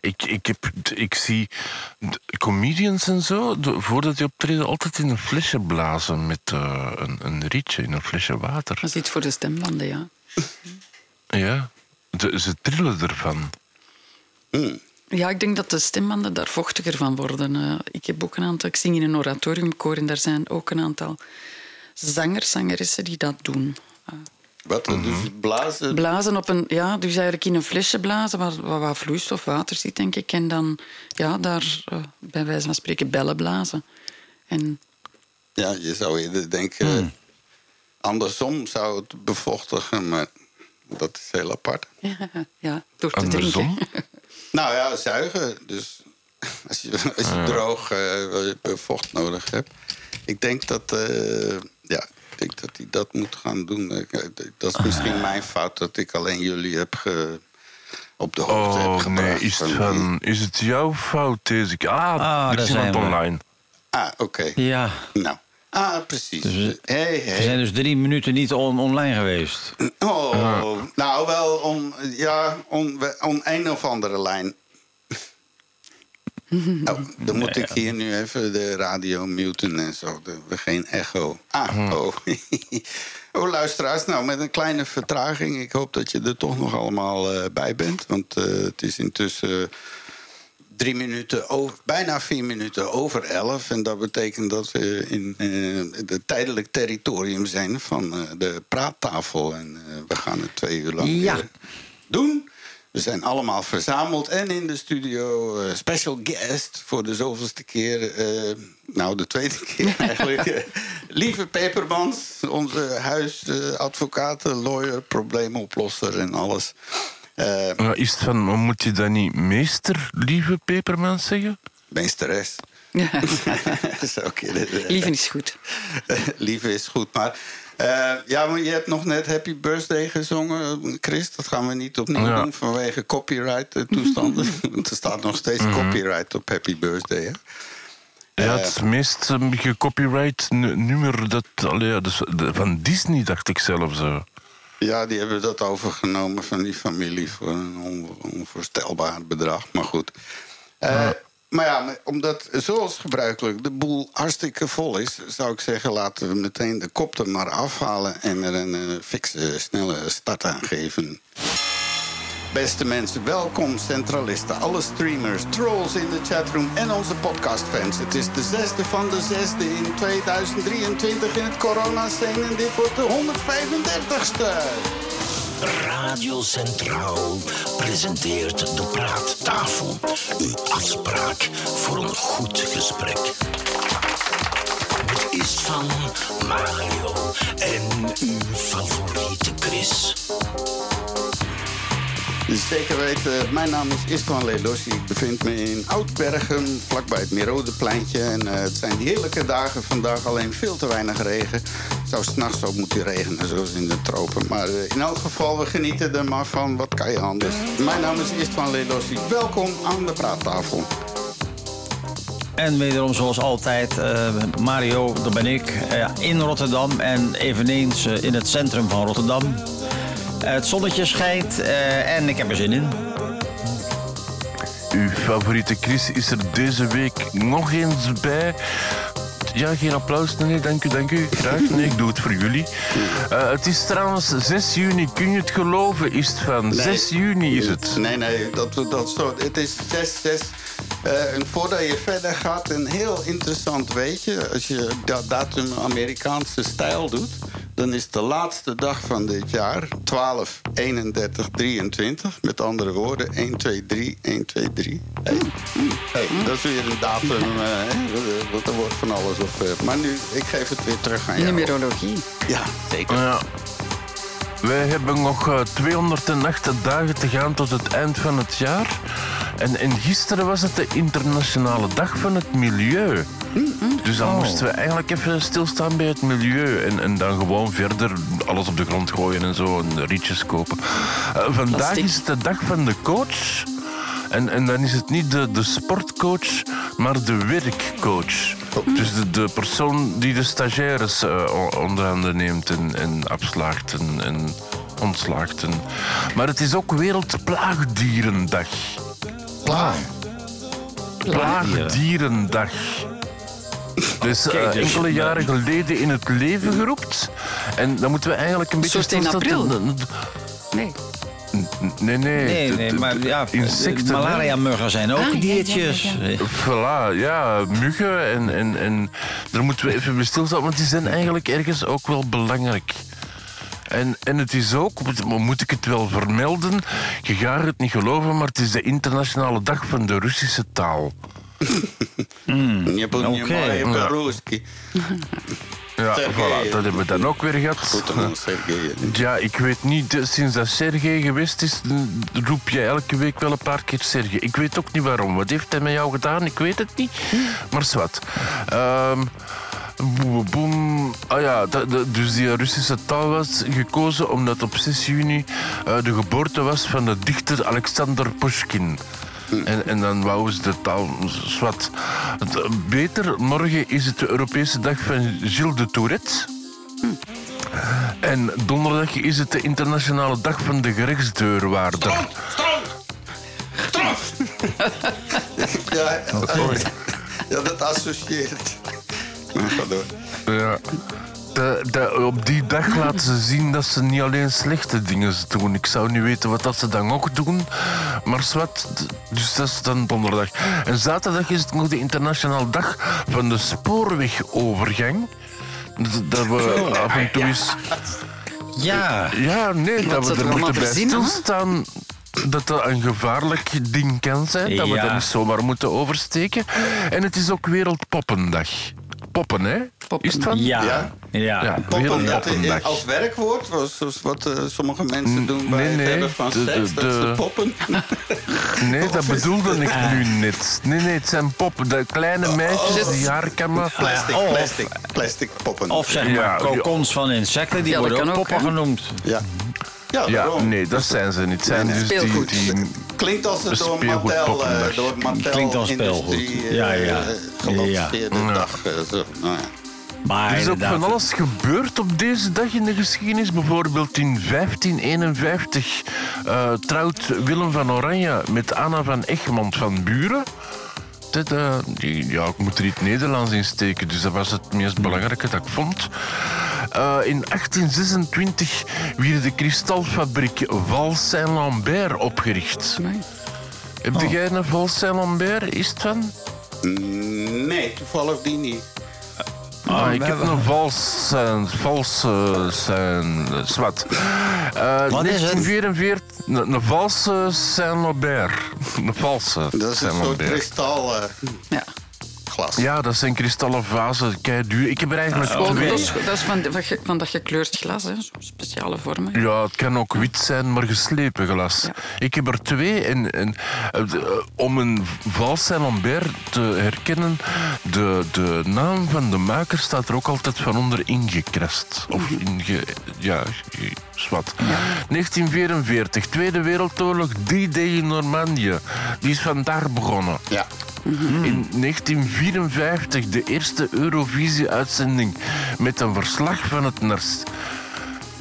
Ik, ik, heb, ik zie comedians en zo, voordat die optreden, altijd in een flesje blazen met eh, een, een rietje in een flesje water. Dat is iets voor de stembanden, ja. Ja, de- ze trillen ervan. Ja, ik denk dat de stembanden daar vochtiger van worden. Eh, ik heb ook een aantal... Ik zing in een oratoriumkoor en daar zijn ook een aantal zangers, zangeressen die dat doen. Wat? Dus blazen? Blazen op een... Ja, dus eigenlijk in een flesje blazen waar, waar wat vloeistof, water zit, denk ik. En dan, ja, daar eh, bij wijze van spreken bellen blazen. En Ja, je zou eerder denken... Andersom zou het bevochtigen, maar dat is heel apart. ja, door te Andersom? drinken. Nou ja, zuigen. Dus als je, als je droog eh, vocht nodig hebt. Ik denk dat, eh, ik denk dat hij dat moet gaan doen. Eh, Dat is misschien mijn fout dat ik alleen jullie heb ge, op de hoogte heb Oh gebracht. nee, is het, van, is het jouw fout deze keer? Ah, Ah, er daar is online. Ah, oké. Ja, Nou. Ah, precies. Dus we- hey, we hey. zijn dus drie minuten niet on- online geweest. Oh, nou wel om, ja, om, om een of andere lijn. Oh, dan moet ik hier nu even de radio muten en zo. We geen echo. Ah, oh. oh, luisteraars, nou met een kleine vertraging. Ik hoop dat je er toch nog allemaal eh, bij bent. Want eh, het is intussen drie minuten over, bijna vier minuten over elf. En dat betekent dat we in eh het tijdelijk territorium zijn van de praattafel. En we gaan het twee uur lang Ja. doen. We zijn allemaal verzameld en in de studio eh, special guest voor de zoveelste keer. eh, nou, de tweede keer eigenlijk. Lieve Pepermans, onze huisadvocaat, lawyer, probleemoplosser en alles. Eh, Maar is het van, moet je dan niet meester, lieve Pepermans zeggen? meesteres. Ja. Zo Lieven is goed. Lieve is goed, maar... eh, ja, maar je hebt nog net Happy Birthday gezongen, Chris. Dat gaan we niet opnieuw Ja. doen vanwege copyright-toestanden. Want er staat nog steeds copyright op Happy Birthday. Hè? Ja, Eh. het is het meest um, gecopyright nummer dat, allee, ja, dus, van Disney, dacht ik zelf zo. Ja, die hebben dat overgenomen van die familie voor een on- onvoorstelbaar bedrag. Maar goed. Eh, Maar ja, omdat zoals gebruikelijk de boel hartstikke vol is, zou ik zeggen: laten we meteen de kop er maar afhalen en er een fikse, snelle start aan geven. Beste mensen, welkom centralisten, alle streamers, trolls in de chatroom en onze podcastfans. Het is de zesde van de zesde in 2023 in het coronascene en dit wordt de 135ste. Radio Centraal presenteert de Praattafel. Uw afspraak voor een goed gesprek. Het is van Mario en uw favoriete Chris. Zeker weten, mijn naam is Istvan Lelossi. Ik bevind me in Oudbergen, vlakbij het Merodepleintje. En eh, het zijn die heerlijke dagen vandaag, alleen veel te weinig regen. Het zou s'nachts ook moeten regenen, zoals in de tropen. Maar eh, in elk geval, we genieten er maar van. Wat kan je anders? Mijn naam is Istvan Lelossi. Welkom aan de praattafel. En wederom zoals altijd, eh, Mario, dat ben ik, in Rotterdam en eveneens in het centrum van Rotterdam. Het zonnetje schijnt eh, en ik heb er zin in. Uw favoriete Chris is er deze week nog eens bij. Ja, geen applaus. Nee, dank u, dank u. Graag. Nee, ik doe het voor jullie. Eh, het is trouwens 6 juni. Kun je het geloven? Is het van 6 juni is het? Nee, nee, dat, dat zo. Het is 6, 6. Eh, en voordat je verder gaat, een heel interessant weetje. Als je dat datum Amerikaanse stijl doet, dan is de laatste dag van dit jaar 12, 31, 23. Met andere woorden, 1, 2, 3, 1, 2, 3. Hey. Hey, dat is weer een datum. eh. Want er wordt van alles op. eh, maar nu, ik geef het weer terug aan jou. Numerologie. Ja, zeker. Ja. Wij hebben nog eh, 208 dagen te gaan tot het eind van het jaar. En, en gisteren was het de internationale dag van het milieu. Dus dan moesten we eigenlijk even stilstaan bij het milieu. En, en dan gewoon verder alles op de grond gooien en zo. En rietjes kopen. Eh, vandaag Plastic. is het de dag van de coach. En, en dan is het niet de, de sportcoach, maar de werkcoach. Dus de, de persoon die de stagiaires o- onder handen neemt en, en afslaagt. En, en ontslaagden. Maar het is ook Wereldplaagdierendag. Plaag. Plaagdierendag. Dus eh, dus- enkele jaren geleden in het leven geroept. En dan moeten we eigenlijk een beetje... Soort in april? Nee. Nee, nee. Nee, maar ja, insecten, malaria-muggen zijn ook Ah, ja, ja, diertjes. ja, ja. Voilà, ja, muggen en, en, en daar moeten we even bij stilstaan, want die zijn eigenlijk ergens ook wel belangrijk. En, en het is ook, moet- ik het wel vermelden, je gaat het niet geloven, maar het is de internationale dag van de Russische taal. Niet Oké. bent Ja. Voilà, dat hebben we dan ook weer gehad. Goed Sergej. Ja, ik weet niet, eh, sinds dat Sergej geweest is, eh, roep je elke week wel een paar keer Sergej. Ik weet ook niet waarom. Wat heeft hij met jou gedaan? Ik weet het niet. Maar zwart. Ehm boem, boem. Ah ja, dat- dat- dus die Russische taal was gekozen omdat op 6 juni eh, de geboorte was van de dichter Alexander Pushkin. En, en dan wou ze de taal zwart. Het- Beter, morgen is het de Europese dag van Gilles de Tourette. En donderdag is het de internationale dag van de gerechtsdeurwaarder. Ja, ja, dat associeert. Ga door. Ja. De, de- op die dag laten ze zien dat ze niet alleen slechte dingen doen. Ik zou niet weten wat dat ze dan ook doen. Maar zwart, dus dat is dan donderdag. En zaterdag is het nog de internationale dag van de spoorwegovergang. Dat- Dat we af en toe eens... Ja, Ja, nee, dat we er moeten bij stilstaan dat dat een gevaarlijk ding kan zijn. Dat we Ja. dat niet zomaar moeten oversteken. En het is ook Wereldpoppendag. Poppen, hè? Poppen. Is het van? ja, Ja? ja. Ja, Poppen, dat in- als werkwoord, was- zoals wat eh, sommige mensen doen bij nee, het nee. hebben van De- de- seks, dat ze de- poppen. Nee, dat bedoelde ik nu net. Nee, nee, het zijn poppen. De kleine meisjes die haar kammen. Plastic, Of- plastic, plastic poppen. Of zeg maar Ja, kokons van insecten, die Ja, dat worden ook poppen genoemd. Ja. Ja, nee, dat zijn ze niet. Het zijn dus die, Speelgoed. die... Klinkt als het door Mattel, eh, door Mattel Klinkt als speelgoed. Industrie, eh, Ja, ja. gelanceerde Ja. dag. eh, zo. Nou ja. Maar Er is ook van alles gebeurd op deze dag in de geschiedenis. Bijvoorbeeld in 1551 eh, trouwt Willem van Oranje met Anna van Egmond van Buren. Dat, eh, die- ja, ik moet er iets Nederlands in steken, dus dat was het meest belangrijke dat ik vond. Eh, in 1826 werd de kristalfabriek Val Saint-Lambert opgericht. Heb jij een Val Saint-Lambert? Is het van? Mm, Nee, toevallig die niet. Ah, ik we heb hebben- een vals zijn, valse zijn, zwart. Eh, Wat is het? 1944, een, een valse Saint-Lambert. Een valse Dat is een soort Saint-Lambert. kristal eh, Ja. Glas. Ja, dat zijn kristallen vazen, kei duur. Ik heb er eigenlijk Oh, twee. dat is, dat is van, van, dat gekleurd glas, hè. Speciale vormen. Ja, het kan ook wit zijn, maar geslepen glas. Ja. Ik heb er twee. En, en, eh, eh, om een Vals Saint-Lambert te herkennen, de, de naam van de maker staat er ook altijd van onder ingekrast. Of inge... Ja, ge- zwart. 1944, Tweede Wereldoorlog, D-Day in Normandië. Die is vandaag begonnen. Ja. In 1954 de eerste Eurovisie-uitzending met een verslag van het.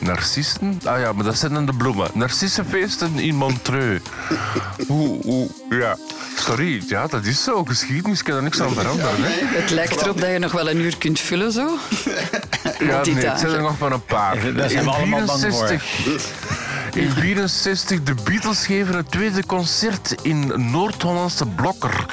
Narcissen? Ah ja, maar dat zijn dan de bloemen. Narcissenfeesten in Montreux. Hoe, hoe, ja. Sorry, ja, dat is zo. Geschiedenis kan er niks aan veranderen. hè. Het lijkt erop dat je nog wel een uur kunt vullen, zo. Ja, nee, het zijn er nog maar een paar. Daar zijn we allemaal bang voor. In 64, de Beatles geven het tweede concert in Noord-Hollandse Blokker.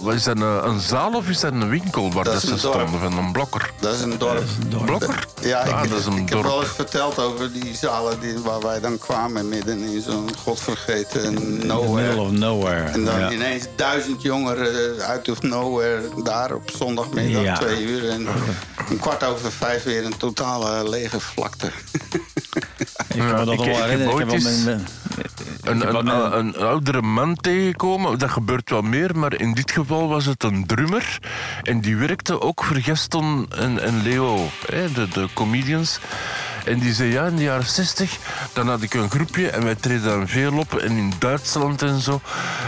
Wat is dat een, een zaal of is dat een winkel waar Dat ze een dorp. stonden van een blokker? Dat is een dorp. Blokker? Ja, Ah, ik, dat is een ik heb wel eens verteld over die zalen die, waar wij dan kwamen... midden in zo'n godvergeten middle nowhere. of nowhere. En dan ja. ineens duizend jongeren uit of nowhere daar op zondagmiddag Ja. twee uur. En een kwart over vijf weer een totale lege vlakte. Ik kan me dat wel herinneren. Een, een, een, oudere man tegenkomen, dat gebeurt wel meer, maar in dit geval was het een drummer. En die werkte ook voor Gaston en, en Leo, hè, de, de comedians. En die zei, ja, in de jaren 60, dan had ik een groepje en wij treden dan veel op. En in Duitsland en zo.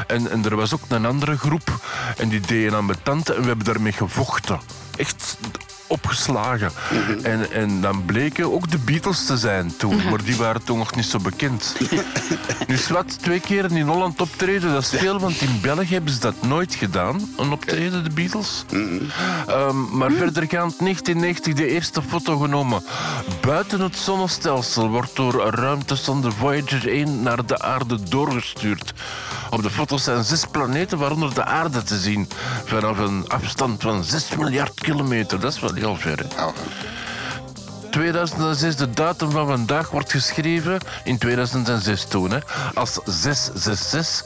En, en er was ook een andere groep en die deden aan mijn tante en we hebben daarmee gevochten. Echt opgeslagen. en, en dan bleken ook de Beatles te zijn toen, maar die waren toen nog niet zo bekend. nu, Swat, twee keer in Holland optreden, dat is veel, want in België hebben ze dat nooit gedaan, een optreden, de Beatles. Ehm, maar verdergaand 1990 de eerste foto genomen. Buiten het zonnestelsel wordt door ruimtesonde Voyager 1 naar de aarde doorgestuurd. Op de foto's zijn zes planeten, waaronder de aarde te zien. Vanaf een afstand van 6 miljard kilometer. Dat is wel heel ver. hè. Oh, 2006, de datum van vandaag wordt geschreven in 2006 toen, hè, als 666,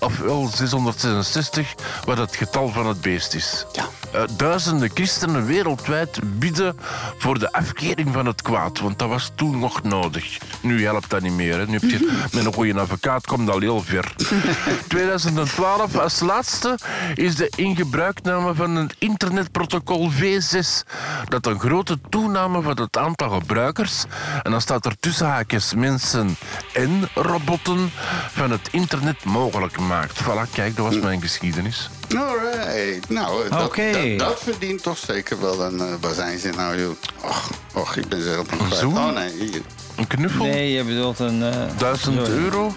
ofwel 666, wat het getal van het beest is. Ja. Eh, duizenden christenen wereldwijd bidden voor de afkering van het kwaad, want dat was toen nog nodig. Nu helpt dat niet meer. Hè. Nu heb je, met een goede advocaat komt dat al heel ver. 2012 als laatste is de ingebruikname van het internetprotocol V6, dat een grote toename van het aantal gebruikers, en dan staat er tussen haakjes mensen en robotten, van het internet mogelijk maakt. Voilà, kijk, dat was mijn geschiedenis. Alright. Nou, dat, Oké. dat, dat verdient toch zeker wel een... eh, ze nou, joh? Och, och ik ben zelf nog kwijt. zoen? Oh, nee. Hier. Een knuffel? Nee, je bedoelt een... eh, Duizend euro?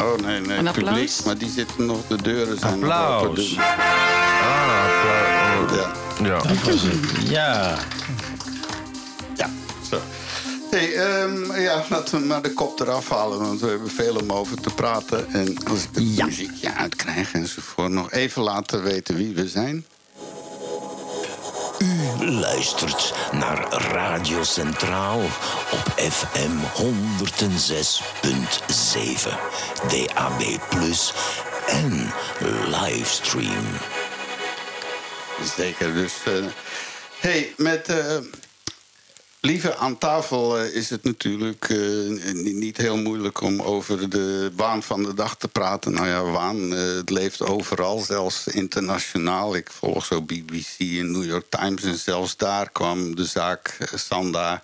Oh, nee, nee. Een publiek. applaus? Maar die zitten nog... De deuren zijn nog Applaus. open. dus- Ah, applaus. Ja. Ja. Ja. Hey, ehm, ja, laten we maar de kop eraf halen, want we hebben veel om over te praten. En als ik het Ja. muziekje uitkrijg enzovoort, nog even laten weten wie we zijn. luistert naar Radio Centraal op FM 106.7, DAB+, en livestream. Zeker, dus... eh, hey, met... eh, Lieve, aan tafel eh, is het natuurlijk eh, ni- niet heel moeilijk om over de waan van de dag te praten. Nou ja, waan, eh, het leeft overal, zelfs internationaal. Ik volg zo BBC en New York Times en zelfs daar kwam de zaak Sanda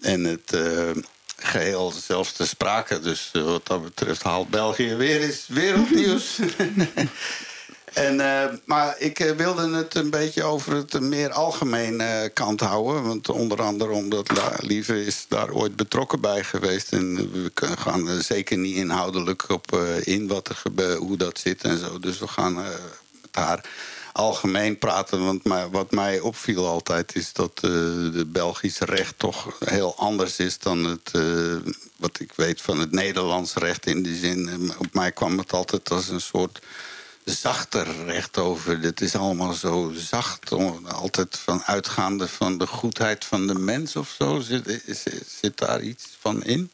en het eh, geheel zelfs te sprake. Dus wat dat betreft haalt België weer eens wereldnieuws. En, eh, maar ik eh, wilde het een beetje over het meer algemeen eh, kant houden. Want onder andere omdat Lieve is daar ooit betrokken bij geweest. En we gaan er zeker niet inhoudelijk op in wat er hoe dat zit en zo. Dus we gaan met haar algemeen praten. Want wat mij opviel altijd is dat eh de Belgische recht toch heel anders is dan het, wat ik weet van het Nederlands recht. In die zin, op mij kwam het altijd als een soort zachter recht over. Dit is allemaal zo zacht. Altijd van uitgaande van de goedheid van de mens of zo. Zit, zit daar iets van in?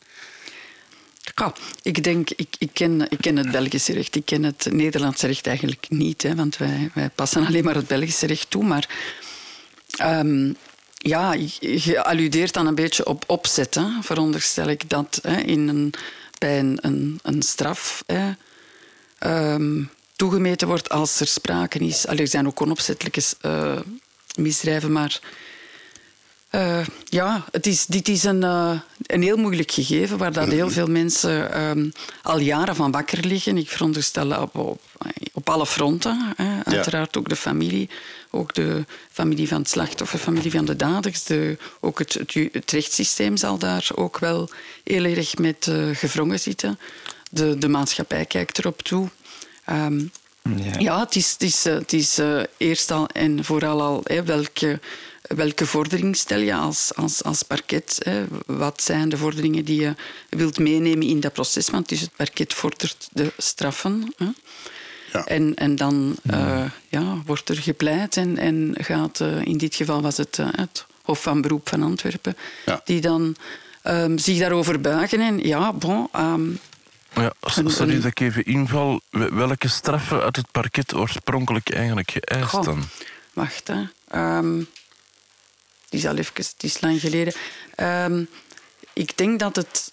Ik denk, ik, ik, ken, ik ken het Belgische recht. Ik ken het Nederlandse recht eigenlijk niet, hè, want wij, wij passen alleen maar het Belgische recht toe. Maar ehm, ja, je alludeert dan een beetje op opzet. Hè, veronderstel ik dat hè, in een, bij een, een, een straf hè, ehm, toegemeten wordt als er sprake is. Allee, er zijn ook onopzettelijke eh, misdrijven, maar eh, ja, het is, dit is een, eh, een heel moeilijk gegeven waar dat heel veel mensen ehm, al jaren van wakker liggen. Ik veronderstel op, op, op alle fronten. Hè. Uiteraard ook de familie, ook de familie van het slachtoffer, familie van de daders. De, ook het, het, rechtssysteem zal daar ook wel heel erg met eh, gevrongen zitten. De, de maatschappij kijkt erop toe. Ehm, Ja. ja, het is, het is, eh, het is eh, eerst al en vooral al hè, welke, welke vordering stel je als, als, als parket. Hè? Wat zijn de vorderingen die je wilt meenemen in dat proces? Want dus het parket vordert de straffen. Hè? Ja. En, en dan eh, ja, wordt er gepleit en, en gaat, eh, in dit geval was het eh, het Hof van Beroep van Antwerpen, Ja. die dan ehm, zich daarover buigen. En ja, bon, ehm, Ja, sorry dat ik even inval. Wel- Welke straffen uit het parket oorspronkelijk eigenlijk geëist Goh, dan? Wacht, hè. Ehm, het is al even, het is lang geleden. Ehm, ik denk dat het,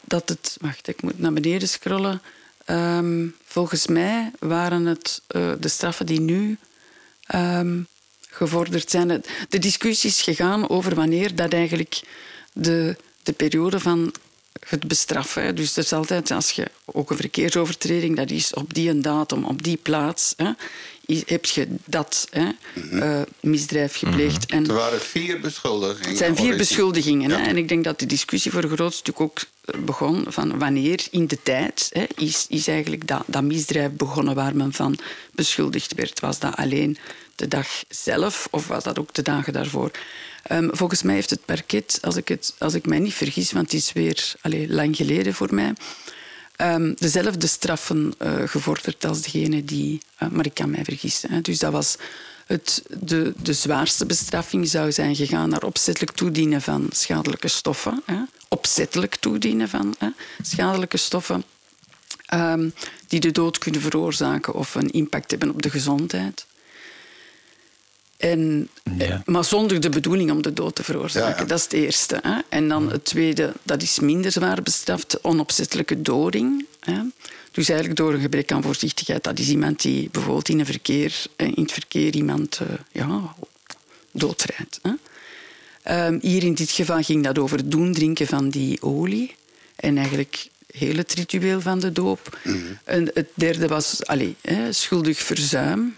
dat het... Wacht, ik moet naar beneden scrollen. Ehm, volgens mij waren het eh, de straffen die nu gevorderd zijn. De discussie is gegaan over wanneer dat eigenlijk de, de periode van het bestraffen. hè. Dus er is altijd, als je ook een verkeersovertreding, dat is op die een datum, op die plaats, hè, heb je dat hè, eh, misdrijf gepleegd. En Er waren vier beschuldigingen. het zijn vier beschuldigingen. Ja. Hè? En ik denk dat de discussie voor een groot stuk ook eh, begon van wanneer in de tijd hè, is, is eigenlijk dat, dat misdrijf begonnen waar men van beschuldigd werd. Was dat alleen de dag zelf of was dat ook de dagen daarvoor? Ehm, volgens mij heeft het parket, als ik, het, als ik mij niet vergis, want het is weer allee, lang geleden voor mij, ehm, dezelfde straffen eh, gevorderd als degene die... eh, maar ik kan mij vergissen. Hè. Dus dat was... Het, de, de zwaarste bestraffing zou zijn gegaan naar opzettelijk toedienen van schadelijke stoffen. Hè. Opzettelijk toedienen van hè, schadelijke stoffen ehm, die de dood kunnen veroorzaken of een impact hebben op de gezondheid. En, Ja. eh, Maar zonder de bedoeling om de dood te veroorzaken. Ja, ja. Dat is het eerste. Hè. En dan het tweede, dat is minder zwaar bestraft, onopzettelijke doding. Hè. Dus eigenlijk door een gebrek aan voorzichtigheid. Dat is iemand die bijvoorbeeld in, een verkeer, eh, in het verkeer iemand eh, ja, doodrijdt. Hè. Ehm, hier in dit geval ging dat over het doen drinken van die olie. En eigenlijk heel het ritueel van de doop. En het derde was allee, hè, schuldig verzuim.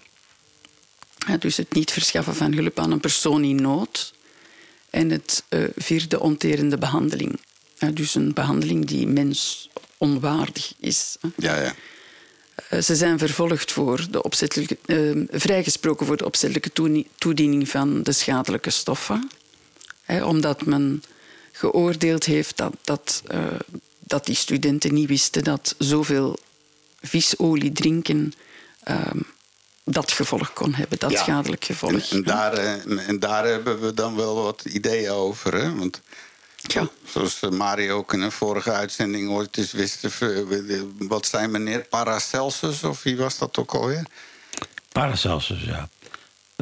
Dus het niet verschaffen van hulp aan een persoon in nood. En het eh, vierde, onterende behandeling. Dus een behandeling die mens onwaardig is. Ja, ja. Eh, Ze zijn vervolgd voor de opzettelijke, eh, vrijgesproken voor de opzettelijke toediening van de schadelijke stoffen. Hè, omdat men geoordeeld heeft dat, dat, eh, dat die studenten niet wisten dat zoveel visolie drinken ehm, dat gevolg kon hebben, dat Ja. schadelijk En, gevolg. en, daar, eh, en daar hebben we dan wel wat ideeën over. Hè? Want Ja. zoals eh, Mario ook in een vorige uitzending ooit eens wist... eh, wat zei meneer Paracelsus, of wie was dat ook alweer? Paracelsus, ja.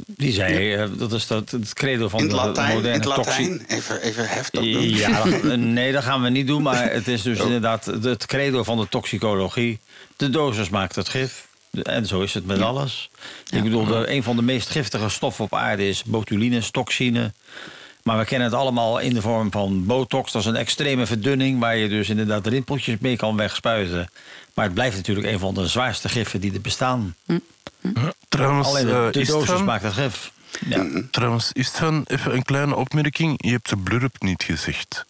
Die zei, dat is dat, het credo van In het de Latijn, in moderne het toxi- Latijn. Even, even heftig doen. Ja, nee, dat gaan we niet doen. Maar het is dus Oh. inderdaad het credo van de toxicologie. De dosis maakt het gif. En zo is het met alles. Ik bedoel, de, een van de meest giftige stoffen op aarde is botulinus, toxine. Maar we kennen het allemaal in de vorm van botox. Dat is een extreme verdunning waar je dus inderdaad rimpeltjes mee kan wegspuiten. Maar het blijft natuurlijk een van de zwaarste giffen die er bestaan. Trouwens, Alleen de, eh, de dosis van- maakt het gif. Ja. Trouwens, is het van, even een kleine opmerking. Je hebt de blurp niet gezegd.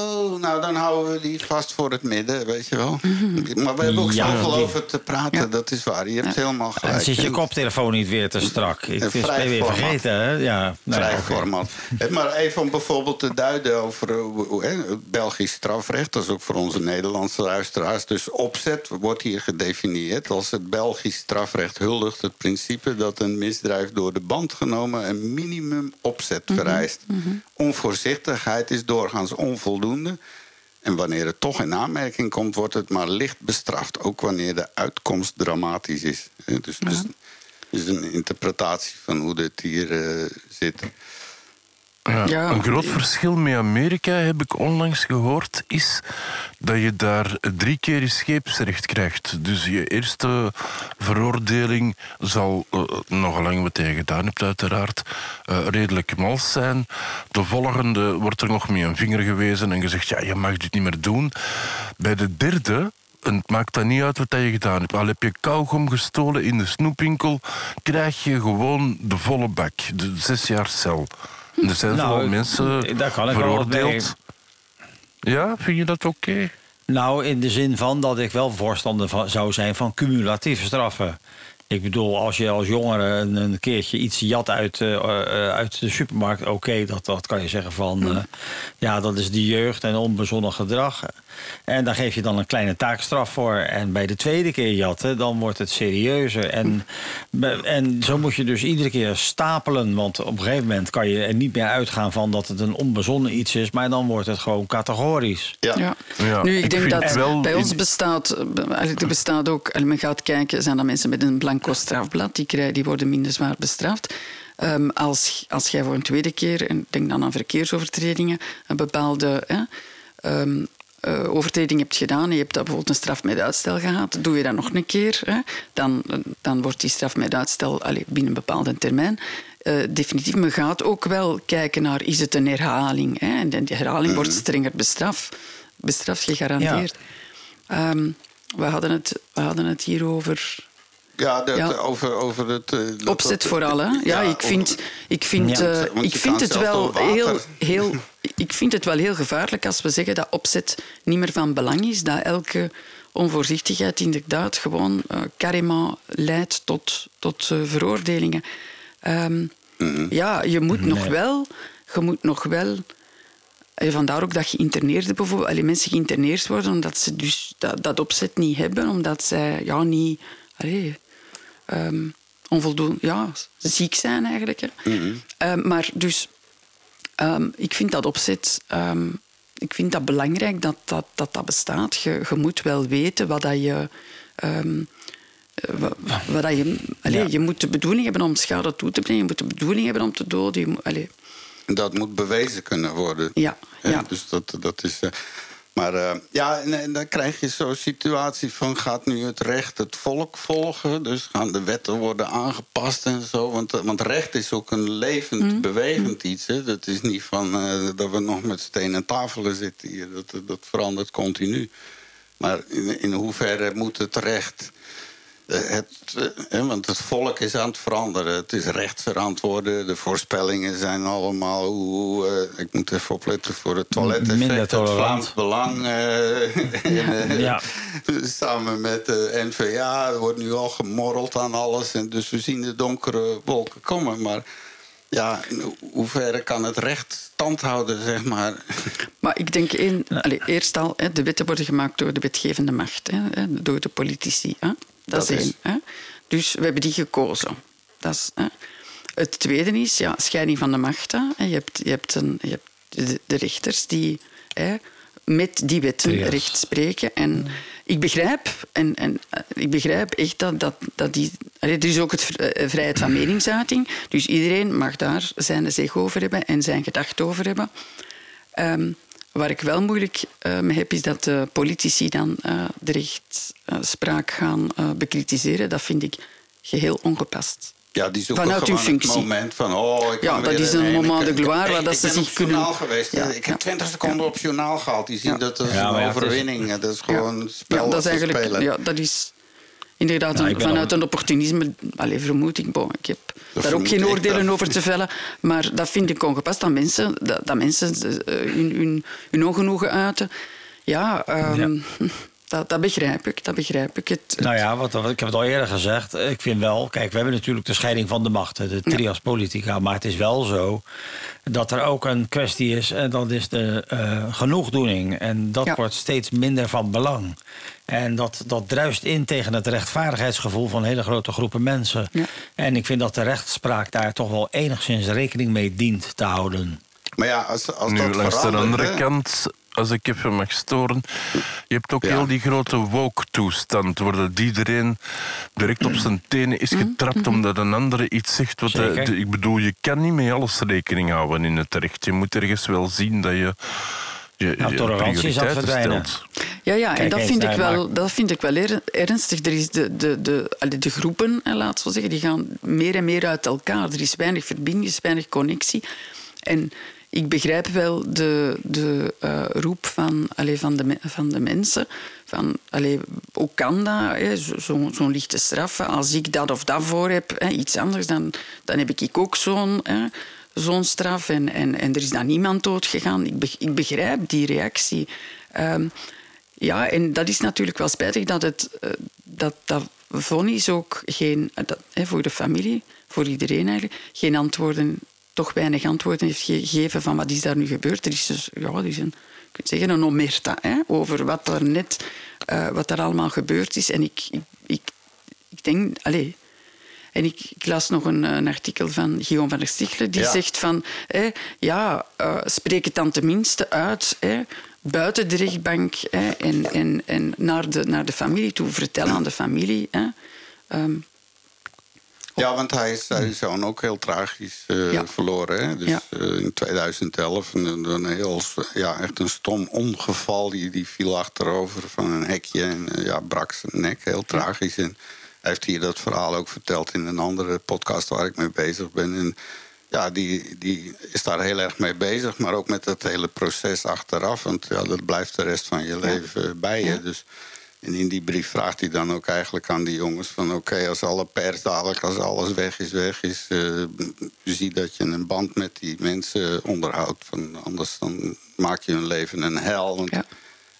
Oh, nou dan houden we die vast voor het midden, weet je wel. Maar we hebben ook Ja, zoveel die- over te praten, dat is waar. Je hebt helemaal gelijk. zit je koptelefoon niet weer te strak? Ik ben weer format. vergeten, hè? Ja, nou Vrij format. Eh, Maar even om bijvoorbeeld te duiden over eh, Belgisch strafrecht. Dat is ook voor onze Nederlandse luisteraars. Dus opzet wordt hier gedefinieerd als het Belgisch strafrecht huldigt het principe dat een misdrijf door de band genomen een minimum opzet vereist. Onvoorzichtigheid is doorgaans onvoldoende. En wanneer het toch in aanmerking komt, wordt het maar licht bestraft. Ook wanneer de uitkomst dramatisch is. Dus het is een interpretatie van hoe dit hier eh, zit. Ja, Ja. Een groot verschil met Amerika, heb ik onlangs gehoord, is dat je daar drie keer je scheepsrecht krijgt. Dus je eerste veroordeling zal, eh, nog lang wat je gedaan hebt uiteraard, eh, redelijk mals zijn. De volgende wordt er nog met een vinger gewezen en gezegd, ja, je mag dit niet meer doen. Bij de derde en het maakt dan niet uit wat je gedaan hebt. Al heb je kauwgom gestolen in de snoepwinkel, krijg je gewoon de volle bak. De zes jaar cel. Er zijn Nou, veel mensen daar kan ik veroordeeld. Ja, vind je dat oké? Nou, in de zin van dat ik wel voorstander van, zou zijn van cumulatieve straffen. Ik bedoel, als je als jongere een, een keertje iets jat uit, eh, eh, uit de supermarkt, oké, dat, dat kan je zeggen van eh, ja, dat is die jeugd en onbezonnen gedrag. En daar geef je dan een kleine taakstraf voor. En bij de tweede keer jatten, dan wordt het serieuzer. En, en zo moet je dus iedere keer stapelen. Want op een gegeven moment kan je er niet meer uitgaan van dat het een onbezonnen iets is, maar dan wordt het gewoon categorisch. Ja. Ja. Ja, nu, ik, ik denk dat wel bij ons bestaat, eigenlijk, er bestaat ook, als men gaat kijken, zijn dat mensen met een blanco strafblad, die, krijgen, die worden minder zwaar bestraft. Ehm, als, als jij voor een tweede keer, en denk dan aan verkeersovertredingen, een bepaalde hè, ehm, eh, overtreding hebt gedaan en je hebt dat bijvoorbeeld een straf met uitstel gehad, doe je dat nog een keer, hè, dan, dan wordt die straf met uitstel allee, binnen een bepaalde termijn eh, definitief. Men gaat ook wel kijken naar, is het een herhaling? Hè? En die herhaling wordt strenger bestraft, bestraft gegarandeerd. Ehm, we, hadden het, we hadden het hier over... Ja, dat, Ja. over, over het... eh, dat- Opzet dat- vooral, hè? Ja, ik vind, ik vind, Ja, eh, ik vind het wel heel, heel... Ik vind het wel heel gevaarlijk als we zeggen dat opzet niet meer van belang is. Dat elke onvoorzichtigheid inderdaad gewoon eh carrément leidt tot, tot eh, veroordelingen. Ehm, Mhm. Ja, je moet nog wel... Je moet nog wel... En vandaar ook dat geïnterneerden bijvoorbeeld... Allee, mensen geïnterneerd worden omdat ze dus dat, dat opzet niet hebben. Omdat zij ja, niet... Allee, ehm, onvoldoende... Ja, ziek zijn eigenlijk. Hè. Ehm, maar dus... ehm, ik vind dat opzet... ik vind dat belangrijk dat dat, dat, dat bestaat. Je, je moet wel weten wat dat je... eh, wa- wat dat je, Ja. je moet de bedoeling hebben om schade toe te brengen. Je moet de bedoeling hebben om te doden. Je Dat moet bewezen kunnen worden. Ja, ja. Dus dat, dat is. eh, maar eh, ja, en, en dan krijg je zo'n situatie van: gaat nu het recht het volk volgen? Dus gaan de wetten worden aangepast en zo? Want, eh, want recht is ook een levend, Mm. bewegend iets. Hè? Dat is niet van eh, dat we nog met stenen tafelen zitten hier. Dat, dat verandert continu. Maar in, in hoeverre moet het recht. Het, eh, hè, want het volk is aan het veranderen. Het is rechtser aan het worden. De voorspellingen zijn allemaal... Hoe, eh, ik moet even opletten voor het. Minder Het. Vlaams Belang. eh, en, eh, Ja. Samen met de NVA. Er wordt nu al gemorreld aan alles. En dus we zien de donkere wolken komen. Maar ja, in ho- hoeverre kan het recht stand houden, zeg maar? Maar ik denk één, allee, eerst al, hè, de wetten worden gemaakt door de wetgevende macht, hè, hè, door de politici. Dat, Dat is één. Hè. Dus we hebben die gekozen. Dat is, hè. Het tweede is ja, scheiding van de machten. Je hebt, je hebt, een, je hebt de, de rechters die hè, met die wetten Trias. recht spreken. En ik begrijp, en, en, eh, ik begrijp echt dat, dat, dat die... er is ook het v- eh, vrijheid van meningsuiting. Dus iedereen mag daar zijn zeg over hebben en zijn gedachten over hebben. Ehm, waar ik wel moeilijk eh, mee heb, is dat de politici dan eh, de rechtspraak gaan eh, bekritiseren. Dat vind ik geheel ongepast. Ja, die zoeken Vanuit hun gewoon het functie. moment van... Oh, ik Ja, kan dat is een moment de gloire Ik- waar dat ik ze ben zich op kunnen- journaal geweest. Ja, ik heb ja. 20 seconden op journaal gehaald. Die zien Ja. dat als Ja, een ja, is- overwinning. Dat is gewoon spel ja, dat dat is eigenlijk... spelen. Ja, dat is inderdaad Nou, een- vanuit een opportunisme... Allee, vermoed ik. Bon, ik heb daar ook geen oordelen over te vellen. Maar dat vind ik ongepast. Dat mensen, dat, dat mensen eh, hun, hun, hun ongenoegen uiten. Ja, ehm, Dat, dat begrijp ik. Dat begrijp ik. Het, Nou ja, wat, wat- ik heb het al eerder gezegd. Ik vind wel, kijk, we hebben natuurlijk de scheiding van de machten, de trias politica. Maar het is wel zo dat er ook een kwestie is, en dat is de eh, genoegdoening. En dat Ja. wordt steeds minder van belang. En dat, dat druist in tegen het rechtvaardigheidsgevoel van hele grote groepen mensen. Ja. En ik vind dat de rechtspraak daar toch wel enigszins rekening mee dient te houden. Maar ja, als, als Nu, dat langs de andere hè, kant, als ik even mag storen, je hebt ook Ja. heel die grote woke-toestand, waar iedereen direct op zijn tenen is getrapt omdat een andere iets zegt. Wat de- Zeker. de- ik bedoel, je kan niet met alles rekening houden in het recht. Je moet ergens wel zien dat je je, Nou, je tolerantie verdwijnen. stelt. Ja, ja en dat vind, ik wel, dat vind ik wel er- ernstig. Er is de, de, de, de groepen, hè, laten we zeggen, die gaan meer en meer uit elkaar. Er is weinig verbinding, er is weinig connectie. En ik begrijp wel de, de eh, roep van, van, de, van de mensen. Van, allee, kan dat? zo- Zo'n zo'n lichte straf. Als ik dat of dat voor heb, hè, iets anders, dan, dan heb ik ook zo'n straf. En, en, en er is dan niemand dood gegaan. Ik, ik begrijp die reactie. Ehm, ja, en dat is natuurlijk wel spijtig dat het, eh, dat, dat vonnis ook geen, hè, voor de familie, voor iedereen eigenlijk, geen antwoorden, toch weinig antwoorden heeft gegeven van wat is daar nu gebeurd. Er is dus, ja, er is een, je kunt zeggen, een omerta hè, over wat er net, eh, wat er allemaal gebeurd is. En ik, ik, ik, ik denk, allez, en ik, ik las nog een, een artikel van Guillaume van der Stichelen, die Ja. zegt van, hè, ja, eh, spreek het dan tenminste uit, hè, buiten de rechtbank hè, en, en, en naar, de, naar de familie toe, vertel aan de familie. Hè, ehm, Ja, want hij is zijn zoon ook heel tragisch eh, Ja. verloren. Hè? Dus Ja. eh, in 2011 een, een heel, ja, echt een stom ongeval. Die, die viel achterover van een hekje en eh, ja, brak zijn nek. Heel tragisch. En hij heeft hier dat verhaal ook verteld in een andere podcast waar ik mee bezig ben. En ja, die, die is daar heel erg mee bezig. Maar ook met het hele proces achteraf. Want ja, dat blijft de rest van je leven bij je. Dus en in die brief vraagt hij dan ook eigenlijk aan die jongens van... oké, als alle pers dadelijk, als alles weg is, weg is... eh zie dat je een band met die mensen onderhoudt. Van, anders dan maak je hun leven een hel. Want Ja.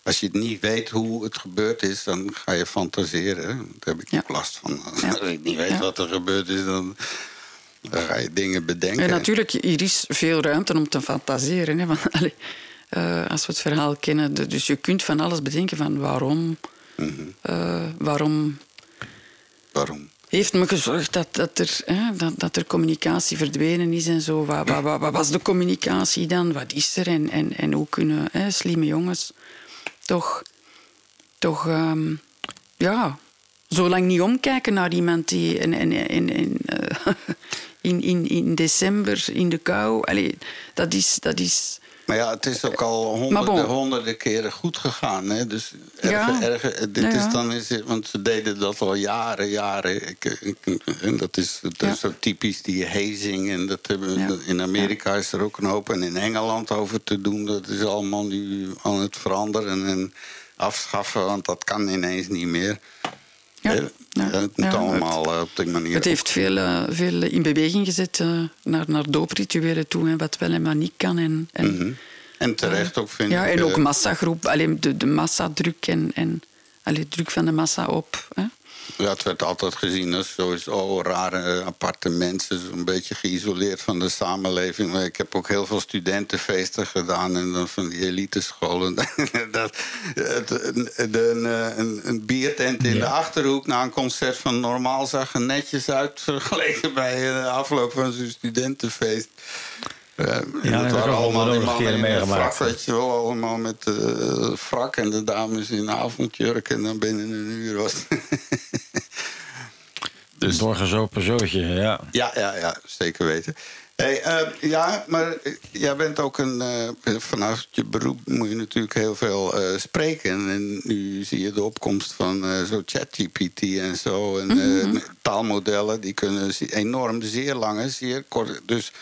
als je het niet weet hoe het gebeurd is, dan ga je fantaseren. Daar heb ik Ja. ook last van. Ja. Als ik niet weet wat er gebeurd is, dan, dan ga je dingen bedenken. En natuurlijk, hier is veel ruimte om te fantaseren. Hè, want, eh, als we het verhaal kennen, dus je kunt van alles bedenken van waarom, Eh, waarom Waarom? heeft me gezorgd dat, dat, er, hè, dat, dat er communicatie verdwenen is en zo. Wat, wat, wat, wat was de communicatie dan? Wat is er? En, en, en hoe kunnen hè, slimme jongens toch, toch ehm, ja, zo lang niet omkijken naar iemand die in, in, in, in, eh, in, in, in december in de kou... Allee, dat is... Dat is Maar ja, het is ook al Maar honderden, bon. honderden keren goed gegaan. Hè? Dus erger, Ja. erger, dit Ja, ja. is dan is het, want ze deden dat al jaren, jaren. En dat is, dat is zo typisch die hazing. En dat hebben. In Amerika is er ook een hoop. En in Engeland over te doen. Dat is allemaal nu aan het veranderen en afschaffen. Want dat kan ineens niet meer. Ja. Hè? Ja. het moet Ja, allemaal eh, op die manier. Het heeft veel, eh, veel in beweging gezet eh, naar, naar dooprituelen toe. En wat wel en wat niet kan. En, en, Mhm. En terecht ook, vind ja, ik. en ook eh, massagroep. Alleen de, de massadruk en, en allee, druk van de massa op. Hè? Ja, het werd altijd gezien als sowieso rare, eh, aparte mensen. Zo'n beetje geïsoleerd van de samenleving. Maar ik heb ook heel veel studentenfeesten gedaan. En dan van die elitescholen. dat, het, een, een, een, biertent in de Achterhoek na een concert van Normaal zag er netjes uit... vergeleken bij de afloop van zo'n studentenfeest. Ja, en heb dat waren allemaal die mannen in een frak, weet je wel. Allemaal met eh frak en de dames in avondjurk. En dan binnen een uur was Dus doorgezopen zootje, ja. Ja, ja, ja, zeker weten. Hey, eh, ja, maar eh, jij bent ook een. eh, vanuit je beroep moet je natuurlijk heel veel eh, spreken. En nu zie je de opkomst van eh, zo ChatGPT en zo. En eh, met taalmodellen die kunnen enorm zeer lange, zeer kort. Dus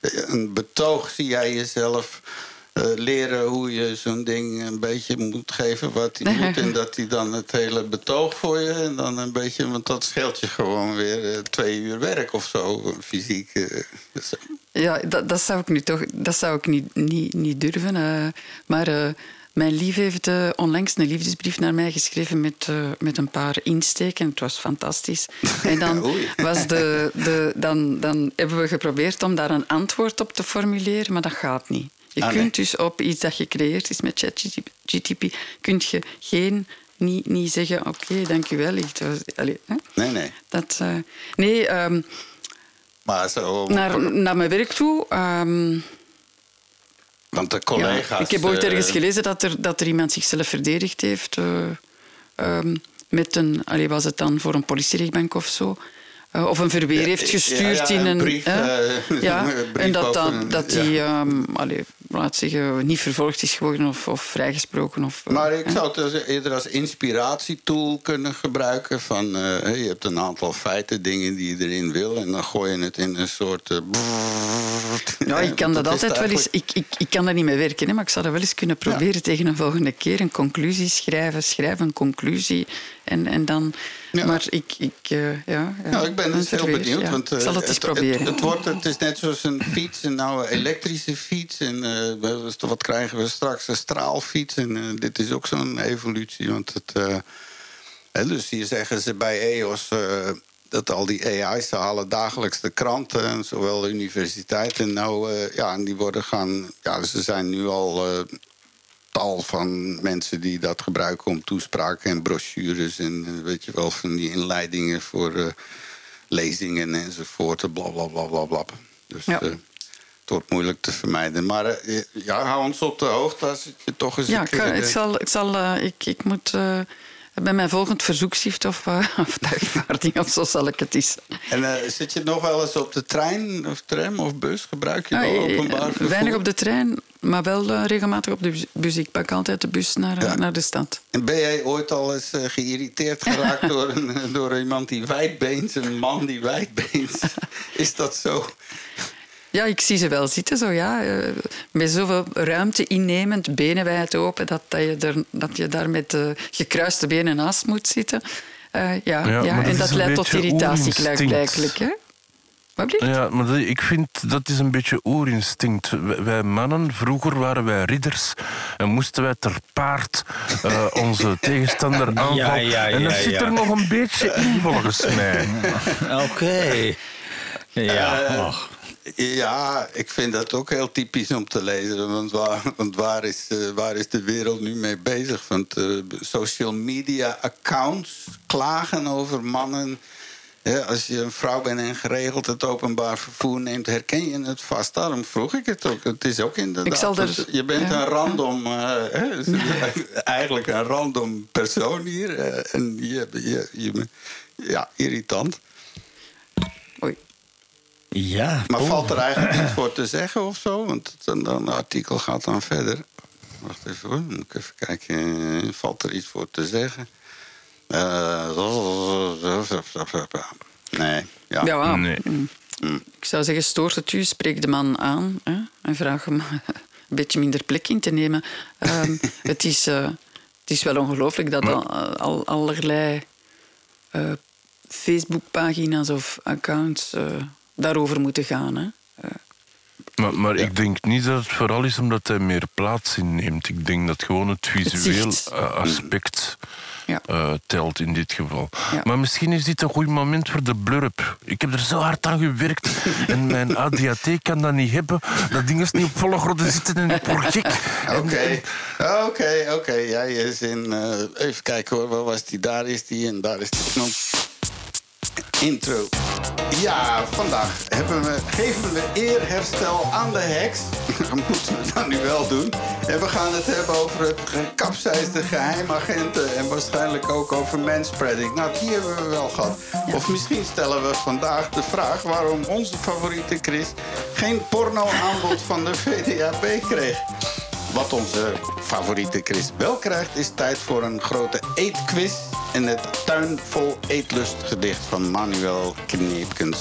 een betoog zie jij jezelf. Eh, leren hoe je zo'n ding een beetje moet geven wat hij moet. En dat hij dan het hele betoog voor je. En dan een beetje, want dat scheelt je gewoon weer eh, twee uur werk of zo, fysiek. eh. Dus, Ja, dat, dat zou ik nu toch dat zou ik niet, niet, niet durven. maar mijn lief heeft onlangs een liefdesbrief naar mij geschreven met, met een paar insteken. Het was fantastisch. En dan, was de, de, dan, dan hebben we geprobeerd om daar een antwoord op te formuleren, maar dat gaat niet. Je Ah, nee. kunt dus op iets dat gecreëerd is met ChatGTP, kunt je geen, niet, niet zeggen, oké, dank u wel. Ik, allee, hè? nee, nee. Dat, eh, nee, ehm, Maar zo. naar, naar mijn werk toe. ehm, want de ja, collega's. ik heb ooit eh, ergens gelezen dat er, dat er iemand zichzelf verdedigd heeft. eh, ehm, met een, allee, was het dan voor een politierechtbank of zo? Of een verweer heeft gestuurd ja, in een een. brief, ja, een brief en dat, dat, dat ehm, allee, laat zeggen, niet vervolgd is geworden of, of vrijgesproken. Of, eh, Maar ik hè? zou het dus eerder als inspiratietool kunnen gebruiken. Van, eh, je hebt een aantal feiten, dingen die je erin wil. En dan gooi je het in een soort. Ja, ik kan dat altijd wel eens. Ik, ik, ik kan daar niet mee werken, hè, maar ik zou dat wel eens kunnen proberen tegen een volgende keer. Een conclusie schrijven, schrijven een conclusie. En, en dan. Ja. Maar ik. ik eh, ja, ja, Nou, ik ben dus heel benieuwd. Want, ik zal eh, het eens proberen. Het, het, wordt, het is net zoals een fiets, een oude elektrische fiets. En eh, wat krijgen we straks? Een straalfiets. En eh, dit is ook zo'n evolutie. Want het, eh, dus hier zeggen ze bij EOS. eh, dat al die AI's halen dagelijks de kranten, en zowel de universiteiten. Nou, eh, ja, en die worden gaan. Ja, ze zijn nu al eh, tal van mensen die dat gebruiken om toespraken en brochures en eh, weet je wel, van die inleidingen voor eh, lezingen enzovoort. Bla bla bla bla bla. Dus Ja. eh, het wordt moeilijk te vermijden. Maar eh, ja, hou ons op de hoogte als het je toch eens Ja, ik, keer, eh, zal. Ik, zal eh, ik, ik moet. eh, bij mijn volgend verzoekschrift of, uh, of dagvaarding, of zo zal ik het eens. En uh, zit je nog wel eens op de trein of tram of bus? Gebruik je wel openbaar vervoer? Weinig op de trein, maar wel uh, regelmatig op de bus. Ik pak altijd de bus naar, ja. naar de stad. En ben jij ooit al eens geïriteerd geraakt door, een, door iemand die wijdbeens, een man die wijdbeens? Is dat zo? Ja, ik zie ze wel zitten, zo, ja. met zoveel ruimte innemend, benen wijd open, dat, dat, je, er, dat je daar met uh, gekruiste benen naast moet zitten. Uh, ja, ja, ja. en dat leidt tot irritatie, blijkbaar. Ja, maar ik vind dat is een beetje oerinstinct. Wij mannen, vroeger waren wij ridders en moesten wij ter paard uh, onze tegenstander aanvallen. Ja, ja, en dat zit er nog een beetje in, volgens mij. Oké. Okay. Ja, uh, ja, ik vind dat ook heel typisch om te lezen. Want waar, want waar, is, uh, waar is de wereld nu mee bezig? Want uh, social media accounts klagen over mannen. Ja, als je een vrouw bent en geregeld het openbaar vervoer neemt, herken je het vast. Daarom vroeg ik het ook. Het is ook inderdaad. Ik zal er, je bent ja. een random, uh, eigenlijk een random persoon hier. en je, je, je, ja, irritant. Oei. Ja. Maar valt er eigenlijk iets voor te zeggen of zo? Want het, dan, artikel gaat dan verder. Wacht even hoor, moet ik even kijken. Valt er iets voor te zeggen? Uh, nee. Ja. ja nee. Mm. Ik zou zeggen, stoort het u, spreek de man aan hè, en vraag hem een beetje minder plek in te nemen. Um, het, is, uh, het is wel ongelooflijk dat al, al, allerlei uh, Facebookpagina's of accounts daarover moeten gaan. Hè. Maar, maar ja. ik denk niet dat het vooral is omdat hij meer plaats inneemt. Ik denk dat gewoon het visueel het aspect ja. uh, telt in dit geval. Ja. Maar misschien is dit een goed moment voor de blurp. Ik heb er zo hard aan gewerkt en mijn ADHD kan dat niet hebben. Dat ding is niet op volle grootte zitten en ik word gek. Oké, oké, oké. Jij is in... Uh, even kijken hoor, waar was die? Daar is die en daar is die knop. Intro. Ja, vandaag hebben we, geven we eerherstel aan de heks. Dat moeten we dan nu wel doen. En we gaan het hebben over het gekapseisde geheimagenten... en waarschijnlijk ook over manspreading. Nou, die hebben we wel gehad. Of misschien stellen we vandaag de vraag... waarom onze favoriete Chris geen porno-aanbod van de VDAB kreeg. Wat onze favoriete Chris wel krijgt... is tijd voor een grote eetquiz en het Tuin vol eetlust gedicht van Manuel Kneepkens.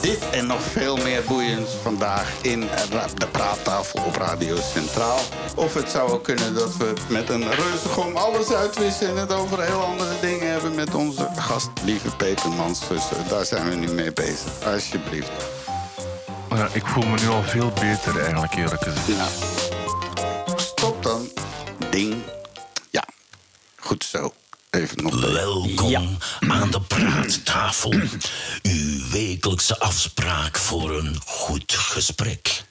Dit en nog veel meer boeiends vandaag in de praattafel op Radio Centraal. Of het zou ook kunnen dat we met een reuzegom alles uitwissen... en het over heel andere dingen hebben met onze gast, lieve Petermans. Dus daar zijn we nu mee bezig. Alsjeblieft. Ja, ik voel me nu al veel beter eigenlijk, eerlijk gezegd. Ja. Ding. Ja, goed zo. Even nog Welkom ja. aan de praattafel. Uw wekelijkse afspraak voor een goed gesprek.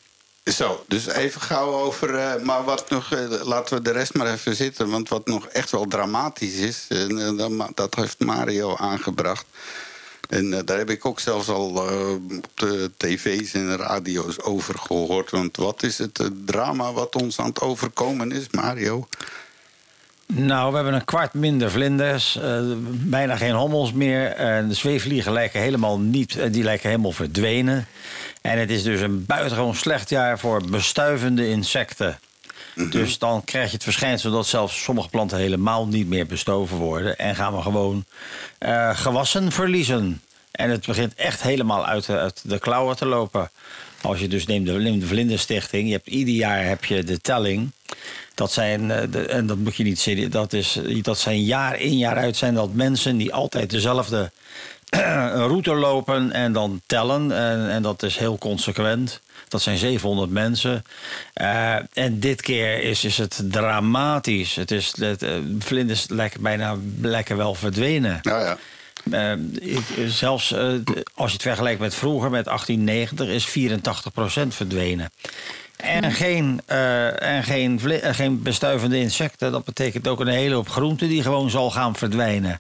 Zo, dus even gauw over. Uh, maar wat nog. Uh, laten we de rest maar even zitten. Want wat nog echt wel dramatisch is. Uh, dat, dat heeft Mario aangebracht. En daar heb ik ook zelfs al op de tv's en radio's over gehoord. Want wat is het drama wat ons aan het overkomen is, Mario? Nou, we hebben een kwart minder vlinders, bijna geen hommels meer. En de zweefvliegen lijken helemaal niet, die lijken helemaal verdwenen. En het is dus een buitengewoon slecht jaar voor bestuivende insecten. Mm-hmm. Dus dan krijg je het verschijnsel dat zelfs sommige planten helemaal niet meer bestoven worden. En gaan we gewoon uh, gewassen verliezen. En het begint echt helemaal uit de, de klauwen te lopen. Als je dus neemt de, neemt de Vlinderstichting, je hebt, ieder jaar heb je de telling. Dat zijn, eh, en dat moet je niet zien, dat, is, dat zijn jaar in jaar uit zijn dat mensen die altijd dezelfde route lopen en dan tellen. En, en dat is heel consequent. Dat zijn 700 mensen. Uh, en dit keer is, is het dramatisch. Het is, het, uh, vlinders lijken bijna lijken wel verdwenen. Nou ja. Uh, ik, zelfs uh, als je het vergelijkt met vroeger, met 1890, is 84% verdwenen. En geen, uh, en geen, geen bestuivende insecten. Dat betekent ook een hele hoop groente die gewoon zal gaan verdwijnen.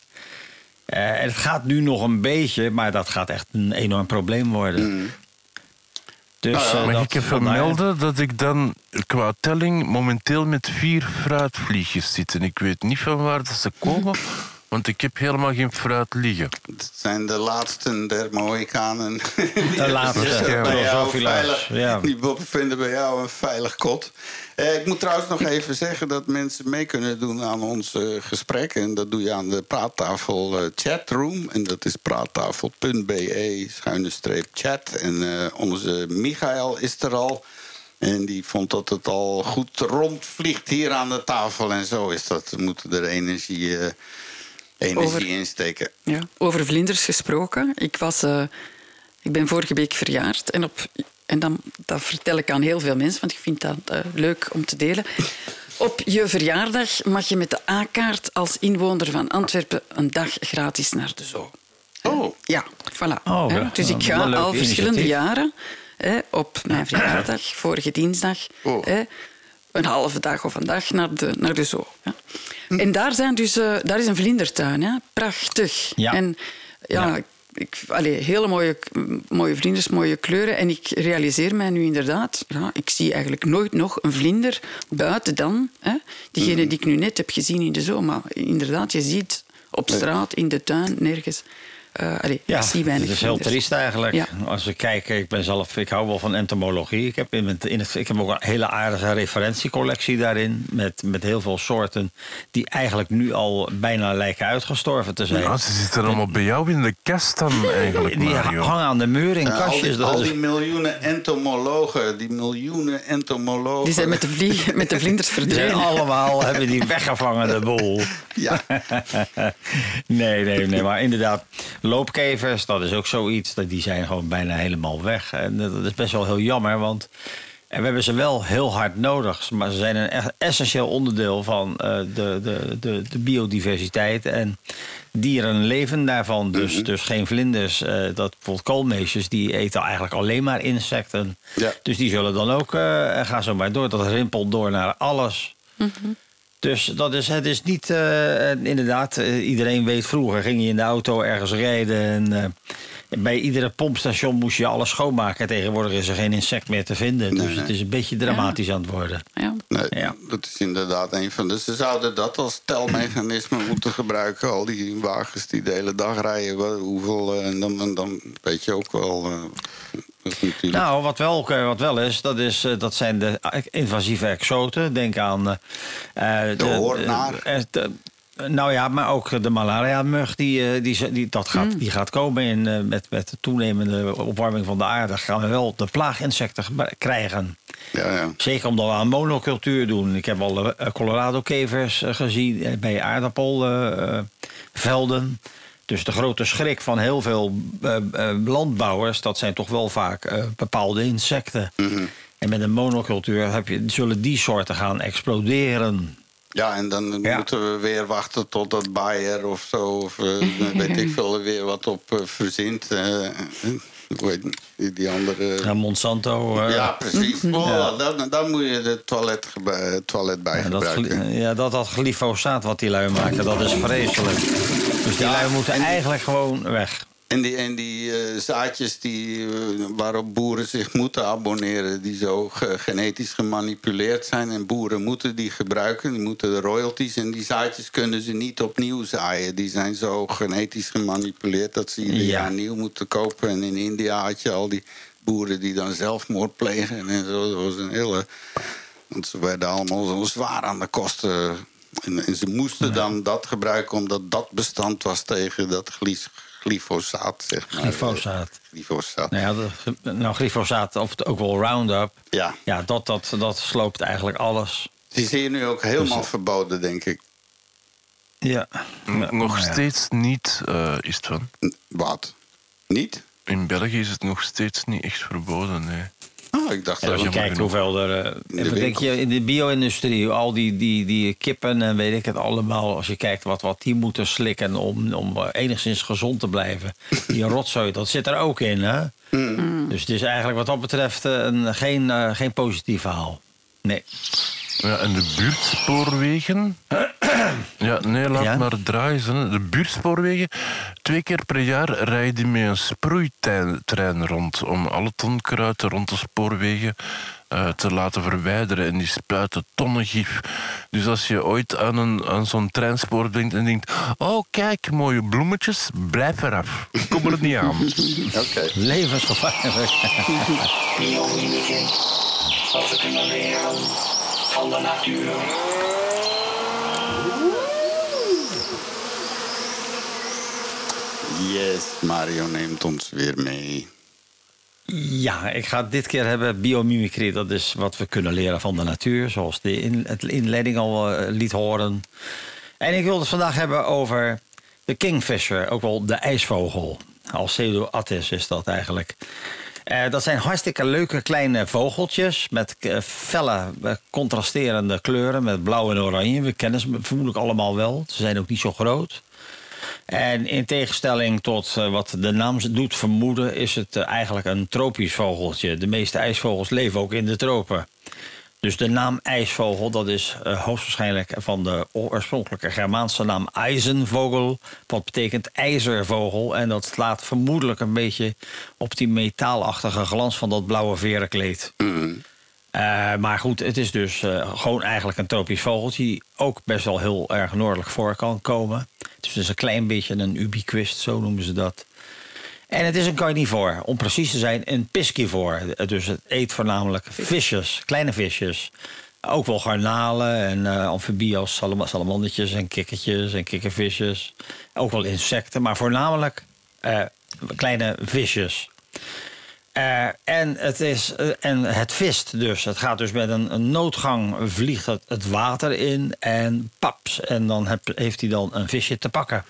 het gaat nu nog een beetje, maar dat gaat echt een enorm probleem worden. Mm. Dus, Nou ja, eh, Mag ik even melden dat ik dan qua telling momenteel met vier fruitvliegjes zit. En ik weet niet van waar dat ze komen, want ik heb helemaal geen fruit liggen. Het zijn de laatste der Mohikanen. De laatste. Ja, bij jou Drosophila. veilig, Ja. Die vinden bij jou een veilig kot. Eh, ik moet trouwens nog even zeggen dat mensen mee kunnen doen aan ons eh, gesprek. En dat doe je aan de praattafel eh, chatroom. En dat is praattafel.be schuine streep chat. En eh, onze Michael is er al. En die vond dat het al goed rondvliegt hier aan de tafel. En zo is dat. We moeten er energie, eh, energie Over- in steken. Ja, over vlinders gesproken. Ik, was, eh, ik ben vorige week verjaard. En, op, en dan, dat vertel ik aan heel veel mensen, want ik vind dat eh, leuk om te delen. Op je verjaardag mag je met de A-kaart als inwoner van Antwerpen een dag gratis naar de zoo. Oh, Ja, voilà. Oh, ja. Dus ik ga al verschillende initiatief. jaren hè, op mijn verjaardag, vorige dinsdag, Oh. hè, een halve dag of een dag naar de, naar de zoo. Ja. En daar, zijn dus, eh, daar is een vlindertuin, hè. prachtig. Ja. En ja, Ja. Ik, allee, hele mooie, mooie vlinders, mooie kleuren. En ik realiseer mij nu inderdaad, ja, ik zie eigenlijk nooit nog een vlinder buiten dan. Hè, diegene die ik nu net heb gezien in de zoo. Maar inderdaad, je ziet op straat, in de tuin, nergens. Eh, allee, Ja, ik zie weinig het is heel vlinders. triest eigenlijk. Ja. Als we kijken, ik ben zelf, ik hou wel van entomologie. Ik heb, in het, in het, ik heb ook een hele aardige referentiecollectie daarin. Met, met heel veel soorten die eigenlijk nu al bijna lijken uitgestorven te zijn. Ja, ze zitten allemaal bij jou in de kast dan eigenlijk, die Mario. hangen aan de muur in Ja, al, kastjes. die, dat al is- die miljoenen entomologen, die miljoenen entomologen. Die zijn met de, vlie- met de vlinders verdwenen. allemaal, hebben die weggevangen, de boel. Ja, nee, nee, nee. Maar inderdaad, loopkevers, dat is ook zoiets. dat Die zijn gewoon bijna helemaal weg. En dat is best wel heel jammer, want... En we hebben ze wel heel hard nodig. Maar ze zijn een echt essentieel onderdeel van eh, de, de, de, de biodiversiteit. En dieren leven daarvan. Dus, Mhm. dus geen vlinders. eh, dat bijvoorbeeld koolmeesjes, die eten eigenlijk alleen maar insecten. Ja. Dus die zullen dan ook, eh ga zo maar door. Dat rimpelt door naar alles. Dus dat is, het is niet, eh, inderdaad, eh, iedereen weet vroeger ging je in de auto ergens rijden. En, eh, bij iedere pompstation moest je alles schoonmaken. Tegenwoordig is er geen insect meer te vinden. Nee, dus het is een beetje dramatisch aan het worden. Ja. nee, Ja. dat is inderdaad een van de. Ze zouden dat als telmechanisme moeten gebruiken. Al die wagens die de hele dag rijden. Hoeveel, eh, en dan, dan weet je ook wel. eh, natuurlijk. Nou, wat wel, eh, wat wel is, dat, is, dat zijn de invasieve exoten. Denk aan... eh, eh, De hoornaar. de- nou ja, maar ook de malaria-mug, die, eh, die, die, dat gaat, die gaat komen. In, eh, met, met de toenemende opwarming van de aarde gaan we wel de plaaginsecten krijgen. ja, ja. Zeker omdat we aan monocultuur doen. Ik heb al eh, Colorado-kevers eh, gezien eh, bij aardappelvelden. dus de grote schrik van heel veel eh, eh, landbouwers... dat zijn toch wel vaak eh, bepaalde insecten. En met een monocultuur heb je, zullen die soorten gaan exploderen. Ja, en dan Ja. moeten we weer wachten totdat Bayer of zo, of eh, weet ik veel, er weer wat op eh, verzint. eh, hoe heet die- andere. En Monsanto... ja, precies. Voilà, dan, dan moet je de toilet, toilet bij Ja, dat, gebruiken. ja, dat, dat glyfosaat wat die lui maken, dat is vreselijk. Dus die lui moeten en- eigenlijk gewoon weg. En die, en die eh, zaadjes die, eh, waarop boeren zich moeten abonneren, die zo ge- genetisch gemanipuleerd zijn. En boeren moeten die gebruiken, die moeten de royalties. En die zaadjes kunnen ze niet opnieuw zaaien. Die zijn zo genetisch gemanipuleerd dat ze ieder Ja. jaar nieuw moeten kopen. En in India had je al die boeren die dan zelfmoord plegen en zo. Dat was een hele. Want ze werden allemaal zo zwaar aan de kosten. En, en ze moesten dan dat gebruiken omdat dat bestand was tegen dat glys- glyfosaat. Zeg maar. Glyfosaat. Glyfosaat. Nou, ja, nou, glyfosaat of ook wel Roundup. Ja. Ja, dat, dat, dat sloopt eigenlijk alles. Die is hier nu ook helemaal verboden, denk ik. Ja. N- Nog Ja. steeds niet, eh, is het van. Wat? Niet? In België is het nog steeds niet echt verboden, nee. Oh, ik dacht Ja, dat als je kijkt hoeveel er. eh, de wat denk je in de bio-industrie, al die, die, die kippen en weet ik het allemaal. Als je kijkt wat, wat die moeten slikken om, om eh, enigszins gezond te blijven. Die rotzooi, dat zit er ook in. Hè? Dus het is eigenlijk wat dat betreft eh, een, geen, geen positief verhaal. Nee. Ja, en de buurtspoorwegen. ja, nee, laat Ja? maar draaien. De buurtspoorwegen, twee keer per jaar rijden die met een sproeitrein rond om al het onkruid rond de spoorwegen eh, te laten verwijderen. En die spuiten tonnen gif. Dus als je ooit aan, een, aan zo'n treinspoor denkt en denkt... Oh, kijk, mooie bloemetjes, blijf eraf. Kom er niet aan. Oké. Levensgevaarlijk. Van de natuur. Yes, Mario neemt ons weer mee. Ja, ik ga het dit keer hebben biomimicry. Dat is wat we kunnen leren van de natuur, zoals de in, het inleiding al eh, liet horen. En ik wil het vandaag hebben over de kingfisher, ook wel de ijsvogel. Alcedo attis is dat eigenlijk. Eh, dat zijn hartstikke leuke kleine vogeltjes met eh, felle, eh, contrasterende kleuren, met blauw en oranje. We kennen ze vermoedelijk allemaal wel. Ze zijn ook niet zo groot. En in tegenstelling tot wat de naam doet vermoeden, is het eigenlijk een tropisch vogeltje. De meeste ijsvogels leven ook in de tropen. Dus de naam ijsvogel, dat is eh, hoogstwaarschijnlijk van de oorspronkelijke Germaanse naam ijzenvogel. Wat betekent ijzervogel. En dat slaat vermoedelijk een beetje op die metaalachtige glans van dat blauwe verenkleed. Eh, maar goed, het is dus eh, gewoon eigenlijk een tropisch vogeltje... die ook best wel heel erg noordelijk voor kan komen. Het is dus een klein beetje een ubiquist, zo noemen ze dat. En het is een carnivore, om precies te zijn een piscivore. Dus het eet voornamelijk visjes, kleine visjes. Ook wel garnalen en eh amfibieën als salamandertjes en kikkertjes en kikkervisjes. Ook wel insecten, maar voornamelijk eh, kleine visjes. Eh, en, het is, en het vist dus. Het gaat dus met een, een noodgang vliegt het, het water in en paps. En dan heb- heeft hij dan een visje te pakken.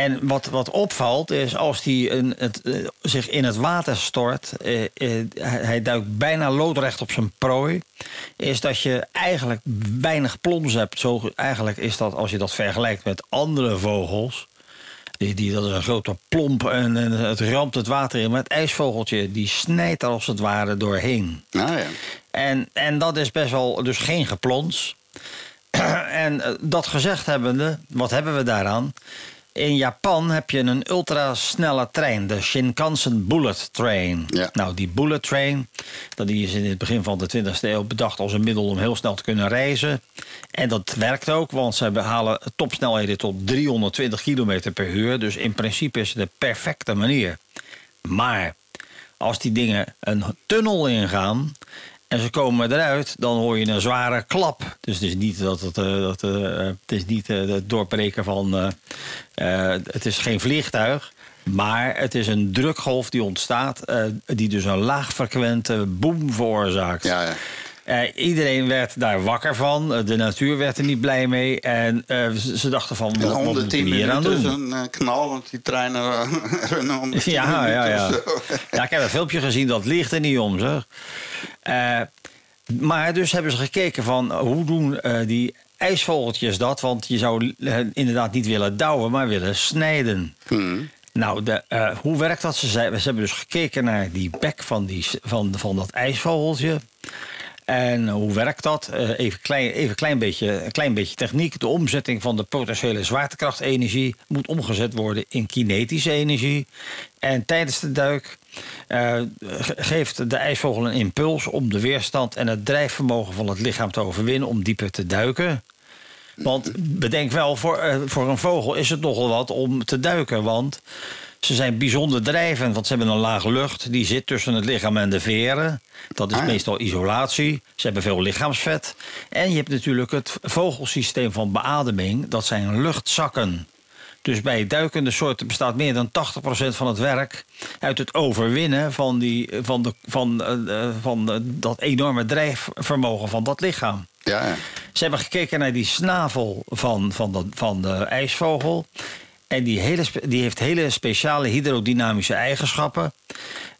En wat, wat opvalt is als hij een, het, eh, zich in het water stort, eh, eh, hij, duikt bijna loodrecht op zijn prooi, is dat je eigenlijk weinig plons hebt. Zo, eigenlijk is dat, als je dat vergelijkt met andere vogels, die, die, dat is een grote plomp en, en het ramt het water in. Maar het ijsvogeltje die snijdt er als het ware doorheen. Nou ja. En, en dat is best wel dus geen geplons. en dat gezegd hebbende, wat hebben we daaraan? In Japan heb je een ultrasnelle trein, de Shinkansen Bullet Train. Ja. Nou, die Bullet Train, dat die is in het begin van de 20e eeuw bedacht als een middel om heel snel te kunnen reizen. En dat werkt ook, want ze behalen topsnelheden tot 320 km per uur. Dus in principe is het de perfecte manier. Maar als die dingen een tunnel ingaan en ze komen eruit, dan hoor je een zware klap. Dus het is niet, dat het, eh, dat, eh, het, is niet eh, doorbreken van. het is geen vliegtuig. Maar het is een drukgolf die ontstaat, die dus een laagfrequente boom veroorzaakt. Ja, ja. Eh, iedereen werd daar wakker van. Eh, de natuur werd er niet blij mee. En eh, ze, dachten van, wat, moeten we hier aan doen? is een knal, want die treinen runnen om Ja, ja, ja. ja. Ik heb een filmpje gezien, dat ligt er niet om, zeg. Maar dus hebben ze gekeken van, hoe doen die ijsvogeltjes dat? Want je zou inderdaad niet willen douwen, maar willen snijden. Nou, de, hoe werkt dat? Ze, ze hebben dus gekeken naar die bek van, die, van, van dat ijsvogeltje. En hoe werkt dat? Eh, even klein, even klein beetje, een klein beetje techniek. De omzetting van de potentiële zwaartekrachtenergie moet omgezet worden in kinetische energie. En tijdens de duik eh, ge- geeft de ijsvogel een impuls om de weerstand en het drijfvermogen van het lichaam te overwinnen om dieper te duiken. Want bedenk wel, voor, eh, voor een vogel is het nogal wat om te duiken. Want ze zijn bijzonder drijvend, want ze hebben een laag lucht. Die zit tussen het lichaam en de veren. Dat is Ah, meestal isolatie. Ze hebben veel lichaamsvet. En je hebt natuurlijk het vogelsysteem van beademing. Dat zijn luchtzakken. Dus bij duikende soorten bestaat meer dan 80% van het werk uit het overwinnen van, die, van, de, van, eh, eh, van eh, dat enorme drijfvermogen van dat lichaam. Ja, ja. Ze hebben gekeken naar die snavel van, van, de, van de ijsvogel. En die, hele, die heeft hele speciale hydrodynamische eigenschappen.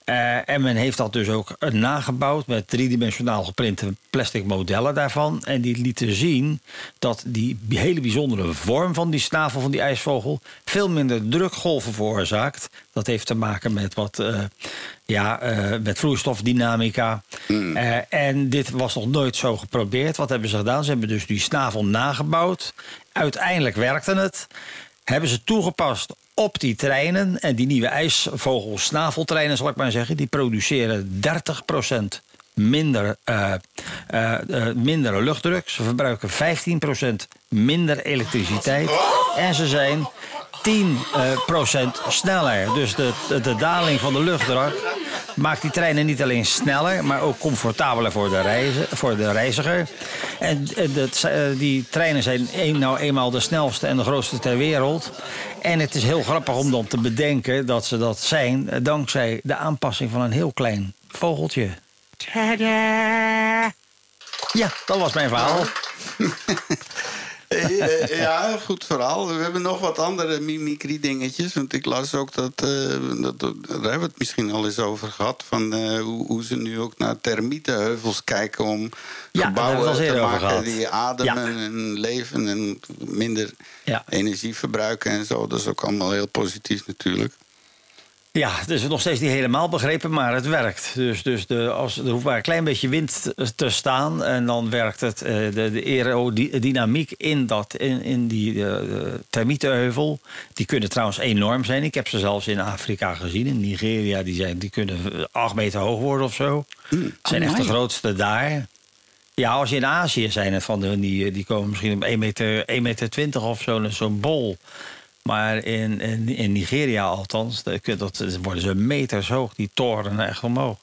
Eh, en men heeft dat dus ook eh, nagebouwd met driedimensionaal geprinte plastic modellen daarvan. En die lieten zien dat die hele bijzondere vorm van die snavel van die ijsvogel veel minder drukgolven veroorzaakt. Dat heeft te maken met wat eh, ja, met vloeistofdynamica. Eh, en dit was nog nooit zo geprobeerd. Wat hebben ze gedaan? Ze hebben dus die snavel nagebouwd. uiteindelijk werkte het. Hebben ze toegepast op die treinen. En die nieuwe ijsvogelsnaveltreinen, zal ik maar zeggen, die produceren 30% minder, eh, eh, eh, minder luchtdruk. Ze verbruiken 15% minder elektriciteit. En ze zijn 10% sneller. Dus de, de, de daling van de luchtdruk maakt die treinen niet alleen sneller, maar ook comfortabeler voor de, reizen, voor de reiziger. En eh, dat- eh, die treinen zijn een, nou eenmaal de snelste en de grootste ter wereld. En het is heel grappig om dan te bedenken dat ze dat zijn eh, dankzij de aanpassing van een heel klein vogeltje. Ja, dat was mijn verhaal. Eh, ja, goed verhaal. We hebben nog wat andere mimicry dingetjes. Want ik las ook dat, eh, dat, daar hebben we het misschien al eens over gehad. Van eh, hoe, hoe ze nu ook naar termietenheuvels kijken om gebouwen te maken die ademen Ja. en leven en minder energie verbruiken en zo. Dat is ook allemaal heel positief natuurlijk. Ja, het is nog steeds niet helemaal begrepen, maar het werkt. Dus, dus de, als, er hoeft maar een klein beetje wind te- staan... en dan werkt het, eh, de, de aerodynamiek in, dat, in, in die eh, de termietenheuvel... die kunnen trouwens enorm zijn. Ik heb ze zelfs in Afrika gezien, in Nigeria. Die, zijn, die kunnen eh, acht meter hoog worden of zo. Het zijn echt de grootste daar. Ja, als je in Azië zijn het van de, die, die komen misschien op 1 meter, 1 meter 20 of zo, zo'n bol. Maar in, in, in Nigeria althans, dat, worden ze meters hoog, die toren echt omhoog.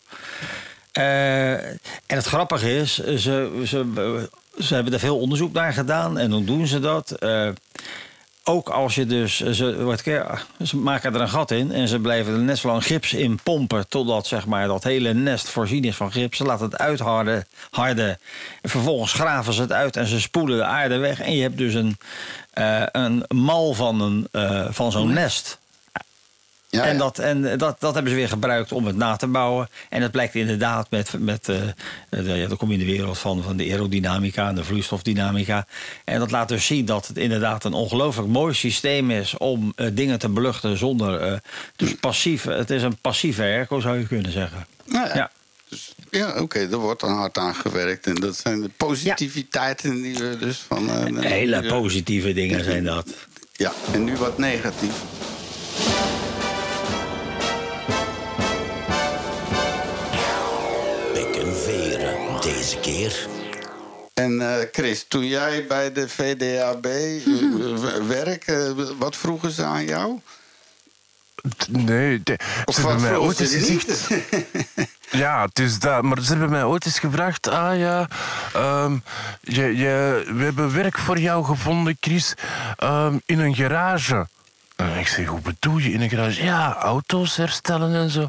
Eh, en het grappige is, ze, ze, ze hebben er veel onderzoek naar gedaan en hoe doen ze dat? Eh, ook als je dus, ze, wat, keer- ze maken er een gat in en ze blijven er net zo lang gips in pompen totdat zeg maar, dat hele nest voorzien is van gips. Ze laten het uitharden, harden. Vervolgens graven ze het uit en ze spoelen de aarde weg. En je hebt dus een, eh, een mal van, een, eh, van zo'n nest. Ja, en ja. dat, en dat, dat hebben ze weer gebruikt om het na te bouwen. En het blijkt inderdaad met. met eh, de, ja, dan kom je in de wereld van, van de aerodynamica en de vloeistofdynamica. En dat laat dus zien dat het inderdaad een ongelooflijk mooi systeem is om eh, dingen te beluchten zonder. eh, dus passief. Het is een passieve airco, zou je kunnen zeggen. Nou ja. Ja. Dus, ja, oké, er wordt dan hard aan gewerkt. En dat zijn de positiviteiten die we dus van... eh, Hele ja. positieve dingen zijn dat. Ja, en nu wat negatief. Deze keer. En eh, Chris, toen jij bij de VDAB eh, werk, eh, wat vroegen ze aan jou? Nee, de- Of ze hebben mij ooit eens ze gezegd... Ja, het is dat. Maar ze hebben mij ooit eens gevraagd... Ah ja, ehm, je, je, we hebben werk voor jou gevonden, Chris, ehm, in een garage. En ik zeg, hoe bedoel je in een garage? Ja, auto's herstellen en zo.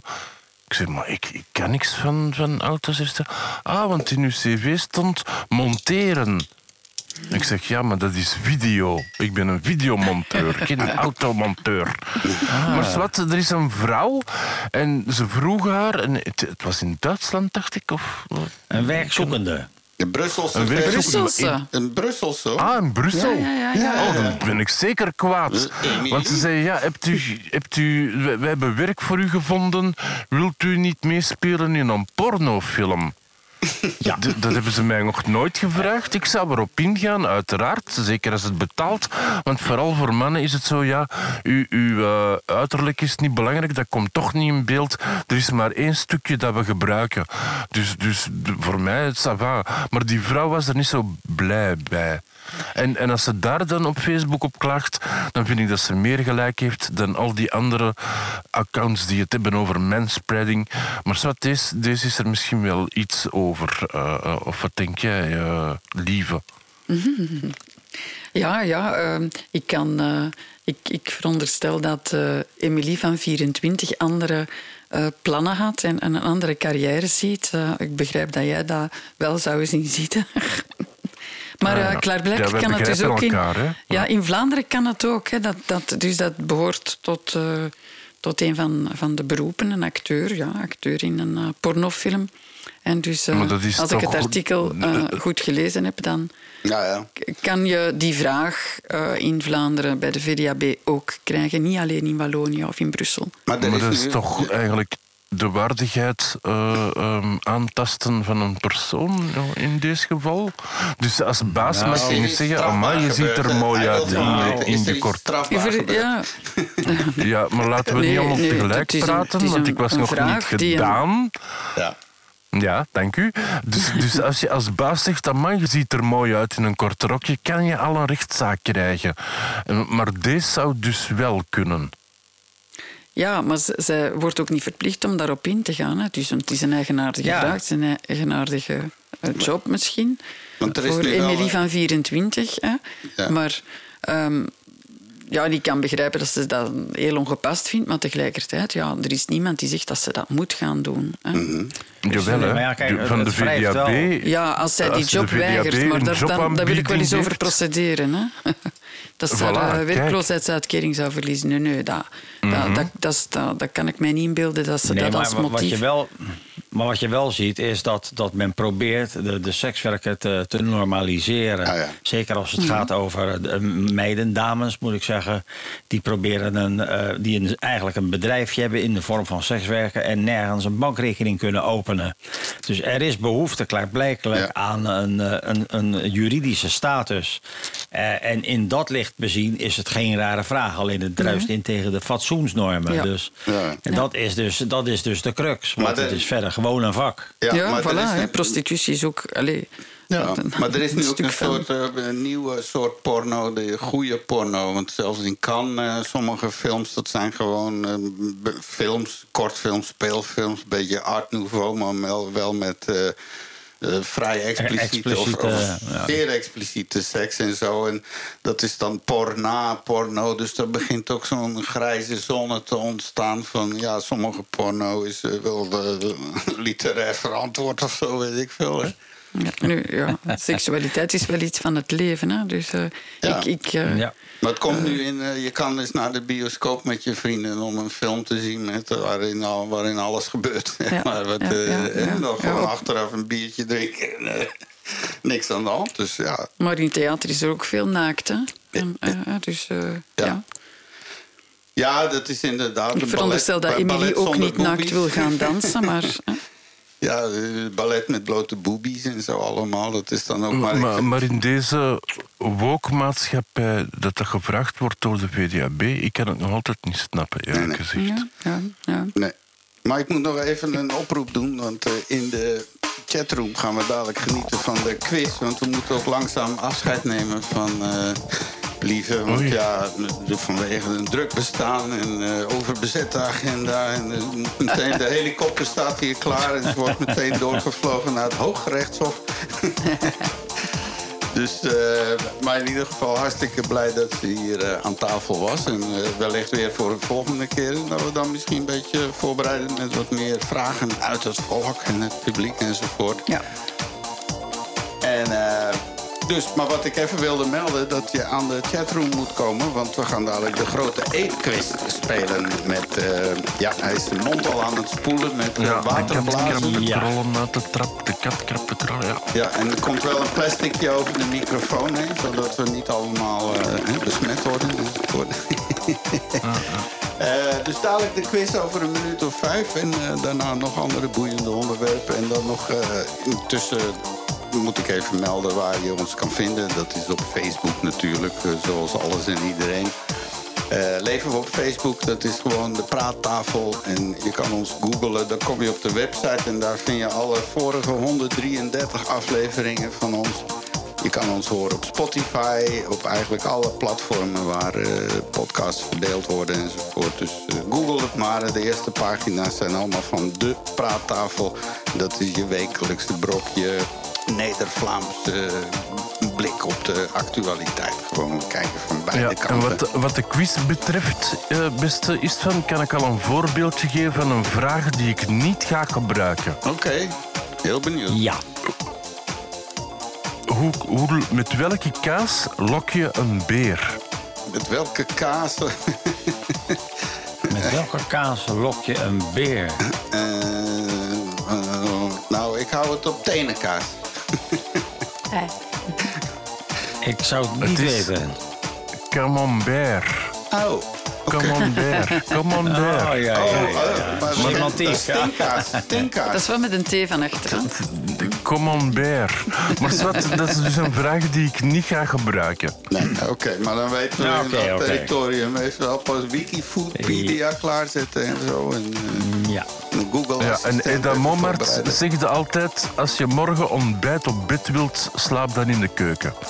Ik zeg, maar ik, ik kan niks van, van auto's. Ah, want in uw cv stond monteren. Ik zeg, ja, maar dat is video. Ik ben een videomonteur, geen automonteur. Maar wat, er is een vrouw en ze vroeg haar... En het, het was in Duitsland, dacht ik, of... Een werkzoekende. Een Brusselse. Een Brusselse. Een Brusselse. Ah, in Brussel? Ja, ja, ja, ja. Oh, dan ben ik zeker kwaad. Eh? Want ze zei, ja, hebt u, hebt u, we hebben werk voor u gevonden. Wilt u niet meespelen in een pornofilm? Ja. dat hebben ze mij nog nooit gevraagd. Ik zou erop ingaan, uiteraard. Zeker als het betaalt. Want vooral voor mannen is het zo, ja, uw, eh, uiterlijk is niet belangrijk. Dat komt toch niet in beeld. Er is maar één stukje dat we gebruiken. Dus, dus voor mij, het va. Maar die vrouw was er niet zo blij bij. En, en als ze daar dan op Facebook op klaagt, dan vind ik dat ze meer gelijk heeft dan al die andere accounts die het hebben over manspreading. Maar zwart, deze, deze is er misschien wel iets over. Eh, eh, of wat denk jij, eh, lieve? Ja, ja ehm, ik, kan, ik, ik veronderstel dat Emilie van 24 andere plannen had en, en een andere carrière ziet. Ik begrijp dat jij dat wel zou zien zitten. maar ja. klaarblijkelijk Ja, we kan het dus ook in... elkaar? Ja, in Vlaanderen kan het ook. Hè, dat, dat, dus dat behoort tot, eh, tot een van, van de beroepen, een acteur. Ja, acteur in een eh, pornofilm. En dus Maar dat is als ik het goed- artikel goed gelezen heb, dan Ja, ja. kan je die vraag eh, in Vlaanderen bij de VDAB ook krijgen. Niet alleen in Wallonië of in Brussel. Maar, Maar dat nu- is toch eigenlijk de waardigheid eh, ehm, aantasten van een persoon ja, in deze geval. Dus als baas Nou, mag je niet zeggen, amai, je ziet er mooi uit in, in je kort. Ja, Ja, maar laten we Nee, niet allemaal nee, tegelijk een- praten, want ik was nog niet gedaan. Ja. Ja, dank u. Dus, dus als je als baas zegt, man, je ziet er mooi uit in een kort rokje, kan je al een rechtszaak krijgen. En- Maar deze zou dus wel kunnen. Ja, maar ze- zij wordt ook niet verplicht om daarop in te gaan. Hè. Dus het is een eigenaardige Ja. vraag, het is een eigenaardige eh, job misschien. Want er is voor Emily van 24. Hè. Ja. Maar ehm, ja, ik kan begrijpen dat ze dat heel ongepast vindt, maar tegelijkertijd, ja, er is niemand die zegt dat ze dat moet gaan doen. Hè. Mhm. Jawel, hè. maar ja, kijk, De- van de VDAB... Ja, als zij die Als job weigert, maar daar, dan, daar wil ik wel eens over procederen. Hè? Dat ze Voilà, haar eh, werkloosheidsuitkering zou verliezen. Nee, nee, dat, dat, dat, dat, dat, dat kan ik mij niet inbeelden dat ze Nee, dat maar als wa- wat motief... je wel, maar wat je wel ziet is dat, dat men probeert de, de sekswerken te, te normaliseren. Ah, ja. Zeker als het gaat over de meiden, dames moet ik zeggen. Die proberen een, eh, die een, eigenlijk een bedrijfje hebben in de vorm van sekswerken en nergens een bankrekening kunnen openen. Dus er is behoefte klaarblijkelijk Ja. aan een, eh, een, een juridische status. Eh, en in dat licht bezien is het geen rare vraag. Alleen het druist in tegen de fatsoensnormen. Ja. Dus, Ja. en dat, is dus, dat is dus de crux. Maar Want de- het is verder gewoon een vak. Ja, maar voilà. is prostitutie is ook... Allee, Ja, een- maar er is nu ook een soort eh, een nieuwe soort porno, de goede porno. Want zelfs in Cannes, eh, sommige films, dat zijn gewoon films, kortfilms, speelfilms, een beetje art nouveau, maar wel, wel met eh, eh, vrij expliciete, of, expliciete, of ja. zeer expliciete seks en zo. En dat is dan porna, porno. Dus daar begint ook zo'n grijze zone te ontstaan van... ja, sommige porno is eh, wel eh, literair verantwoord of zo, weet ik veel, hè. Ja, nu, ja, seksualiteit is wel iets van het leven. Hè? Dus eh, Ja. ik... ik eh, Ja. Maar het komt nu in, eh, je kan eens naar de bioscoop met je vrienden om een film te zien met, waarin, al, waarin alles gebeurt. Ja, maar wat, ja, eh, ja, en dan Ja. gewoon achteraf een biertje drinken en eh, niks aan de hand. Dus ja, Maar in theater is er ook veel naakt. Hè? Eh, dus eh, Ja. ja. ja, dat is inderdaad. Ik een veronderstel dat ballet- ballet ook niet naakt wil gaan dansen, maar... Ja, eh, ballet met blote boobies en zo allemaal. Dat is dan ook maar. Maar, maar in deze woke-maatschappij dat dat gevraagd wordt door de VDAB, ik kan het nog altijd niet snappen, eerlijk Nee, nee. gezegd. Ja, ja, ja. Nee. Maar ik moet nog even een oproep doen, want eh, in de chatroom gaan we dadelijk genieten van de quiz. Want we moeten ook langzaam afscheid nemen van eh Want Oei. ja, vanwege een druk bestaan en eh, overbezette agenda. En eh, meteen de helikopter staat hier klaar en ze wordt meteen doorgevlogen naar het Hooggerechtshof. Dus, eh, maar in ieder geval hartstikke blij dat ze hier aan tafel was. En wellicht weer voor de volgende keer. Dat we dan misschien een beetje voorbereiden met wat meer vragen uit het volk en het publiek enzovoort. ja. En dus, maar wat ik even wilde melden, dat je aan de chatroom moet komen. Want we gaan dadelijk de grote eetquiz spelen met... eh, ja, hij is zijn mond al aan het spoelen met Ja, waterblazen. de Ja. krollen uit de trap, de kat de ja. Ja, en er komt wel een plasticje over de microfoon heen, zodat we niet allemaal eh, hè, besmet worden. enzovoort. Eh, dus dadelijk de quiz over een minuut of vijf. En daarna nog andere boeiende onderwerpen. En dan nog eh, intussen moet ik even melden waar je ons kan vinden. Dat is op Facebook natuurlijk, eh, zoals alles en iedereen. Eh, leven we op Facebook, dat is gewoon de praattafel. En je kan ons googlen, dan kom je op de website... en daar vind je alle vorige 133 afleveringen van ons. Je kan ons horen op Spotify, op eigenlijk alle platformen... waar eh, podcasts verdeeld worden enzovoort. Dus google het maar. De eerste pagina's zijn allemaal van de praattafel. Dat is je wekelijkse brokje Neder-Vlaamse blik op de actualiteit. Gewoon kijken van beide Ja, en kanten. wat, wat de quiz betreft, eh, beste Istvan, kan ik al een voorbeeldje geven van een vraag die ik niet ga gebruiken. Oké, heel benieuwd. Ja. Hoe, hoe, met welke kaas lok je een beer? Met welke kaas? Met welke kaas lok je een beer? Eh, eh, nou, ik hou het op tenenkaas. Ik zou het niet Het is- weten. Camembert. Oh, Camembert. Camembert. Oh, ja, ja, Oh, ja. eh, maar- Semantiek, dat is ja. Tinkaas. Tinkaas. Dat is wel met een T van achteraan. Camembert. Maar zwart, dat is dus een vraag die ik niet ga gebruiken. Nee, oké, maar dan weten we Ja, in dat oké. territorium even wel pas Wikipedia klaarzetten en zo. En eh, Ja. een Google Ja, en Eda Momart zegt altijd... als je morgen ontbijt op bed wilt, slaap dan in de keuken.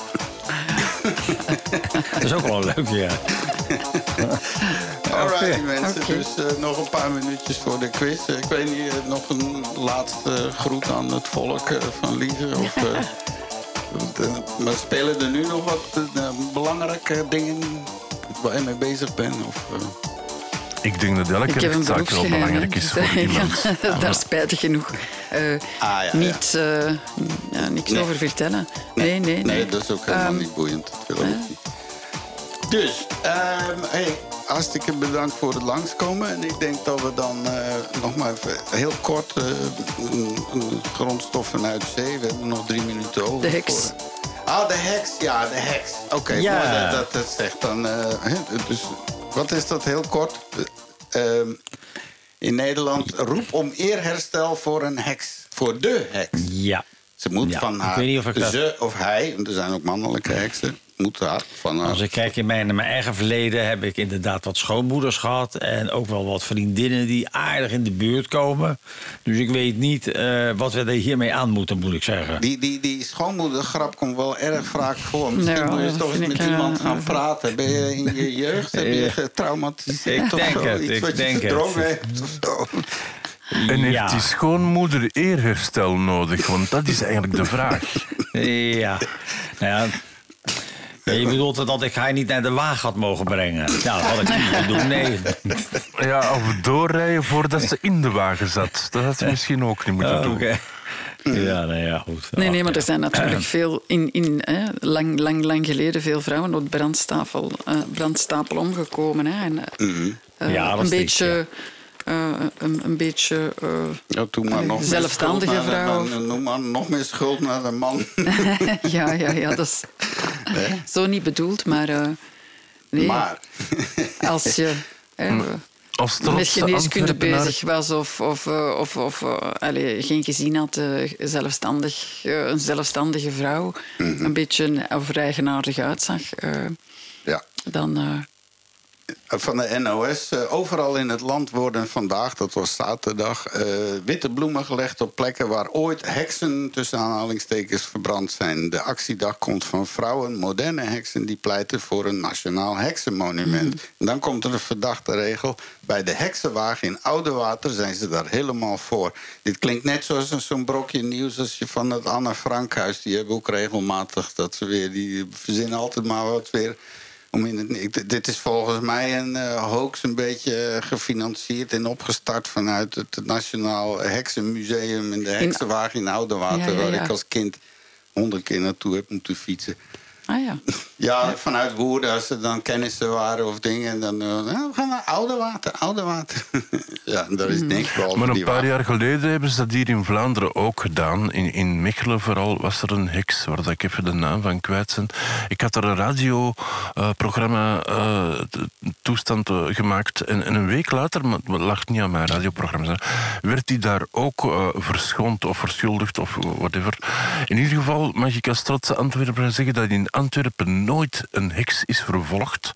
Dat is ook wel leuk, ja. Alright, mensen. Dus eh, nog een paar minuutjes voor de quiz. Eh, ik weet niet, eh, nog een laatste groet aan het volk van Lieve? Of, eh, maar spelen er nu nog wat belangrijke dingen waar je mee bezig bent? Of, eh, Ik denk dat elke rechtszaak wel belangrijk is dus, voor iemand. Daar spijtig genoeg eh, ja, ja. niet, eh, ja, niks Nee. over vertellen. Nee, nee, nee. Nee, dat is ook helemaal Ehm, niet boeiend. Dat wil ik niet. Dus, ehm, hey, hartstikke bedankt voor het langskomen. En ik denk dat we dan eh, nog maar even heel kort eh, grondstoffen uit zee. We hebben nog drie minuten over. De heks. voor- Ah, de heks. Ja, de heks. Oké, Ja. mooi dat, dat dat zegt dan. eh, hè, dus wat is dat heel kort? Eh, ehm, in Nederland roep om eerherstel voor een heks. Voor de heks. Ja. Ze moet Ja, van ik haar, weet niet of ik dat- ze of hij, want er zijn ook mannelijke heksen, moet haar van haar. Als ik kijk in mijn, in mijn eigen verleden heb ik inderdaad wat schoonmoeders gehad. En ook wel wat vriendinnen die aardig in de buurt komen. Dus ik weet niet eh, wat we er hiermee aan moeten, moet ik zeggen. Die, die, die schoonmoedergrap komt wel erg vaak voor. Misschien moet je toch eens met iemand eh, gaan praten. Ben je in je jeugd heb je getraumatiseerd Ik of denk zo? het, Iets ik wat je denk het. verdrongen hebt of zo? En heeft Ja. die schoonmoeder eerherstel nodig? Want dat is eigenlijk de vraag. Ja. Nou ja. Ja, je bedoelt dat ik haar niet naar de waag had mogen brengen. Nou, dat had ik niet moeten doen, nee. Ja, of doorrijden voordat ze in de wagen zat. Dat had ze misschien ook niet moeten Oh, doen. Oké. Ja, nou ja, goed. Nee, nee, maar er zijn natuurlijk veel, in, in, hè, lang, lang, lang geleden, veel vrouwen op brandstapel, eh, brandstapel omgekomen. Hè, en, eh, Ja, dat een, beetje, eh, een, een beetje. eh, Ja, doe maar Een nog zelfstandige vrouw. dan- Noem maar nog meer schuld naar de man. ja, ja, ja, dat is zo niet bedoeld, maar. eh, nee, Maar, als je. Als met geneeskunde bezig was of, of, eh, of, of eh, allee, geen gezin had, eh, zelfstandig, eh, een zelfstandige vrouw, Mhm. een beetje een- of eigenaardig uitzag, eh, ja. dan... van de NOS. Eh, overal in het land worden vandaag, dat was zaterdag, eh, witte bloemen gelegd op plekken waar ooit heksen tussen aanhalingstekens verbrand zijn. De actiedag komt van vrouwen, moderne heksen, die pleiten voor een nationaal heksenmonument. En dan komt er een verdachte regel. Bij de heksenwagen in Oudewater zijn ze daar helemaal voor. Dit klinkt net zoals een- zo'n brokje nieuws als je van het Anne Frankhuis. Die hebben ook regelmatig dat ze weer, die verzinnen altijd maar wat weer om in het, dit is volgens mij een eh, hoax een beetje eh, gefinancierd en opgestart vanuit het Nationaal Heksenmuseum en de Heksenwagen in Oudewater, Ja, ja, waar ik als kind honderd keer naartoe heb moeten fietsen. Ah ja. Ja, vanuit Woerden, als er dan kennissen waren of dingen. En dan, eh, nou, we gaan naar Oudewater, Oudewater. ja, en daar is denk ik wel Maar een paar jaar geleden hebben ze dat hier in Vlaanderen ook gedaan. In, in Mechelen vooral was er een heks, waar dat ik even de naam van kwijt ben. Ik had er een radioprogramma eh, toestand eh, gemaakt. En, en een week later, maar het lag niet aan mijn radioprogramma, werd die daar ook eh, verschoond of verschuldigd of whatever. In ieder geval mag ik als trotse Antwerpen zeggen dat in Antwerpen nooit een heks is vervolgd.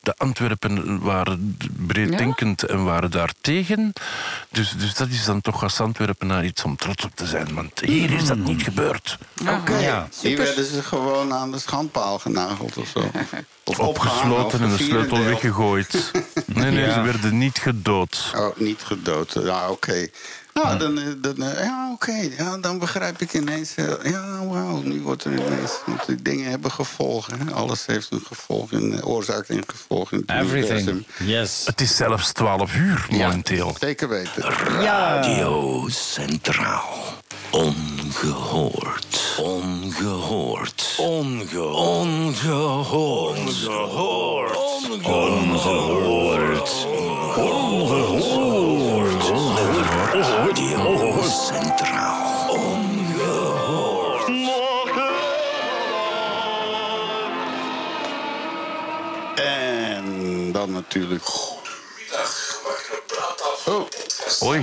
De Antwerpen waren breeddenkend en waren daartegen. Dus, dus dat is dan toch als Antwerpenaar iets om trots op te zijn. Want hier is dat niet gebeurd. Oké, Ja, die werden ze gewoon aan de schandpaal genageld of zo. Of Opgesloten en de sleutel weggegooid. Nee, nee, Ja. ze werden niet gedood. Oh, niet gedood. Ja, oké. Nou, dan, eh, dan, eh, ja, oké. Ja, dan begrijp ik ineens. eh, ja, wauw, nu wordt er ineens. Want die dingen hebben gevolgen. hè. Alles heeft een gevolg, een oorzaak en gevolg in het Everything. universum. Yes. Het is zelfs 12 uur momenteel. Zeker weten. Radio Centraal. Ongehoord. Ongehoord. Onge ongehoord. Ongehoord. Ongehoord. Ongehoord. Radio Centraal. Ongehoord. En dan natuurlijk... Oh, Oei,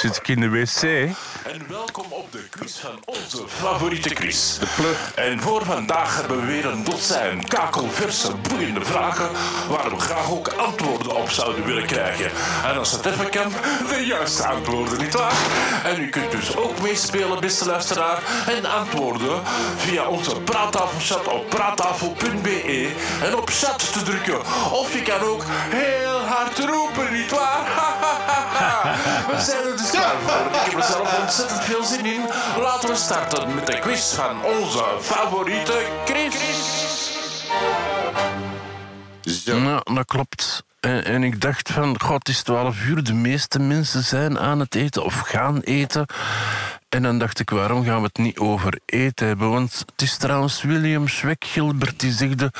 zit ik in de wc? En welkom op de quiz van onze favoriete quiz. De plug. En voor vandaag hebben we weer een dozijn kakelverse, boeiende vragen waar we graag ook antwoorden op zouden willen krijgen. En als het even kan, de juiste antwoorden, nietwaar? En u kunt dus ook meespelen, beste luisteraar, en antwoorden via onze praattafelchat op praattafel.be en op chat te drukken. Of je kan ook heel hard roepen, nietwaar? We zijn er dus klaar voor. Ik heb er zelf ontzettend veel zin in. Laten we starten met de quiz van onze favoriete Chris. zo. Ja, dat klopt. En, en ik dacht van, god, het is 12 uur, de meeste mensen zijn aan het eten of gaan eten. En dan dacht ik, waarom gaan we het niet over eten hebben? Want het is trouwens William Schweck Gilbert die zegde...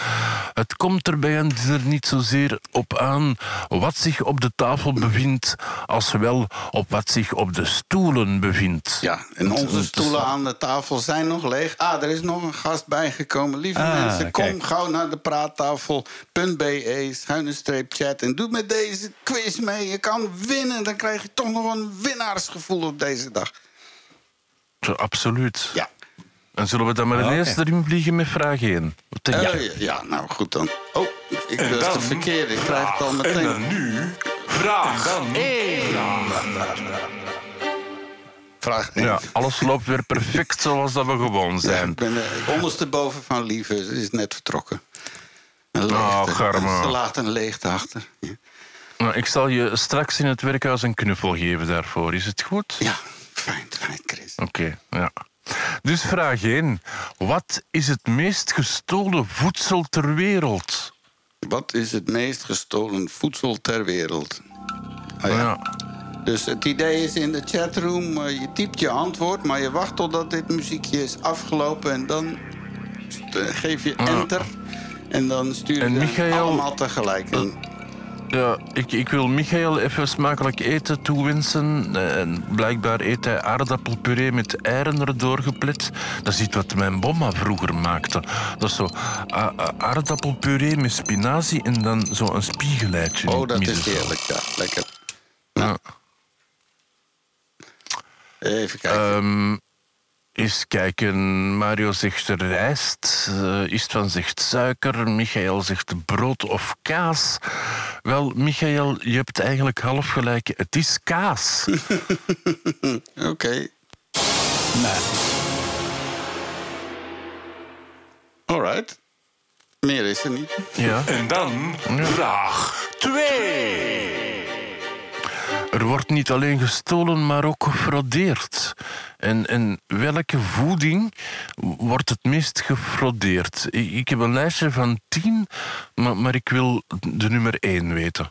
het komt er bij een diner niet zozeer op aan wat zich op de tafel bevindt... als wel op wat zich op de stoelen bevindt. Ja, en onze stoelen aan de tafel zijn nog leeg. Ah, er is nog een gast bijgekomen. Lieve Ah, mensen, kom kijk. gauw naar de praattafel.be, schuine streep chat... en doe met deze quiz mee. Je kan winnen, dan krijg je toch nog een winnaarsgevoel op deze dag. Absoluut. Ja. En zullen we dan maar ineens oké. erin vliegen met vraag 1? Wat denk Eh, ja, ja, nou goed dan. Oh, ik dan de verkeerde. Ik krijg het al vraag. En meteen. dan nu vraag 1. Vraag één. Ja, alles loopt weer perfect zoals dat we gewoon Ja, zijn. ik ben eh, ondersteboven van Lieve. Ze is net vertrokken. Een leegte. Oh. Ze laat een leegte achter. Ja, Nou, ik zal je straks in het werkhuis een knuffel geven daarvoor. Is het goed? ja fijn, fijn, Chris. Oké, ja. Dus vraag 1. Wat is het meest gestolen voedsel ter wereld? Wat is het meest gestolen voedsel ter wereld? Ah, ja. Ja. Dus het idee is in de chatroom, eh, je typt je antwoord... maar je wacht totdat dit muziekje is afgelopen... en dan geef je enter... en dan stuur En je Michael- allemaal tegelijk. En, Ja, ik, ik wil Michael even smakelijk eten toewensen. En blijkbaar eet hij aardappelpuree met eieren erdoor geplet. Dat is iets wat mijn bomma vroeger maakte. Dat is zo aardappelpuree met spinazie en dan zo een spiegeleitje oh, dat is heerlijk, ja. Lekker. Ja. Even kijken. Ehm, eens kijken. Mario zegt rijst. eh Istvan zegt suiker. Michael zegt brood of kaas. Wel, Michael, je hebt eigenlijk half gelijk. Het is kaas. Oké. Nee. Alright. Meer is er niet. Ja. En dan vraag 2. Er wordt niet alleen gestolen, maar ook gefraudeerd. En, en welke voeding wordt het meest gefraudeerd? Ik, ik heb een lijstje van tien, maar, maar ik wil de nummer één weten.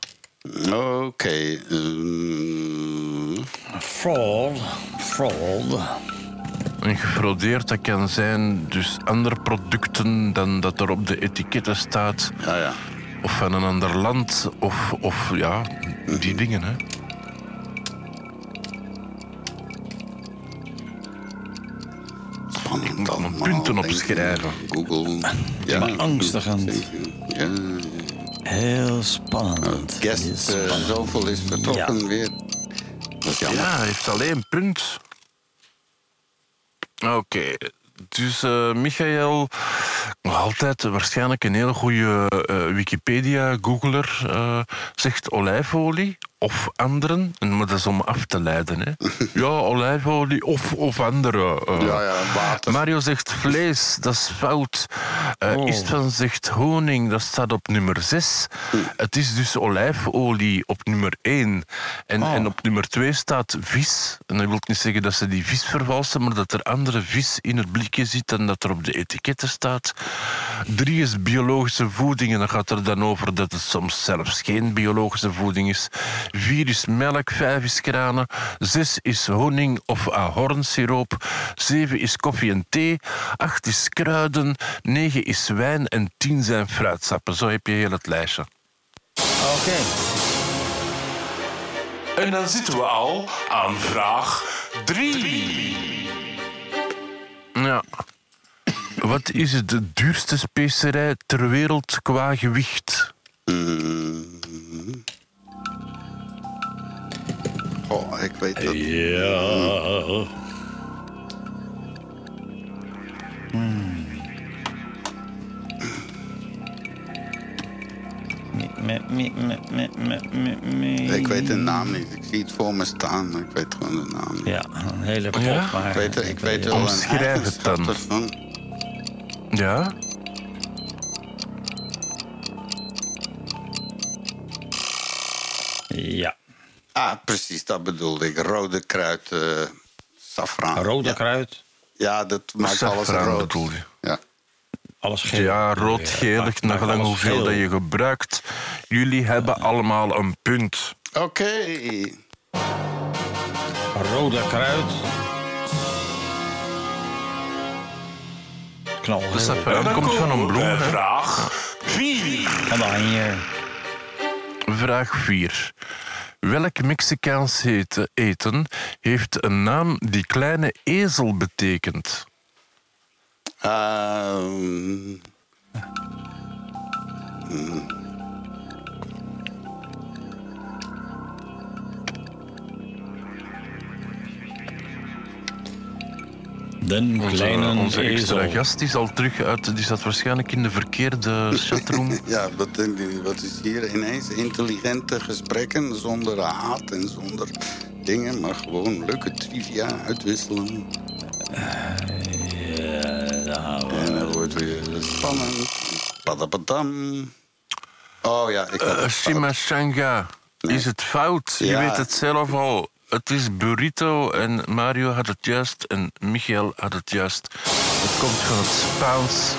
Oké. ehm, Fraud. Fraud. En gefraudeerd, dat kan zijn dus andere producten dan dat er op de etiketten staat. ja, ja. Of van een ander land, of, of ja, die dingen, hè. Spannend moet allemaal, punten ik. opschrijven. Google. Ja, maar angstigend. Ja, Heel spannend. Heel guest, eh, spannend. zoveel is vertrokken weer. Dat. Ja, hij heeft alleen punt. Oké, dus eh, Michael, nog altijd waarschijnlijk een hele goede eh, Wikipedia-googler, zegt olijfolie of anderen. En maar dat is om af te leiden. Hè. ja, olijfolie of, of andere. eh. Ja, ja, water. Mario zegt vlees, dat is fout. Oh. Istvan zegt honing, dat staat op nummer 6. Het is dus olijfolie op nummer 1. En, Oh. en op nummer 2 staat vis. En dat wil niet zeggen dat ze die vis vervalsen, maar dat er andere vis in het blikje zit dan dat er op de etiketten staat. 3 is biologische voeding en dan gaat er dan over dat het soms zelfs geen biologische voeding is. 4 is melk, 5 is granen, 6 is honing of ahornsiroop, 7 is koffie en thee, 8 is kruiden, 9 is wijn en 10 zijn fruitsappen. Zo heb je heel het lijstje. Oké. En dan zitten we al aan vraag 3. Ja. Wat is het de duurste specerij ter wereld qua gewicht? Oh, ik weet het. Ja. Me- me- me- me- me- me- me- Ik weet de naam niet. Ik zie het voor me staan, maar ik weet gewoon de naam niet. Ja, een hele pop. Ja? maar Ik weet, er- ik weet wel een het dan. eigenschap ervan. Ja? Ja, Ah, precies, dat bedoelde ik. Rode kruid, eh safraan. rode ja. kruid, Ja, dat maakt alles Safraan rood. bedoel je? Ja. alles geel. Ja, rood, gelig, naar gelang alles hoeveel geel. dat je gebruikt. Jullie hebben allemaal een punt. Oké. Rode kruid. Safraan komt van een bloem. vraag 4. Van de anje. Vraag 4. Welk Mexicaans eten, heeft een naam die kleine ezel betekent? Ehm, Den Onze, kleine onze extra ezel. gast is al terug uit. Die zat waarschijnlijk in de verkeerde chatroom. ja, wat, wat is hier ineens? Intelligente gesprekken zonder haat en zonder dingen, maar gewoon leuke trivia uitwisselen. En dan wordt weer spannend. Padapadam. Oh ja, ik had Uh, het fout. Shimashanga, is het fout? Je Ja. weet het zelf al. Het is burrito en Mario had het juist en Michael had het juist. Het komt van het Spaans.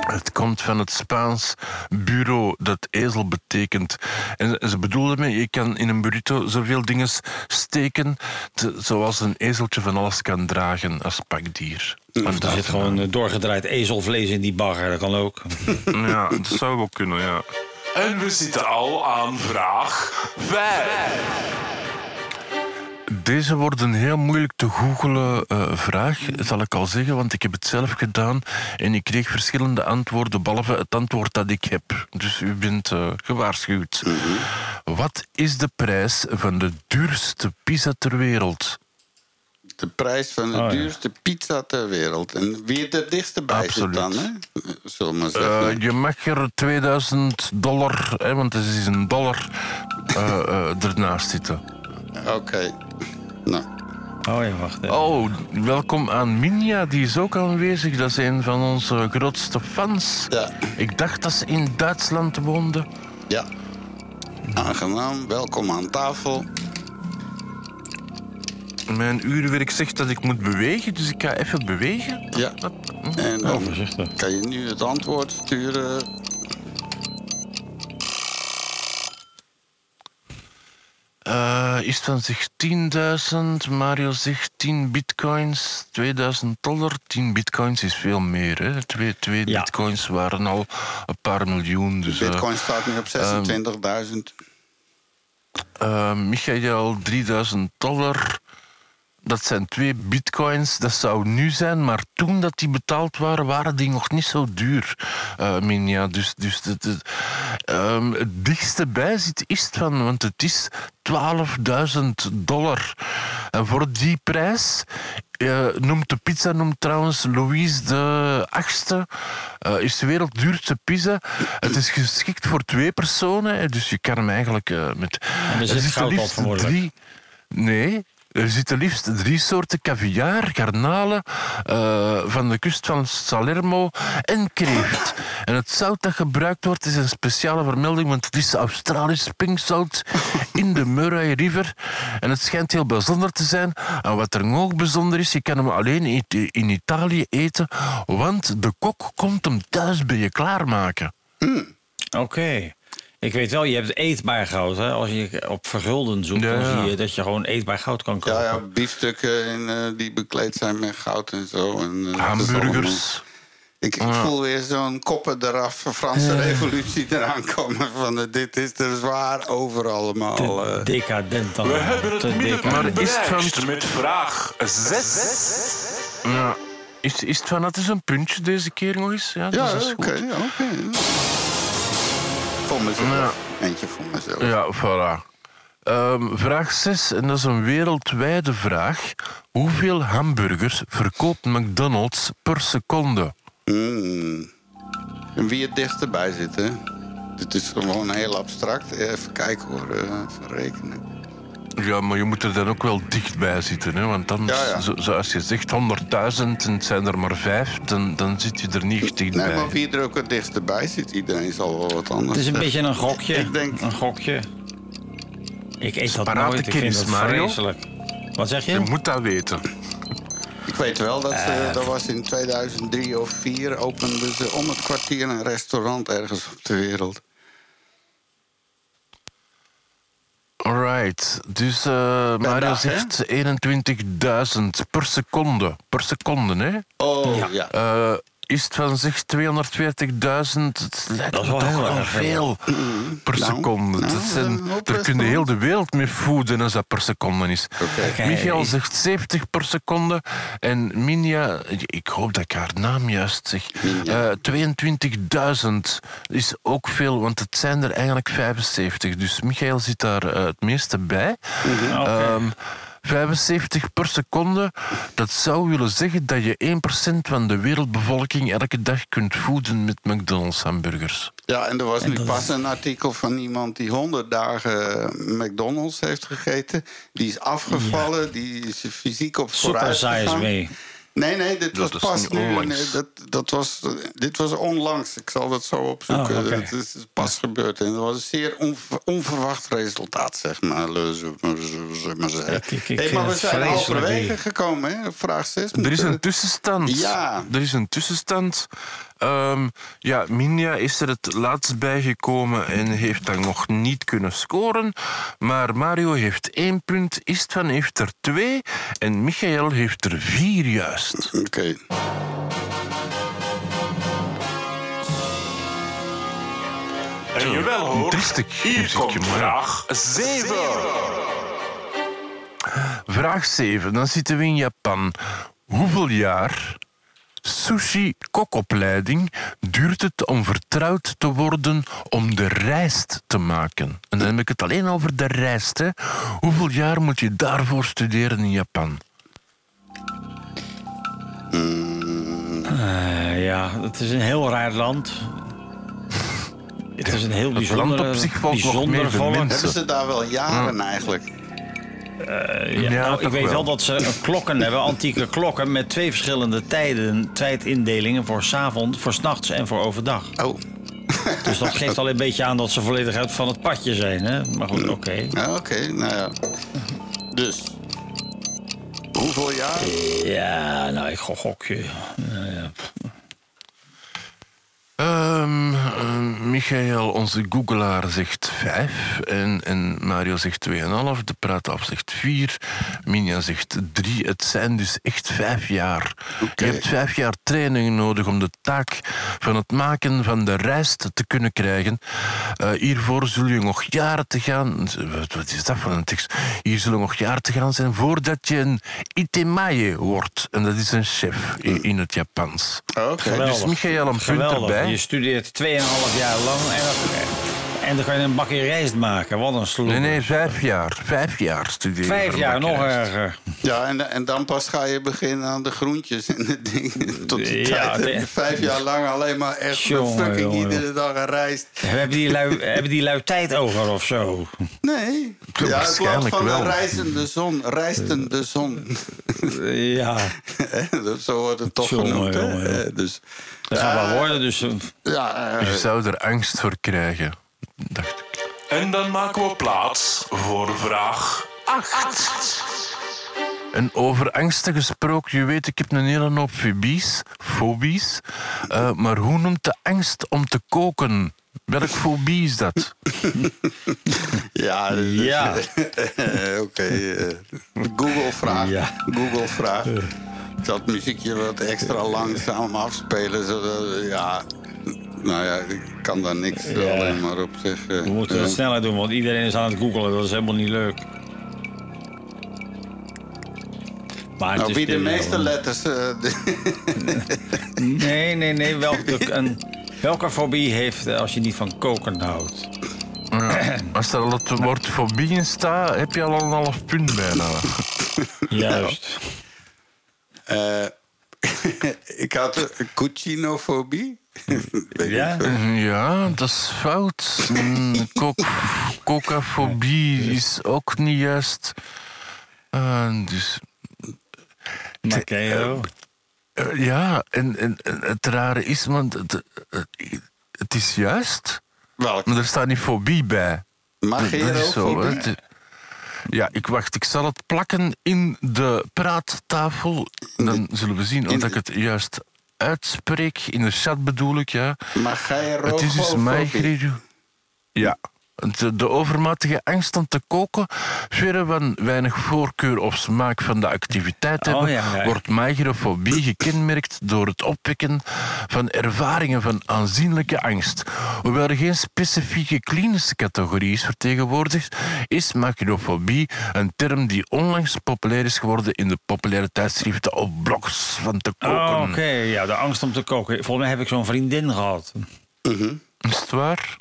Het komt van het Spaans bureau dat ezel betekent. En ze bedoelden mee, je kan in een burrito zoveel dingen steken, te- zoals een ezeltje van alles kan dragen als pakdier. Er Vandaar zit gewoon eh, doorgedraaid ezelvlees in die bagger. Dat kan ook. Ja, dat zou wel kunnen, ja. En we zitten al aan vraag 5. Deze wordt een heel moeilijk te googelen eh, vraag, zal ik al zeggen, want ik heb het zelf gedaan en ik kreeg verschillende antwoorden, behalve het antwoord dat ik heb. Dus u bent eh, gewaarschuwd. Wat is de prijs van de duurste pizza ter wereld? De prijs van de Oh, ja. duurste pizza ter wereld. En wie er dichtste bij zit Absoluut. dan, hè? Zullen we maar zeggen. Eh, je mag er 2000 dollar, hè, want het is een dollar, eh, eh, ernaast zitten. Oké. Nou, Oh ja, wacht. even. Oh, welkom aan Minja, die is ook aanwezig. Dat is een van onze grootste fans. ja. Ik dacht dat ze in Duitsland woonde. Ja. Aangenaam, welkom aan tafel. Mijn uurwerk zegt dat ik moet bewegen, dus ik ga even bewegen. Ja. En Oh, dan voorzichtig. kan je nu het antwoord sturen. Eh Istvan zegt 10.000, Mario zegt 10 bitcoins, 2000 dollar. 10 bitcoins is veel meer, hè. Twee, twee Ja. bitcoins waren al een paar miljoen. Dus, eh, Bitcoin staat nu op 26.000. eh, Michael, 3000 dollar. Dat zijn twee bitcoins. Dat zou nu zijn, maar toen dat die betaald waren, waren die nog niet zo duur. eh Minja. Dus, dus de, de- ehm, het dichtste bij zit Istvan, want het is 12.000 dollar. En voor die prijs eh, noemt de pizza noemt trouwens Louise de achtste. eh, is de wereldduurste pizza. Het is geschikt voor twee personen, dus je kan hem eigenlijk eh, met. er zit goud drie. Nee, er zitten liefst drie soorten caviar, garnalen eh, van de kust van Salermo en kreeft. En het zout dat gebruikt wordt is een speciale vermelding, want het is Australisch pinkzout in de Murray River. En het schijnt heel bijzonder te zijn. En wat er ook bijzonder is, je kan hem alleen in, in Italië eten, want de kok komt hem thuis bij je klaarmaken. Oké. Ik weet wel, je hebt eetbaar goud. Hè? Als je op vergulden zoekt, Ja, dan zie je dat je gewoon eetbaar goud kan kopen. Ja, ja, biefstukken in, eh, die bekleed zijn met goud en zo. En, eh, dat allemaal- Hamburgers. Ik, ik voel weer zo'n koppen eraf, Franse revolutie eraan komen. Van eh, dit is er zwaar over allemaal. eh. Decadent dan. We hebben het Maar is het met vraag 6. Ja. Is, is het van, het is een puntje deze keer nog eens? Ja, Ja, dus dat oké. Ja. Eentje voor mezelf. Ja, voilà. Ehm, vraag 6, en dat is een wereldwijde vraag. Hoeveel hamburgers verkoopt McDonald's per seconde? Mm. En wie het dichtst erbij zit, hè? Dit is gewoon heel abstract. Even kijken hoor, even rekenen. Ja, maar je moet er dan ook wel dichtbij zitten. Hè? Want dan, Ja, ja. Zo, zoals je zegt, 100.000 en het zijn er maar vijf, dan, dan zit je er niet dichtbij. Nee, maar wie er ook het dichtst bij zit, iedereen zal wel wat anders Het is een beetje een gokje. Ik denk- Een gokje. Ik eet dat nooit. Ik vind Mario? vreselijk. Wat zeg je? Je moet dat weten. Ik weet wel dat Eh. ze, dat was in 2003 of 2004 openden ze om het kwartier een restaurant ergens op de wereld. Alright. Dus eh, Mario zegt 21.000 per seconde. Per seconde, hè? Oh, ja. Eh, is het van zich 240.000? Het lijkt Dat is wel toch heel wel erg veel per Nou, seconde. nou, dat zijn, hoop er kunnen heel de wereld mee voeden als dat per seconde is. Michael zegt 70 per seconde. En Minja, ik hoop dat ik haar naam juist zeg. Minja. Eh, 22.000 is ook veel, want het zijn er eigenlijk 75. Dus Michael zit daar eh, het meeste bij. Oké. Ehm, 75 per seconde, dat zou willen zeggen dat je 1% van de wereldbevolking elke dag kunt voeden met McDonald's hamburgers. Ja, en er was nu pas een artikel van iemand die 100 dagen McDonald's heeft gegeten. Die is afgevallen, die is fysiek op Super vooruit size gegaan. mee. Nee, nee, dit Dat was pas nu. nee, dat, dat was, dit was onlangs. Ik zal dat zo opzoeken. Oh. Het is pas gebeurd. En dat was een zeer onver- onverwacht resultaat, zeg maar. eh, Zullen we maar zeggen. Ik- ik- ik Hey, maar we het zijn halverwege gekomen, hè? Vraag 6. Er is een tussenstand. Ja. Er is een tussenstand. Ehm, ja, Minja is er het laatst bijgekomen en heeft dan nog niet kunnen scoren. Maar Mario heeft één punt, Istvan heeft er twee en Michael heeft er vier juist. Oké. En jawel hoor, hier komt vraag 7. Vraag 7. Dan zitten we in Japan. Hoeveel jaar sushi kokopleiding duurt het om vertrouwd te worden om de rijst te maken? En dan heb ik het alleen over de rijst. Hè. Hoeveel jaar moet je daarvoor studeren in Japan? Eh, ja, het is een heel raar land. Het is een heel Het bijzonder, land op zich valt nog bijzonder volk. Hebben ze daar wel jaren eigenlijk? Eh, ja, Ja, nou, ik weet wel wel. dat ze klokken hebben, antieke klokken... met twee verschillende tijden, tijdindelingen voor 's avonds, voor 's nachts en voor overdag. Oh, Dus dat geeft al een beetje aan dat ze volledig uit van het padje zijn. Hè? Maar goed, oké. ja, oké. nou ja. Dus. Hoeveel jaar? Ja, nou, ik gok gokje. Nou ja. Ehm, ehm, Michael, onze googelaar, zegt 5. En, en Mario zegt 2,5. De praataf zegt 4. Minja zegt 3. Het zijn dus echt vijf jaar. Oké. Je hebt vijf jaar training nodig om de taak van het maken van de rijst te kunnen krijgen. Eh, hiervoor zul je nog jaren te gaan. Wat, wat is dat voor een tekst? Hier zullen nog jaren te gaan zijn voordat je een itemae wordt. En dat is een chef in, in het Japans. Oké. Geweldig. Dus Michael, een punt Geweldig. erbij. Je studeert 2,5 jaar lang en dan, en dan kan je een bakje rijst maken. Wat een sloep. Nee, nee, vijf jaar. Vijf jaar studeren. Vijf jaar, nog erger. Ja, en, en dan pas ga je beginnen aan de groentjes en de dingen. Tot die Ja, tijd de- vijf jaar lang alleen maar echt Jongen, fucking jongen, iedere dag een rijst. Hebben die lui, hebben die lui tijd over of zo? Nee. Ja, Ja, het land van wel. de reizende zon. Reistende zon. Ja, Dat- Zo wordt het toch Jongen, genoemd. hè? jongen, jongen. Eh, Dus, dat gaat wel worden. Dus eh, ja, eh, Je zou er angst voor krijgen, dacht ik. En dan maken we plaats voor vraag 8. En over angsten gesproken, je weet, ik heb een hele hoop fobies. fobies eh, maar hoe noemt de angst om te koken? Welk fobie is dat? ja, Ja. Oké. eh, Google-vraag. Ja. Google-vraag. Het muziekje wat extra langzaam afspelen. Zodat, ja, nou ja, ik kan daar niks Ja. alleen maar op zeggen. we moeten het Ja. sneller doen, want iedereen is aan het googelen. Dat is helemaal niet leuk. Maar Nou, wie de meeste letters... eh, Nee, nee, nee. Welke, een, welke fobie heeft eh, als je niet van koken houdt? Als er al het woord fobie in staat, heb je al een half punt bijna. Juist. Eh, ik had een cucinofobie. Ja? veel. Ja, dat is fout. Mm, kok- Kokafobie is ook niet juist. Eh, dus Maceo. eh, ja, en, en, en het rare is, want het, is juist, Welk? maar er staat niet fobie bij. Dat Ja, ik wacht. Ik zal het plakken in de praattafel. Dan zullen we zien of ik het juist uitspreek. In de chat bedoel ik, ja. Het is dus. Maigridu. Ja. De, de overmatige angst om te koken, verre van weinig voorkeur of smaak van de activiteit Oh, hebben, ja, ja. wordt migrofobie gekenmerkt door het opwekken van ervaringen van aanzienlijke angst. Hoewel er geen specifieke klinische categorie is vertegenwoordigd, is migrofobie een term die onlangs populair is geworden in de populaire tijdschriften of blogs van te koken. Oh, Oké, ja, de angst om te koken. Volgens mij heb ik zo'n vriendin gehad. Is het waar?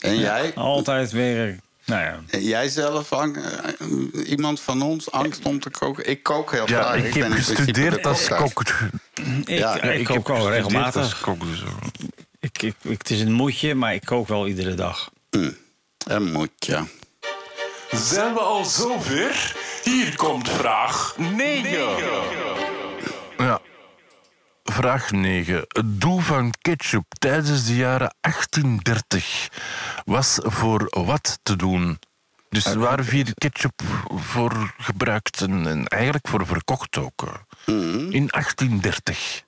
En jij? Altijd weer. Nou ja. En jij zelf, eh, iemand van ons, angst om te koken? Ik kook heel Ja, graag. ik, ben heb gestudeerd de als kok. Ik, Ja, ik, kook gestudeerd regelmatig. als kok, dus, eh. Ik, ik, ik- het is een moedje, maar ik kook wel iedere dag. En moet, ja. Zijn we al zover? Hier komt vraag 9. Ja. Vraag 9. Het doel van ketchup tijdens de jaren 1830 was voor wat te doen? Dus waar werd ketchup voor gebruikt en, en eigenlijk voor verkocht ook? eh, In 1830.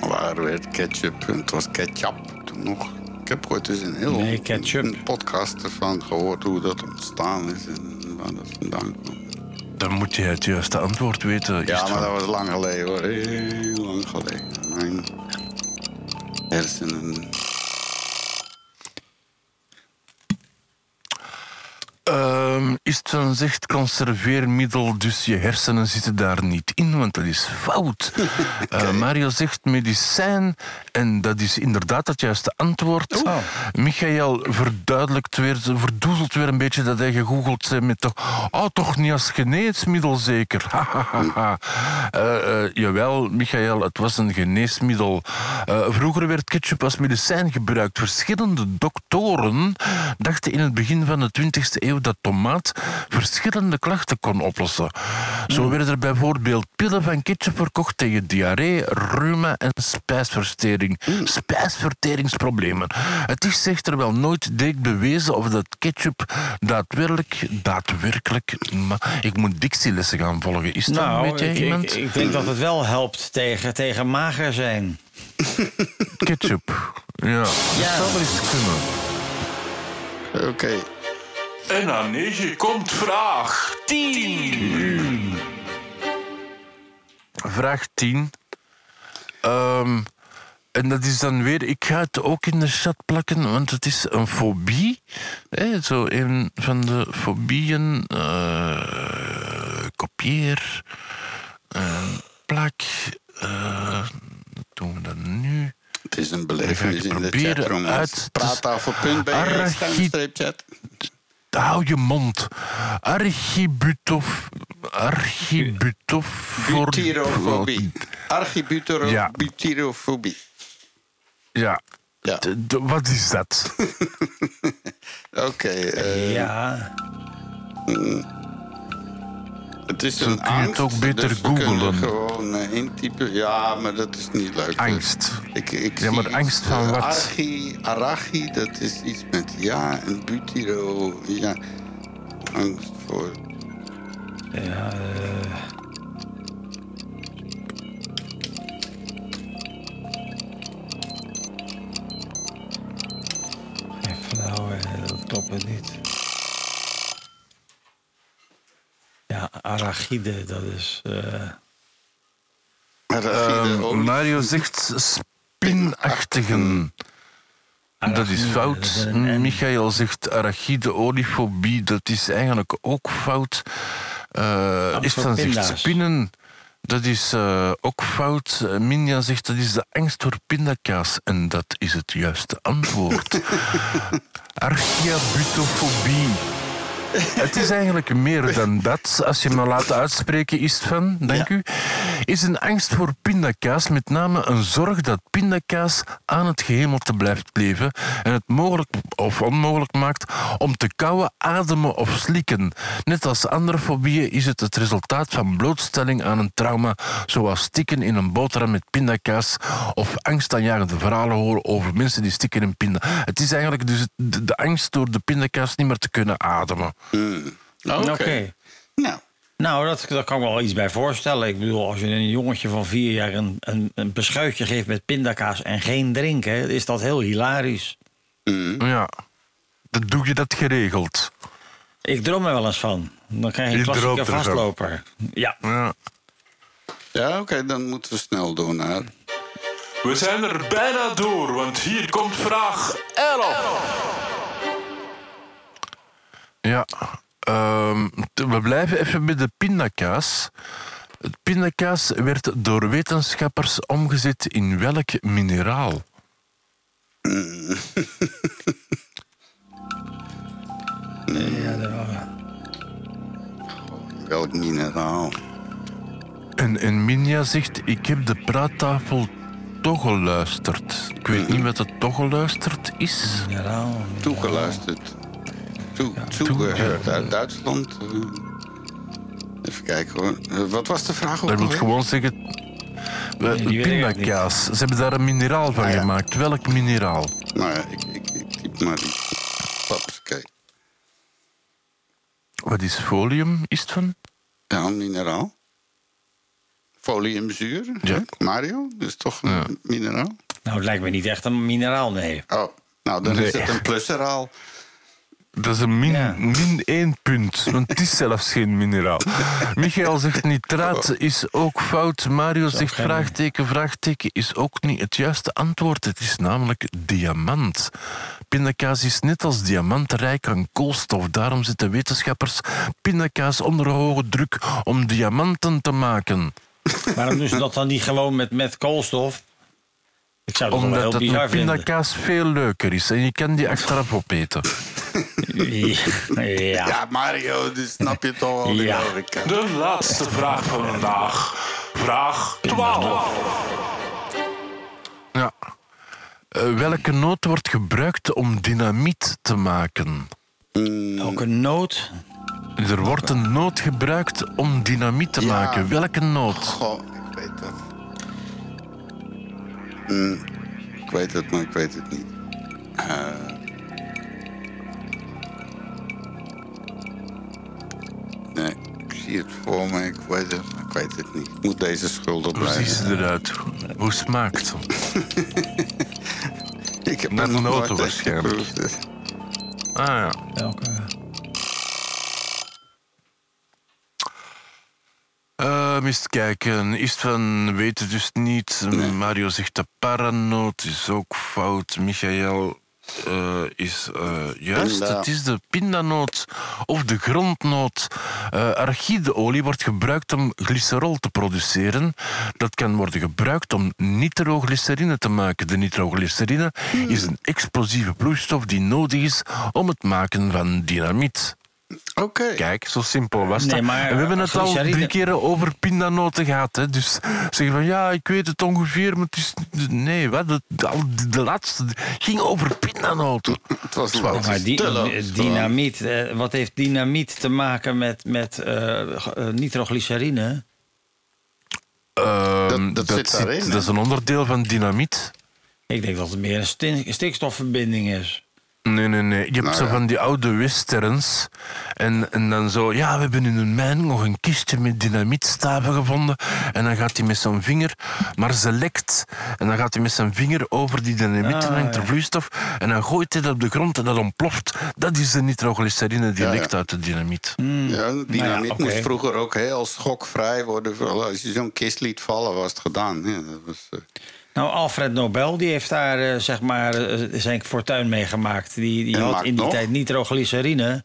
Waar werd ketchup? Het was ketchup toen nog. Ik heb ooit eens een heel Nee, ketchup. een podcast ervan gehoord hoe dat ontstaan is en waar dat vandaan kwam. Dan moet je het juiste antwoord weten. Ja, maar dat was lang geleden hoor. Heel lang geleden. Mijn hersenen. Ehm, is het een zegt conserveermiddel, dus je hersenen zitten daar niet in, want dat is fout. Eh, Mario zegt medicijn, en dat is inderdaad het juiste antwoord. Michael verduidelijkt weer, verdoezelt weer een beetje dat hij gegoogeld zijn met toch, oh, toch niet als geneesmiddel zeker. Eh, eh, jawel, Michael, het was een geneesmiddel. Vroeger werd ketchup als medicijn gebruikt. Verschillende doktoren dachten in het begin van de 20e eeuw dat tomaat verschillende klachten kon oplossen. Zo werden er bijvoorbeeld pillen van ketchup verkocht tegen diarree, reuma en spijsvertering. Spijsverteringsproblemen. Het is echter wel nooit direct bewezen of dat ketchup daadwerkelijk, daadwerkelijk, ik moet dictielessen gaan volgen. Is dat, Nou, jij ik, iemand? ik, ik denk dat het wel helpt tegen, tegen mager zijn. Ketchup. Ja, dat zou wel eens kunnen. Oké. En aan 9 komt vraag 10. Vraag 10. Ehm, en dat is dan weer, ik ga het ook in de chat plakken, want het is een fobie. Hè, zo een van de fobieën. eh, kopieer. eh, plak. eh, wat doen we dan nu? Het is een belevenis in de chatroom. uit Praattafel.be, schuinstreepchat. Hou je mond. Archibutof. Archibutof. voor- Butyrofobie. Archibutero- Ja. Ja. Wat is dat? Oké. eh, Ja. Het is een kun je het angst, ook beter dus googlen. gewoon eh, intypen. Ja, maar dat is niet leuk. Angst. Ik, ik Ja, maar angst iets, van eh, wat? Archi, arachi, dat is iets met ja. En butyro, ja. Angst voor... ja eh. Even nou, dat klopt het niet. Ja, arachide, dat is... eh, Arachide, Ehm. Mario zegt spinachtigen. Dat is fout. Michael zegt arachide olifobie, dat is eigenlijk ook fout. Eh van zegt spinnen, dat is eh, ook fout. Minja zegt dat is de angst voor pindakaas. En dat is het juiste antwoord. Archeabutofobie. Het is eigenlijk meer dan dat. Als je me laat uitspreken, is het van, dank u. Is een angst voor pindakaas met name een zorg dat pindakaas aan het gehemelte blijft leven en het mogelijk of onmogelijk maakt om te kauwen, ademen of slikken. Net als andere fobieën is het het resultaat van blootstelling aan een trauma, zoals stikken in een boterham met pindakaas of angstaanjagende verhalen horen over mensen die stikken in pinda. Het is eigenlijk dus de, de angst door de pindakaas niet meer te kunnen ademen. Oké. Oké. Nou, Nou, dat, daar kan ik me wel iets bij voorstellen. Ik bedoel, als je een jongetje van vier jaar een, een, een beschuitje geeft met pindakaas en geen drinken, is dat heel hilarisch. Ja, dan doe je dat geregeld. Ik droom er wel eens van. Dan krijg je een klassieke vastloper. Ja. Ja. ja, oké, dan moeten we snel doen. Hè. We zijn er bijna door, want hier komt vraag 11. Ja, ehm, we blijven even bij de pindakaas. Het pindakaas werd door wetenschappers omgezet in welk mineraal? ja dat- Welk mineraal? En, en Minja zegt, ik heb de praattafel toch geluisterd. Ik weet niet wat het toch geluisterd is. mineraal. Toegeluisterd. Toe, toegehoord uit Duitsland. Eh, Even kijken hoor. Eh, Wat was de vraag ook Dat alweer? gewoon zeggen... eh, ik pindakaas. Ze hebben daar een mineraal van Ah, ja. gemaakt. Welk mineraal? Nou ja, ik, ik, ik typ maar die. Oké. Wat is folium? Is het van? Ja, een mineraal. Foliumzuur. Ja. Mario, dat is toch een mineraal? Nou, het lijkt me niet echt een mineraal, nee. Oh, nou dan is Nee. het een plusseraal. Dat is een min, Ja. min één punt, want het is zelfs geen mineraal. Michael zegt nitraat is ook fout. Mario zegt vraagteken, vraagteken is ook niet het juiste antwoord. Het is namelijk diamant. Pindakaas is net als diamant rijk aan koolstof. Daarom zetten wetenschappers pindakaas onder hoge druk om diamanten te maken. Waarom doen ze dat dan niet gewoon met, met koolstof? Ik zou dat wel Omdat heel het bizar met vinden. pindakaas veel leuker is en je kan die achteraf opeten. Ja. Ja, Mario, dus snap je toch wel. die Ja. logica. De laatste vraag van vandaag. Vraag 12. Ja. Eh, welke noot wordt gebruikt om dynamiet te maken? Elke noot. Er wordt een noot gebruikt om dynamiet te Ja. maken. Welke noot? Goh, ik weet het. Hm, ik weet het, maar ik weet het niet. Eh. Nee, ik zie het voor me, ik weet het, ik weet het niet. Ik moet deze schuldig Hoe ziet blijven. ze eruit? Hoe smaakt ze? Ik heb er nog noten nooit waarschijnlijk. Ah ja. Elke... Eh, mist kijken. Is van weten dus niet. Mario zegt de paranoot is ook fout. Michael eh, is eh, juist. Pinda. Het is de pindanoot of de grondnoot. Eh archideolie wordt gebruikt om glycerol te produceren. Dat kan worden gebruikt om nitroglycerine te maken. De nitroglycerine is een explosieve vloeistof die nodig is om het maken van dynamiet. Oké. Kijk, zo simpel was Nee, dat. maar, en we hebben het al drie keer over pindanoten gehad. Hè. Dus zeggen van ja, ik weet het ongeveer, maar het is. Nee, wat? De, de, de laatste ging over pindanoten. Het was logisch. Maar die, logisch, dynamiet, eh, wat heeft dynamiet te maken met, met eh, eh, nitroglycerine? Ehm, dat zit daarin? Dat is een onderdeel van dynamiet. Ik denk dat het meer een stikstofverbinding is. Nee, nee, nee. Je hebt Nou zo ja. van die oude westerns. En, en dan zo, ja, we hebben in een mijn nog een kistje met dynamietstaven gevonden. En dan gaat hij met zijn vinger, maar ze lekt. En dan gaat hij met zijn vinger over die dynamiet en Ah, hangt er ja. vloeistof. En dan gooit hij dat op de grond en dat ontploft. Dat is de nitroglycerine die Ja, ja. lekt uit de dynamiet. Ja, dynamiet Nou ja, oké. moest vroeger ook heel schokvrij worden. Als je zo'n kist liet vallen, was het gedaan. Ja, dat was, eh, Nou, Alfred Nobel die heeft daar eh, zeg maar eh, zijn fortuin mee gemaakt. Die, die had in die nog? tijd nitroglycerine.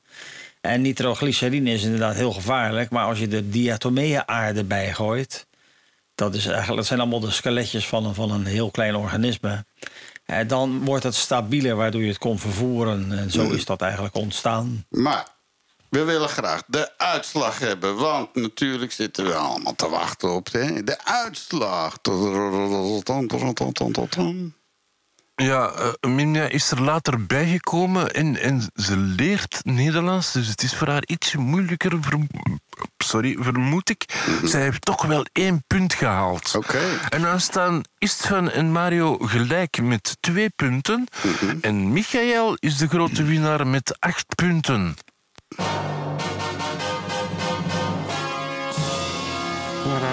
En nitroglycerine is inderdaad heel gevaarlijk. Maar als je er diatomeeën-aarde bij gooit... Dat, is eigenlijk, dat zijn allemaal de skeletjes van een, van een heel klein organisme. Eh, dan wordt het stabieler, waardoor je het kon vervoeren. En zo is dat eigenlijk ontstaan. Maar we willen graag de uitslag hebben. Want natuurlijk zitten we allemaal te wachten op de, de uitslag. Ja, Minja is er later bijgekomen en, en ze leert Nederlands, dus het is voor haar ietsje moeilijker, sorry, vermoed ik. Zij heeft toch wel één punt gehaald. Oké. En dan staan Istvan en Mario gelijk met twee punten. En Michael is de grote winnaar met acht punten.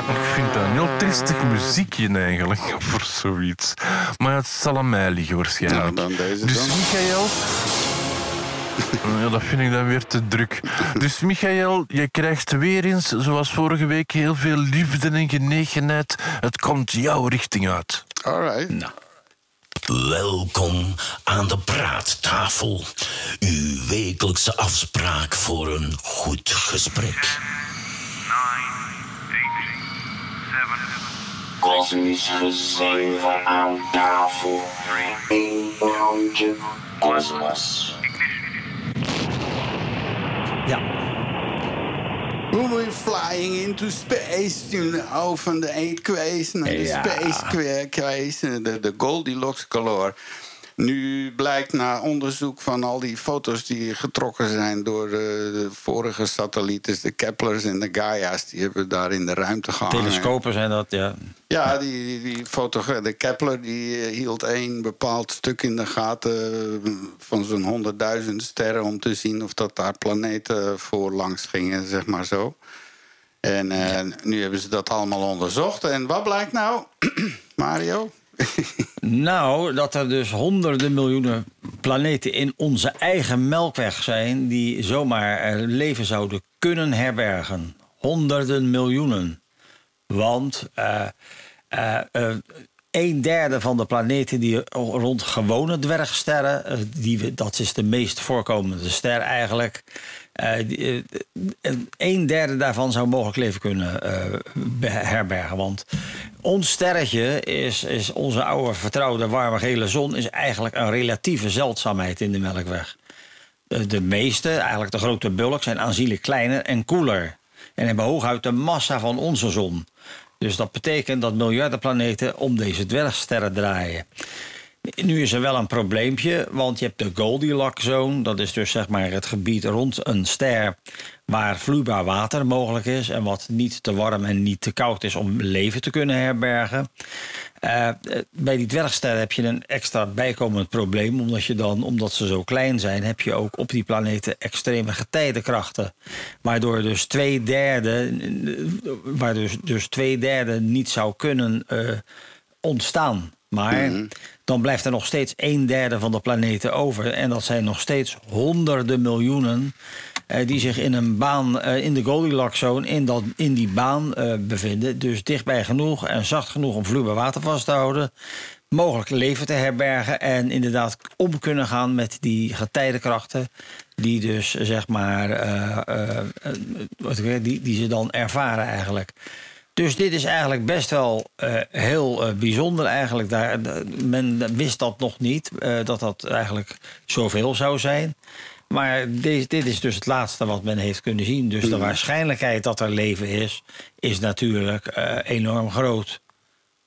Ik vind dat een heel tristig muziekje eigenlijk voor zoiets. Maar het zal aan mij liggen waarschijnlijk. Nou, dan deze dus dan. Michael... Ja, dat vind ik dan weer te druk. Dus Michael, je krijgt weer eens, zoals vorige week, heel veel liefde en genegenheid. Het komt jouw richting uit. Alright. Welkom aan de praattafel. Uw wekelijkse afspraak voor een goed gesprek. Kosmisch gezeven aan tafel. Eén rondje kosmos. Ja, We're flying into space, you know, van de eetquays naar de Ja. space quays, de, de Goldilocks color. Nu blijkt na onderzoek van al die foto's die getrokken zijn door eh, de vorige satellieten, de Keplers en de Gaia's, die hebben daar in de ruimte gehangen. telescopen zijn dat, ja. Ja, die, die, die fotogra- de Kepler die eh, hield één bepaald stuk in de gaten eh, van zo'n honderdduizend sterren om te zien of dat daar planeten voor langs gingen, zeg maar zo. En nu hebben ze dat allemaal onderzocht. En wat blijkt nou, Mario? Nou, dat er dus honderden miljoenen planeten in onze eigen melkweg zijn... die zomaar leven zouden kunnen herbergen. Honderden miljoenen. Want eh, eh, eh, een derde van de planeten die rond gewone dwergsterren... die dat is de meest voorkomende ster eigenlijk... eh, eh, een derde daarvan zou mogelijk leven kunnen eh, be- herbergen. Want ons sterretje is, is onze oude vertrouwde warme gele zon... is eigenlijk een relatieve zeldzaamheid in de Melkweg. De, de meeste, eigenlijk de grote bulk, zijn aanzienlijk kleiner en koeler. En hebben hooguit de massa van onze zon. Dus dat betekent dat miljarden planeten om deze dwergsterren draaien. Nu is er wel een probleempje, want je hebt de Goldilocks-zone. Dat is dus zeg maar het gebied rond een ster waar vloeibaar water mogelijk is... en wat niet te warm en niet te koud is om leven te kunnen herbergen. Eh, bij die dwergsterren heb je een extra bijkomend probleem... omdat, je dan, omdat ze zo klein zijn, heb je ook op die planeten extreme getijdenkrachten. Waardoor dus twee derde, waardoor dus, dus twee derde niet zou kunnen eh, ontstaan. Maar dan blijft er nog steeds een derde van de planeten over. En dat zijn nog steeds honderden miljoenen eh, die zich in een baan eh, in de Goldilocks-zone in, dat, in die baan eh, bevinden. Dus dichtbij genoeg en zacht genoeg om vloeibaar water vast te houden. Mogelijk leven te herbergen en inderdaad om kunnen gaan met die getijdenkrachten. Die dus zeg maar, die, die ze dan ervaren eigenlijk. Dus dit is eigenlijk best wel eh, heel eh, bijzonder eigenlijk. Daar, men wist dat nog niet, eh, dat dat eigenlijk zoveel zou zijn. Maar deze, dit is dus het laatste wat men heeft kunnen zien. Dus de waarschijnlijkheid dat er leven is, is natuurlijk enorm groot.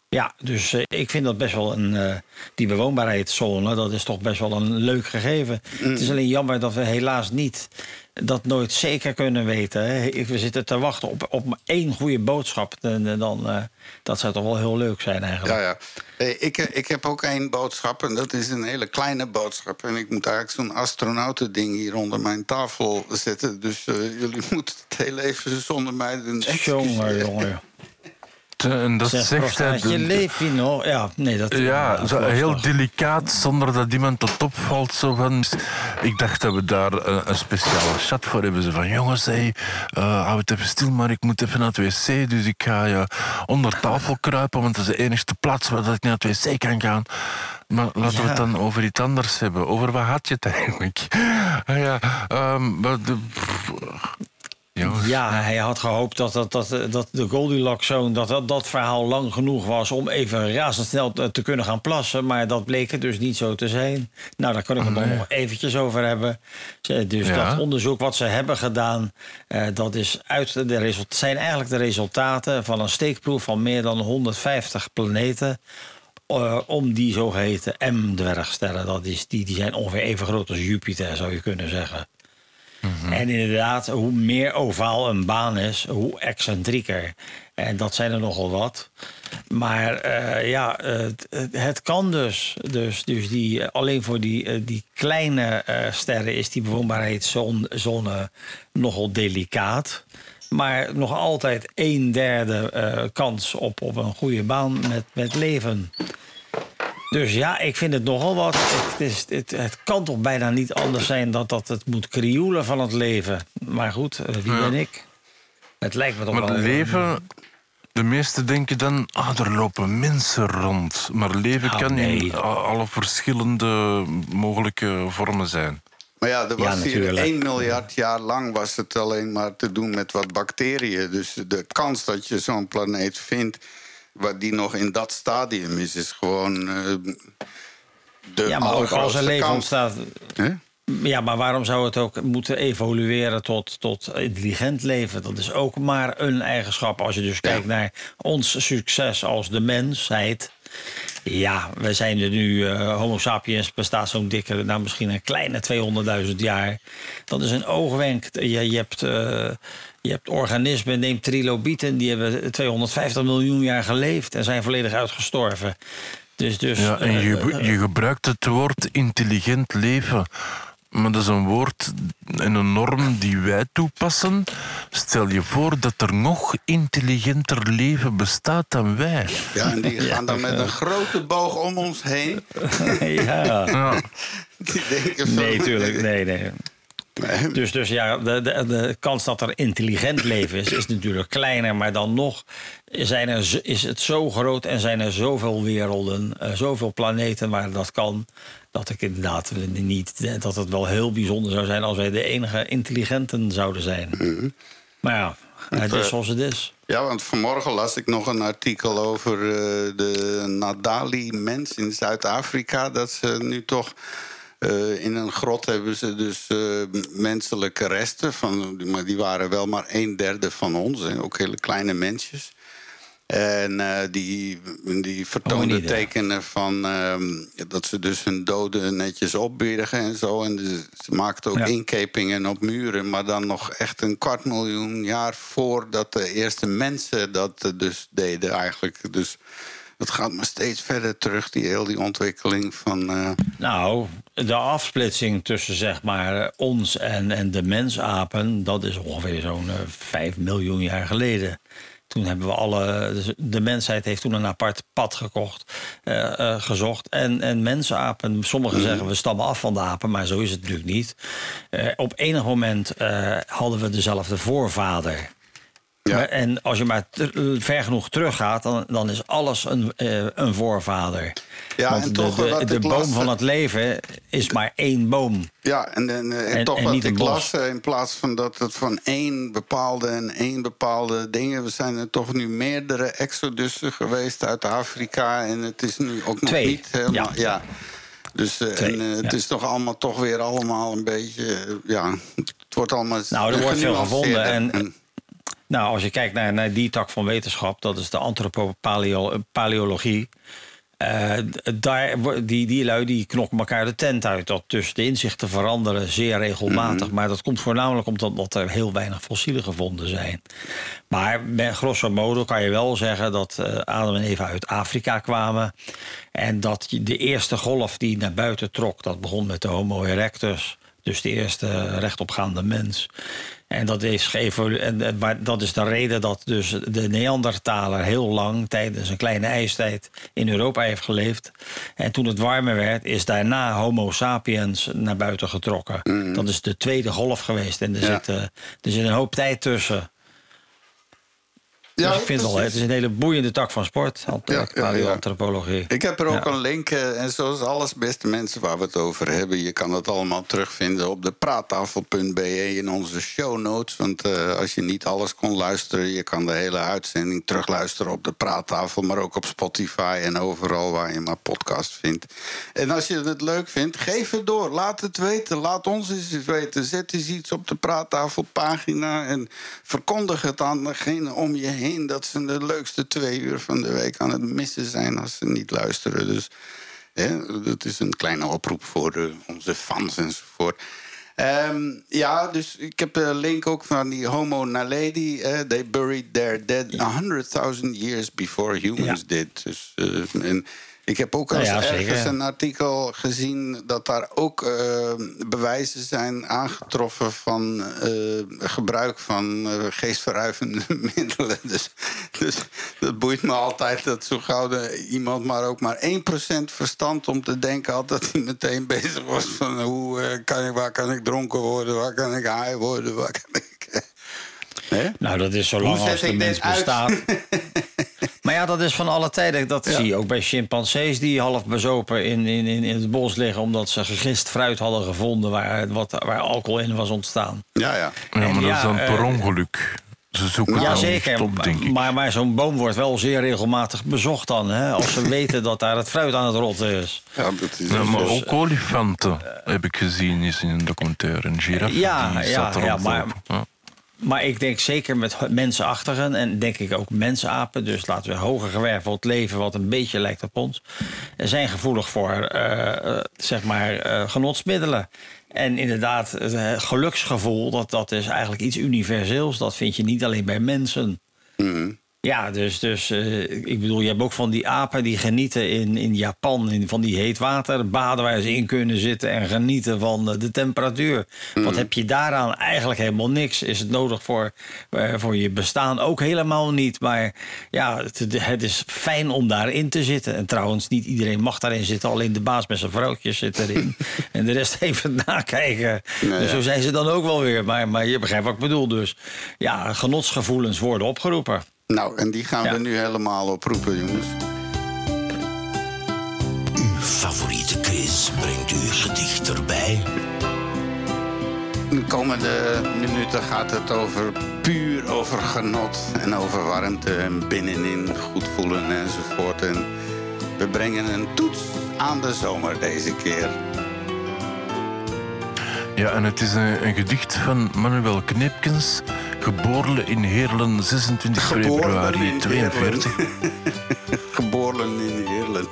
Ja, dus eh, ik vind dat best wel een. eh, die bewoonbaarheidszone, dat is toch best wel een leuk gegeven. Het is alleen jammer dat we helaas niet dat nooit zeker kunnen weten. Hè. We zitten te wachten op, op maar één goede boodschap. En, dan, eh, dat zou toch wel heel leuk zijn eigenlijk. Ja, ja. Hey, ik, ik heb ook één boodschap en dat is een hele kleine boodschap. En ik moet eigenlijk zo'n astronautending hier onder mijn tafel zetten. Dus jullie moeten het heel even zonder mij doen. Jongen, jongen. En dat Zeg, zegt hij. Levino. Ja, nee, dat... Ja, dat zo heel nog- delicaat, zonder dat iemand tot opvalt. Zo van, ik dacht dat we daar een, een speciale chat voor hebben. Ze van, jongens, hey, eh, hou het even stil, maar ik moet even naar het wc. Dus ik ga je onder tafel kruipen, want dat is de enige plaats waar dat ik naar het wc kan gaan. Maar laten we het dan over iets anders hebben. Over wat had je het eigenlijk? Ah ja, maar de, jongens. Ja, hij had gehoopt dat, dat, dat, dat de Goldilocks Zone, dat, dat dat verhaal lang genoeg was om even razendsnel te, kunnen gaan plassen. Maar dat bleek het dus niet zo te zijn. Nou, daar kan ik het dan nog eventjes over hebben. Dus Ja. dat onderzoek wat ze hebben gedaan, eh, dat is uit de result, zijn eigenlijk de resultaten van een steekproef van meer dan 150 planeten. eh, om die zogeheten M-dwergsterren. Dat is, die, die zijn ongeveer even groot als Jupiter, zou je kunnen zeggen. En inderdaad, hoe meer ovaal een baan is, hoe excentrieker. En dat zijn er nogal wat. Maar eh, ja, het, kan dus. Dus, dus die, alleen voor die, eh, die kleine eh, sterren is die bewoonbaarheidszone nogal delicaat. Maar nog altijd een derde kans op, op een goede baan met, met leven. Dus ja, ik vind het nogal wat. Het, is, het, het kan toch bijna niet anders zijn dat, dat het moet krioelen van het leven. Maar goed, eh, wie Ja. ben ik? Het lijkt me toch Maar wel... leven, de meesten denken dan, ah, er lopen mensen rond. Maar leven Nou, kan in nee. alle verschillende mogelijke vormen zijn. Maar ja, er Ja, was hier natuurlijk. 1 miljard jaar lang was het alleen maar te doen met wat bacteriën. Dus de kans dat je zo'n planeet vindt wat die nog in dat stadium is, is gewoon eh, de ja, maar ook als er allergrootste leven ontstaat... Ja, maar waarom zou het ook moeten evolueren tot, tot intelligent leven? Dat is ook maar een eigenschap. Als je dus kijkt naar ons succes als de mensheid. Ja, we zijn er nu, eh, Homo sapiens bestaat zo'n dikke, nou misschien een kleine 200.000 jaar. Dat is een oogwenk. Je, je, hebt, eh, je hebt organismen, neem trilobieten, die hebben 250 miljoen jaar geleefd en zijn volledig uitgestorven. Dus, dus, Ja, en eh, je, eh, je gebruikt het woord intelligent leven. Maar dat is een woord en een norm die wij toepassen. Stel je voor dat er nog intelligenter leven bestaat dan wij. Ja, en die gaan dan met een grote boog om ons heen. ja. Ja. Die denken van- Nee, tuurlijk. Nee, nee. Dus, dus ja, de, de, de kans dat er intelligent leven is, is natuurlijk kleiner. Maar dan nog zijn er, is het zo groot en zijn er zoveel werelden, eh, zoveel planeten waar dat kan. Dat ik inderdaad niet. Dat het wel heel bijzonder zou zijn als wij de enige intelligenten zouden zijn. Maar ja, het is eh, zoals het is. Ja, want vanmorgen las ik nog een artikel over eh, de Nadali-mens in Zuid-Afrika. Dat ze nu toch eh, in een grot hebben ze dus eh, menselijke resten. Van, maar die waren wel maar een derde van ons. En ook hele kleine mensjes. En eh, die, die vertoonden Hominiden. tekenen van ehm, dat ze dus hun doden netjes opbergen en zo. En dus ze maakten ook Ja. inkepingen op muren, maar dan nog echt een kwart miljoen jaar voordat de eerste mensen dat dus deden eigenlijk. Dus het gaat maar steeds verder terug, die heel die ontwikkeling van. eh, Nou, de afsplitsing tussen zeg maar ons en, en de mensapen, dat is ongeveer zo'n eh, 5 miljoen jaar geleden. Toen hebben we alle. dus De mensheid heeft toen een apart pad gekocht, eh, gezocht. En, en mensapen, sommigen zeggen we stammen af van de apen, maar zo is het natuurlijk niet. Op enig moment hadden we dezelfde voorvader. Ja. En als je maar ver genoeg teruggaat, dan, dan is alles een, eh, een voorvader. Ja, Want en de, toch de, de boom las- van het leven is maar één boom. Ja, en, en, En- toch en wat ik las, eh, in plaats van dat het van één bepaalde en één bepaalde dingen... we zijn er toch nu meerdere exodussen geweest uit Afrika... en het is nu ook nog Twee, niet helemaal... ja. Ja. Dus eh, Twee, en, het is toch allemaal toch weer allemaal een beetje... ja, het wordt allemaal Nou, er wordt veel gevonden en- Nou, als je kijkt naar, naar die tak van wetenschap, dat is de antropopaleologie. Eh, daar, wo- die, die lui die knokken elkaar de tent uit. Dat dus de inzichten veranderen zeer regelmatig. Maar dat komt voornamelijk omdat dat er heel weinig fossielen gevonden zijn. Maar met grosso modo kan je wel zeggen dat eh, Adam en Eva uit Afrika kwamen. En dat de eerste golf die naar buiten trok, dat begon met de Homo erectus. Dus de eerste rechtopgaande mens. En dat is, en, maar dat is de reden dat dus de Neandertaler heel lang tijdens een kleine ijstijd in Europa heeft geleefd. En toen het warmer werd, is daarna Homo sapiens naar buiten getrokken. Dat is de tweede golf geweest. En er, Ja. zit, eh, er zit een hoop tijd tussen. Ja, dus ik vind het wel, het is een hele boeiende tak van sport, ant- Ja, ja, ja. paleoantropologie. Ik heb er ook een link. eh, En zoals alles, beste mensen waar we het over hebben... je kan het allemaal terugvinden op de praattafel.be in onze show notes. Want eh, als je niet alles kon luisteren... je kan de hele uitzending terugluisteren op de praattafel... maar ook op Spotify en overal waar je maar podcast vindt. En als je het leuk vindt, geef het door. Laat het weten. Laat ons eens weten. Zet eens iets op de praattafelpagina... en verkondig het aan degene om je heen... dat ze de leukste twee uur van de week aan het missen zijn... als ze niet luisteren. Dus hè, dat is een kleine oproep voor eh, onze fans enzovoort. Ehm, ja, dus ik heb de link ook van die Homo naledi. they buried their dead 100.000 years before humans Ja. did. Dus, eh, en ik heb ook Nou ja, ergens een artikel gezien dat daar ook eh, bewijzen zijn aangetroffen van eh, gebruik van eh, geestverruivende middelen. Dus, dus dat boeit me altijd dat zo gauw iemand maar ook maar 1% verstand om te denken had dat hij meteen bezig was van hoe kan ik, waar kan ik dronken worden, waar kan ik high worden, waar kan ik. Eh, hè? Nou, dat is zolang Hoe zet als de mens bestaat. maar ja, dat is van alle tijden. Dat Ja. zie je ook bij chimpansees die half bezopen in, in, in, in het bos liggen... omdat ze gegist fruit hadden gevonden waar, wat, waar alcohol in was ontstaan. Ja, ja. Ja, maar En dat is dan per eh, ongeluk. Ze zoeken Nou, dan ja, zeker. denk ik. Maar, maar zo'n boom wordt wel zeer regelmatig bezocht dan. Hè, als ze weten dat daar het fruit aan het rotten is. ja dat is Ja, maar dus- ook olifanten heb ik gezien is in een documentaire. Een giraffe Ja, die ja, zat er ja, maar- op. Ja. Maar ik denk zeker met mensenachtigen en denk ik ook mensapen, dus laten we hoger gewerveld leven wat een beetje lijkt op ons, zijn gevoelig voor eh, eh, zeg maar eh, genotsmiddelen. En inderdaad, het eh, geluksgevoel, dat, dat is eigenlijk iets universeels. Dat vind je niet alleen bij mensen. Mhm. Ja, dus, dus eh, ik bedoel, je hebt ook van die apen die genieten in, in Japan in, van die heet water. Baden waar ze in kunnen zitten en genieten van eh, de temperatuur. Wat heb je daaraan? Eigenlijk helemaal niks. Is het nodig voor, eh, voor je bestaan? Ook helemaal niet. Maar ja, het, het is fijn om daarin te zitten. En trouwens, niet iedereen mag daarin zitten. Alleen de baas met zijn vrouwtjes zit erin. en de rest even nakijken. Nou dus ja. zo zijn ze dan ook wel weer. Maar, maar je begrijpt wat ik bedoel. Dus ja, genotsgevoelens worden opgeroepen. Nou, en die gaan Ja. we nu helemaal oproepen, jongens. Uw favoriete quiz brengt uw gedicht erbij. De komende minuten gaat het over puur over genot en over warmte en binnenin goed voelen enzovoort. En we brengen een toets aan de zomer deze keer. Ja, en het is een, een gedicht van Manuel Kneepkens, geboren in Heerlen 26 februari in 42. Geboren in Heerlen.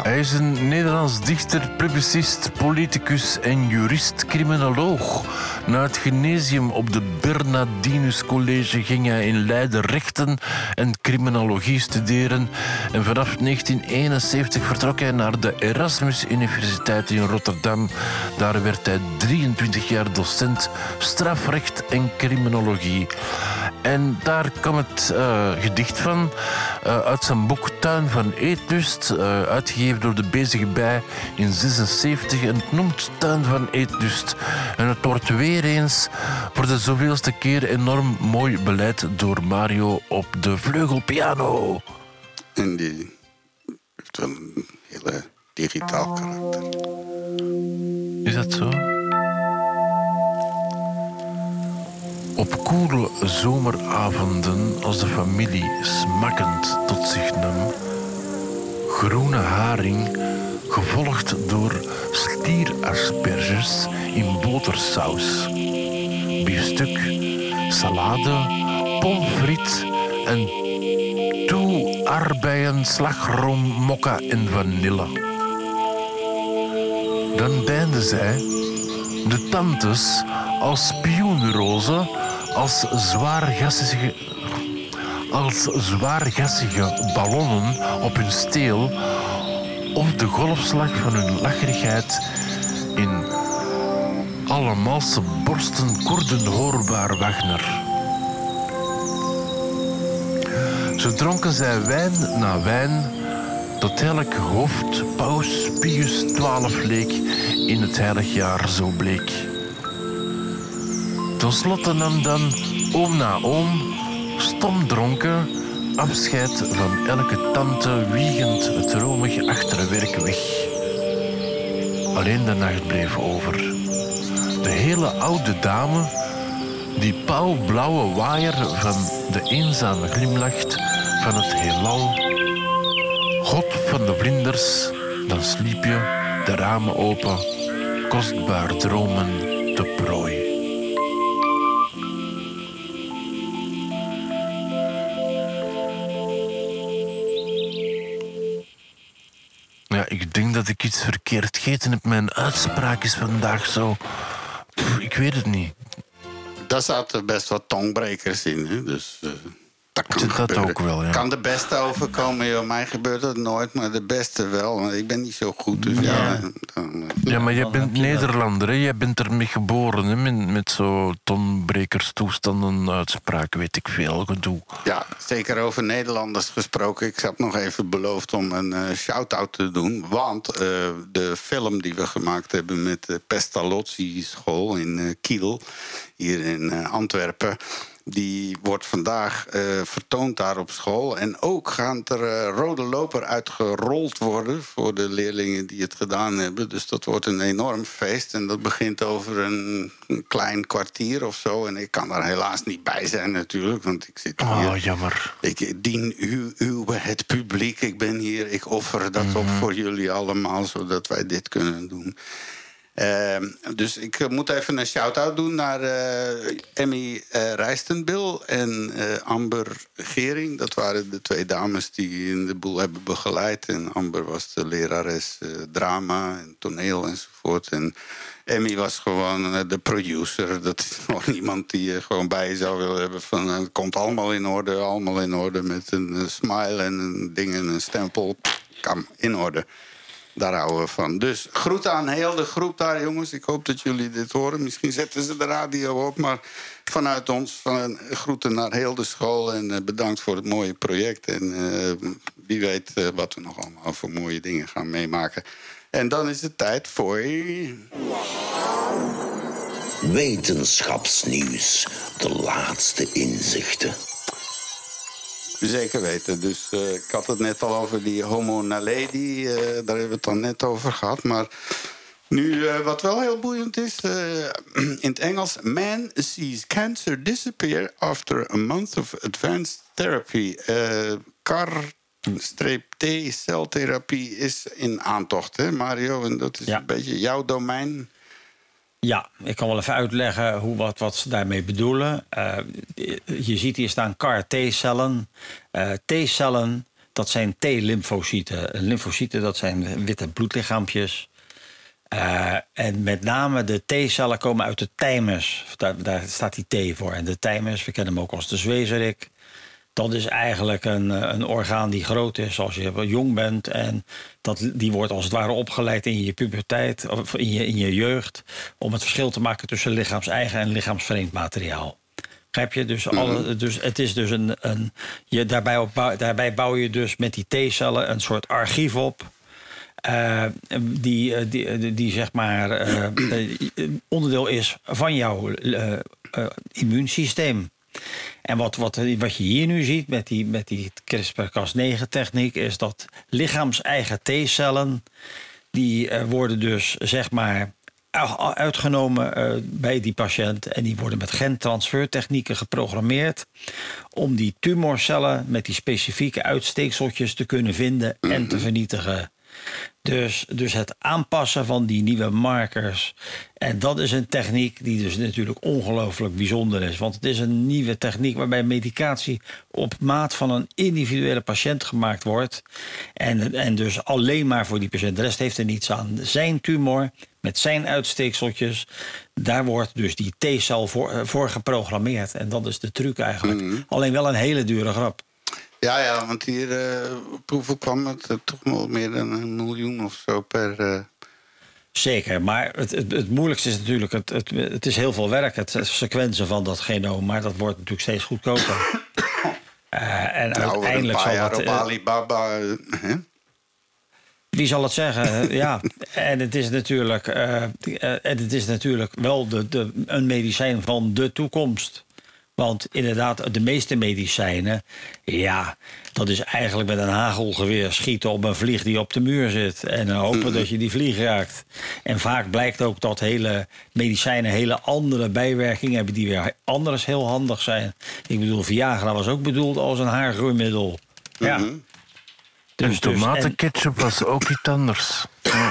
Hij is een Nederlands dichter, publicist, politicus en jurist-criminoloog. Na het gymnasium op de Bernardinus College ging hij in Leiden rechten en criminologie studeren. En vanaf 1971 vertrok hij naar de Erasmus Universiteit in Rotterdam. Daar werd hij 23 jaar docent strafrecht en criminologie. En daar kwam het eh, gedicht van eh, uit zijn boek Tuin van Eetlust, eh, uitgegeven door de Bezige Bij in 76. En het noemt Tuin van Eetlust. En het wordt weer eens voor de zoveelste keer enorm mooi beleid door Mario op de vleugelpiano. En die heeft wel een hele digitaal karakter. Is dat zo? Op koele zomeravonden, als de familie smakkend tot zich nam, groene haring, gevolgd door stierasperges in botersaus, biefstuk, salade, pommes frites en toe aardbeien, slagroom, mokka en vanille. Dan deinde zij, de tantes, als spioenrozen, als zwaargassige, als zwaargassige ballonnen op hun steel, of de golfslag van hun lacherigheid in alle malse borsten koorden hoorbaar Wagner. Zo dronken zij wijn na wijn, tot elk hoofd paus Pius XII leek in het heilig jaar zo bleek. Ten slotte nam dan oom na oom, stom dronken, afscheid van elke tante, wiegend het romig achterwerk weg. Alleen de nacht bleef over. De hele oude dame, die pauwblauwe waaier van de eenzame glimlacht van het heelal. God van de vlinders, dan sliep je, de ramen open, kostbaar dromen te prooi. Ja, ik denk dat ik iets verkeerd gegeten heb. Mijn uitspraak is vandaag zo... Ik weet het niet. Daar zaten best wat tongbrekers in. Hè? Dus, eh, dat kan Dat gebeuren. ook wel, ja. Kan de beste overkomen, joh. Mij gebeurt dat nooit, maar de beste wel. Want Ik ben niet zo goed, dus ja. dan, eh, Ja, maar jij Dan bent. Nederlander, hè? Jij bent ermee geboren, hè? Met, met zo tonbrekerstoestanden, uitspraak, weet ik veel, gedoe. Ja, zeker over Nederlanders gesproken. Ik had nog even beloofd om een eh, shout-out te doen. Want eh, de film die we gemaakt hebben met de Pestalozzi School in eh, Kiel, hier in Antwerpen. Die wordt vandaag eh, vertoond daar op school. En ook gaat er eh, rode loper uitgerold worden voor de leerlingen die het gedaan hebben. Dus dat wordt een enorm feest. En dat begint over een, een klein kwartier of zo. En ik kan daar helaas niet bij zijn natuurlijk, want ik zit hier. Oh, jammer. Ik dien u, u, het publiek. Ik ben hier, ik offer dat op voor jullie allemaal, zodat wij dit kunnen doen. Ehm, dus ik eh, moet even een shout-out doen naar eh, Emmy eh Rijstenbil en Amber Gering. Dat waren de twee dames die in de boel hebben begeleid. En Amber was de lerares drama en toneel enzovoort. En Emmy was gewoon de producer. Dat is nog iemand die gewoon bij je zou willen hebben. Van, het komt allemaal in orde, allemaal in orde. Met een smile en een ding en een stempel. Kam, in orde. Daar houden we van. Dus groeten aan heel de groep daar, jongens. Ik hoop dat jullie dit horen. Misschien zetten ze de radio op, maar vanuit ons van, groeten naar heel de school. En eh, bedankt voor het mooie project. En eh, wie weet eh, wat we nog allemaal voor mooie dingen gaan meemaken. En dan is het tijd voor... Wetenschapsnieuws. De laatste inzichten. Zeker weten. Dus eh, ik had het net al over die homo naledi. eh daar hebben we het dan net over gehad. Maar nu, eh, wat wel heel boeiend is... in het Engels... Man sees cancer disappear after a month of advanced therapy. CAR-T-celtherapie is in aantocht, hè Mario? En dat is Ja. een beetje jouw domein. Ja, ik kan wel even uitleggen hoe, wat, wat ze daarmee bedoelen. Eh, je ziet hier staan CAR-T-cellen. Eh, T-cellen, dat zijn T-lymfocyten. En Lymfocyten, dat zijn witte bloedlichaampjes. Eh, en met name de T-cellen komen uit de thymus. Daar, daar staat die T voor. En de thymus, we kennen hem ook als de zwezerik. Dat is eigenlijk een, eh, een orgaan die groot is als je jong bent. En dat, die wordt als het ware opgeleid in je puberteit, of in je, in je jeugd. om het verschil te maken tussen lichaams-eigen en lichaamsvreemd materiaal. Begrijp je? Dus, alle, dus het is dus een. een je, daarbij, opbouw- daarbij bouw je dus met die T-cellen een soort archief op. eh, die, eh, die, die, zeg maar onderdeel is van jouw immuunsysteem. En wat, wat, wat je hier nu ziet met die, met die CRISPR-Cas9-techniek... is dat lichaams-eigen T-cellen... die eh, worden dus, zeg maar, uitgenomen eh, bij die patiënt... en die worden met gentransfertechnieken geprogrammeerd... om die tumorcellen met die specifieke uitsteekseltjes te kunnen vinden en te vernietigen. Dus, dus het aanpassen van die nieuwe markers. En dat is een techniek die dus natuurlijk ongelooflijk bijzonder is. Want het is een nieuwe techniek waarbij medicatie op maat van een individuele patiënt gemaakt wordt. En, en dus alleen maar voor die patiënt. De rest heeft er niets aan. Zijn tumor met zijn uitsteekseltjes. Daar wordt dus die T-cel voor, eh, voor geprogrammeerd. En dat is de truc eigenlijk. Alleen wel een hele dure grap. Ja, ja, want hier, eh, op hoeveel kwam het? Eh, toch wel meer dan een miljoen of zo per... eh, Zeker, maar het, het, het moeilijkste is natuurlijk... Het, het, het is heel veel werk, het sequenzen van dat genoom... maar dat wordt natuurlijk steeds goedkoper. Eh, en nou, uiteindelijk zal dat... op eh, Alibaba... eh, hè? Wie zal het zeggen? ja, en het is natuurlijk, eh, eh, en het is natuurlijk wel de, de, een medicijn van de toekomst. Want inderdaad, de meeste medicijnen, ja, dat is eigenlijk met een hagelgeweer schieten op een vlieg die op de muur zit. En hopen dat je die vlieg raakt. En vaak blijkt ook dat hele medicijnen hele andere bijwerkingen hebben die weer anders heel handig zijn. Ik bedoel, Viagra was ook bedoeld als een haargroeimiddel. Ja. Mhm. Dus- dus- en- tomatenketchup was ook iets anders.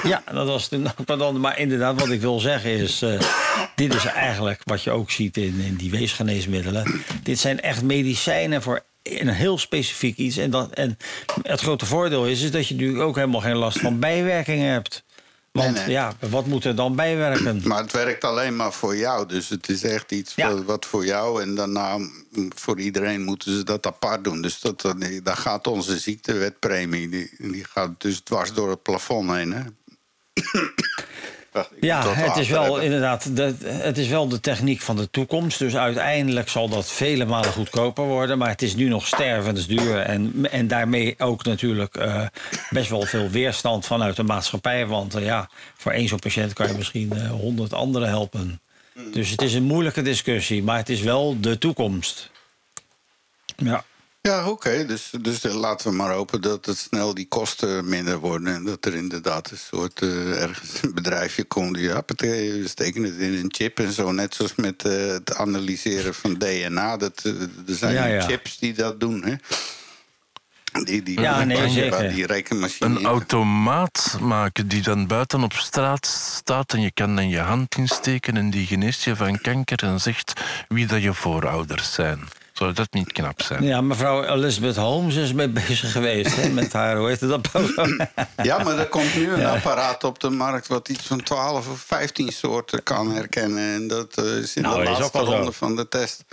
ja, dat was pardon, maar inderdaad, wat ik wil zeggen is... eh, dit is eigenlijk wat je ook ziet in, in die weesgeneesmiddelen. Dit zijn echt medicijnen voor een heel specifiek iets. En, dat, en het grote voordeel is, is dat je natuurlijk ook helemaal geen last van bijwerkingen hebt. Want Nee, nee. ja, wat moet er dan bijwerken? Maar het werkt alleen maar voor jou. Dus het is echt iets Ja. wat, wat voor jou. En daarna mm, voor iedereen moeten ze dat apart doen. Dus dat, dat- daar gaat onze ziektewetpremie. Die, die gaat dus dwars door het plafond heen. Hè? Wacht, Ja, het is wel hebben. inderdaad de, het is wel de techniek van de toekomst. Dus uiteindelijk zal dat vele malen goedkoper worden. Maar het is nu nog stervensduur. En, en daarmee ook natuurlijk eh, best wel veel weerstand vanuit de maatschappij. Want eh, ja, voor één zo'n patiënt kan je misschien eh, honderd anderen helpen. Dus het is een moeilijke discussie, maar het is wel de toekomst. Ja. Ja, oké. Dus, dus eh, laten we maar hopen dat het snel die kosten minder worden. En dat er inderdaad een soort eh, ergens een bedrijfje komt die hoppatee, we steken het in een chip en zo. Net zoals met eh, het analyseren van DNA. Dat, er zijn Ja, ja. chips die dat doen. Hè? Die, die, Ja, nee, waar zeker. die rekenmachine. Een automaat maken die dan buiten op straat staat en je kan dan je hand insteken en die geneest je van kanker en zegt wie dat je voorouders zijn. Zou dat niet knap zijn? ja, mevrouw Elizabeth Holmes is mee bezig geweest hè, met haar, hoe heet het dat programma? Ja, maar er komt nu een apparaat op de markt... wat iets van 12 of 15 soorten kan herkennen. En dat eh, is in Nou, de laatste zo. ronde van de test.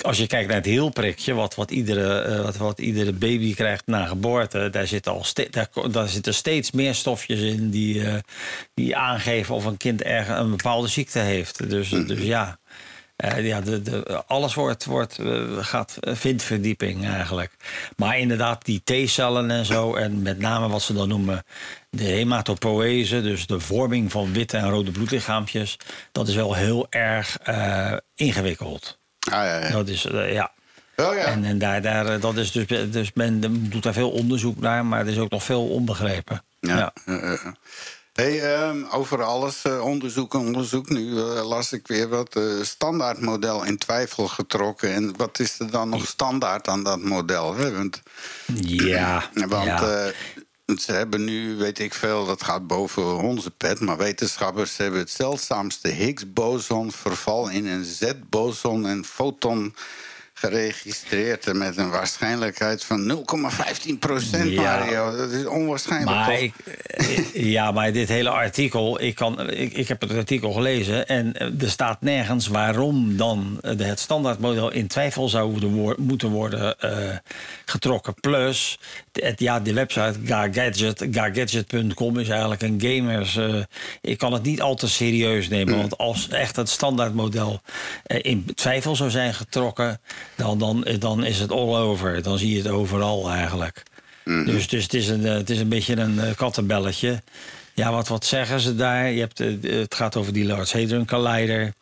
Als je kijkt naar het hielprikje, wat, wat, iedere, eh, wat, wat iedere baby krijgt na geboorte, daar zitten, al ste- daar, daar zitten steeds meer stofjes in die, eh, die aangeven of een kind erg een bepaalde ziekte heeft. Dus, dus ja, eh, ja de, de, alles wordt, wordt, eh, gaat, eh, vindt verdieping eigenlijk. Maar inderdaad, die T-cellen en zo, en met name wat ze dan noemen de hematopoëse, dus de vorming van witte en rode bloedlichaampjes, dat is wel heel erg ingewikkeld. Ah, ja, ja. Dat is, ja. Oh, ja. En, en daar, daar, dat is dus, dus men doet daar veel onderzoek naar, maar er is ook nog veel onbegrepen. Ja. eh. Hey, ehm, over alles eh, onderzoek en onderzoek. Nu eh, las ik weer wat eh, standaardmodel in twijfel getrokken. En wat is er dan nog standaard aan dat model? Hè? Want, Ja, want ja. ze hebben nu, weet ik veel, dat gaat boven onze pet... maar wetenschappers hebben het zeldzaamste Higgs-boson... verval in een Z-boson en foton geregistreerd... met een waarschijnlijkheid van 0,15 procent, Ja. Mario. Dat is onwaarschijnlijk, Maar ik, eh, ja, maar dit hele artikel, ik, kan, ik, ik heb het artikel gelezen en eh, er staat nergens waarom dan het standaardmodel in twijfel zou moeten wor- moeten worden eh, getrokken. Plus, het- ja, de website GaGadget, GaGadget.com is eigenlijk een gamers. eh, ik kan het niet al te serieus nemen, want als echt het standaardmodel eh, in twijfel zou zijn getrokken, dan, dan, eh, dan is het all over. Dan zie je het overal eigenlijk. Dus, dus het, is een, het is een beetje een kattenbelletje. Ja, wat, wat zeggen ze daar? Je hebt, eh, het gaat over die Large Hadron Collider.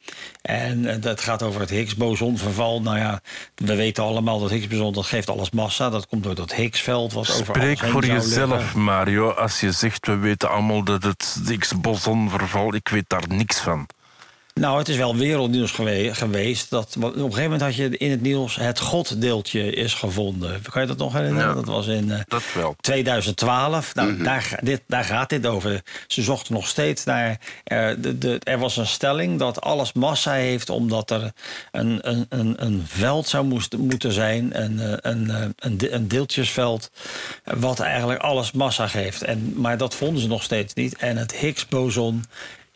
En eh, dat gaat over het Higgs-bosonverval. Nou ja, we weten allemaal dat Higgs-boson dat geeft alles massa. Dat komt door dat Higgs-veld wat over Spreek heen voor jezelf, liggen. Mario. Als je zegt, we weten allemaal dat het Higgs-boson verval, ik weet daar niks van. Nou, het is wel wereldnieuws gewe- geweest. Dat, op een gegeven moment had je in het nieuws het goddeeltje is gevonden. Kan je dat nog herinneren? Ja. Dat was in eh, Dat wel. 2012. Nou, daar, ga- dit, daar gaat dit over. Ze zochten nog steeds naar. eh, de, de, er was een stelling dat alles massa heeft, omdat er een, een, een, een veld zou moest, moeten zijn. Een, eh, een, een, de- een deeltjesveld. Wat eigenlijk alles massa geeft. En, maar dat vonden ze nog steeds niet. En het Higgs-boson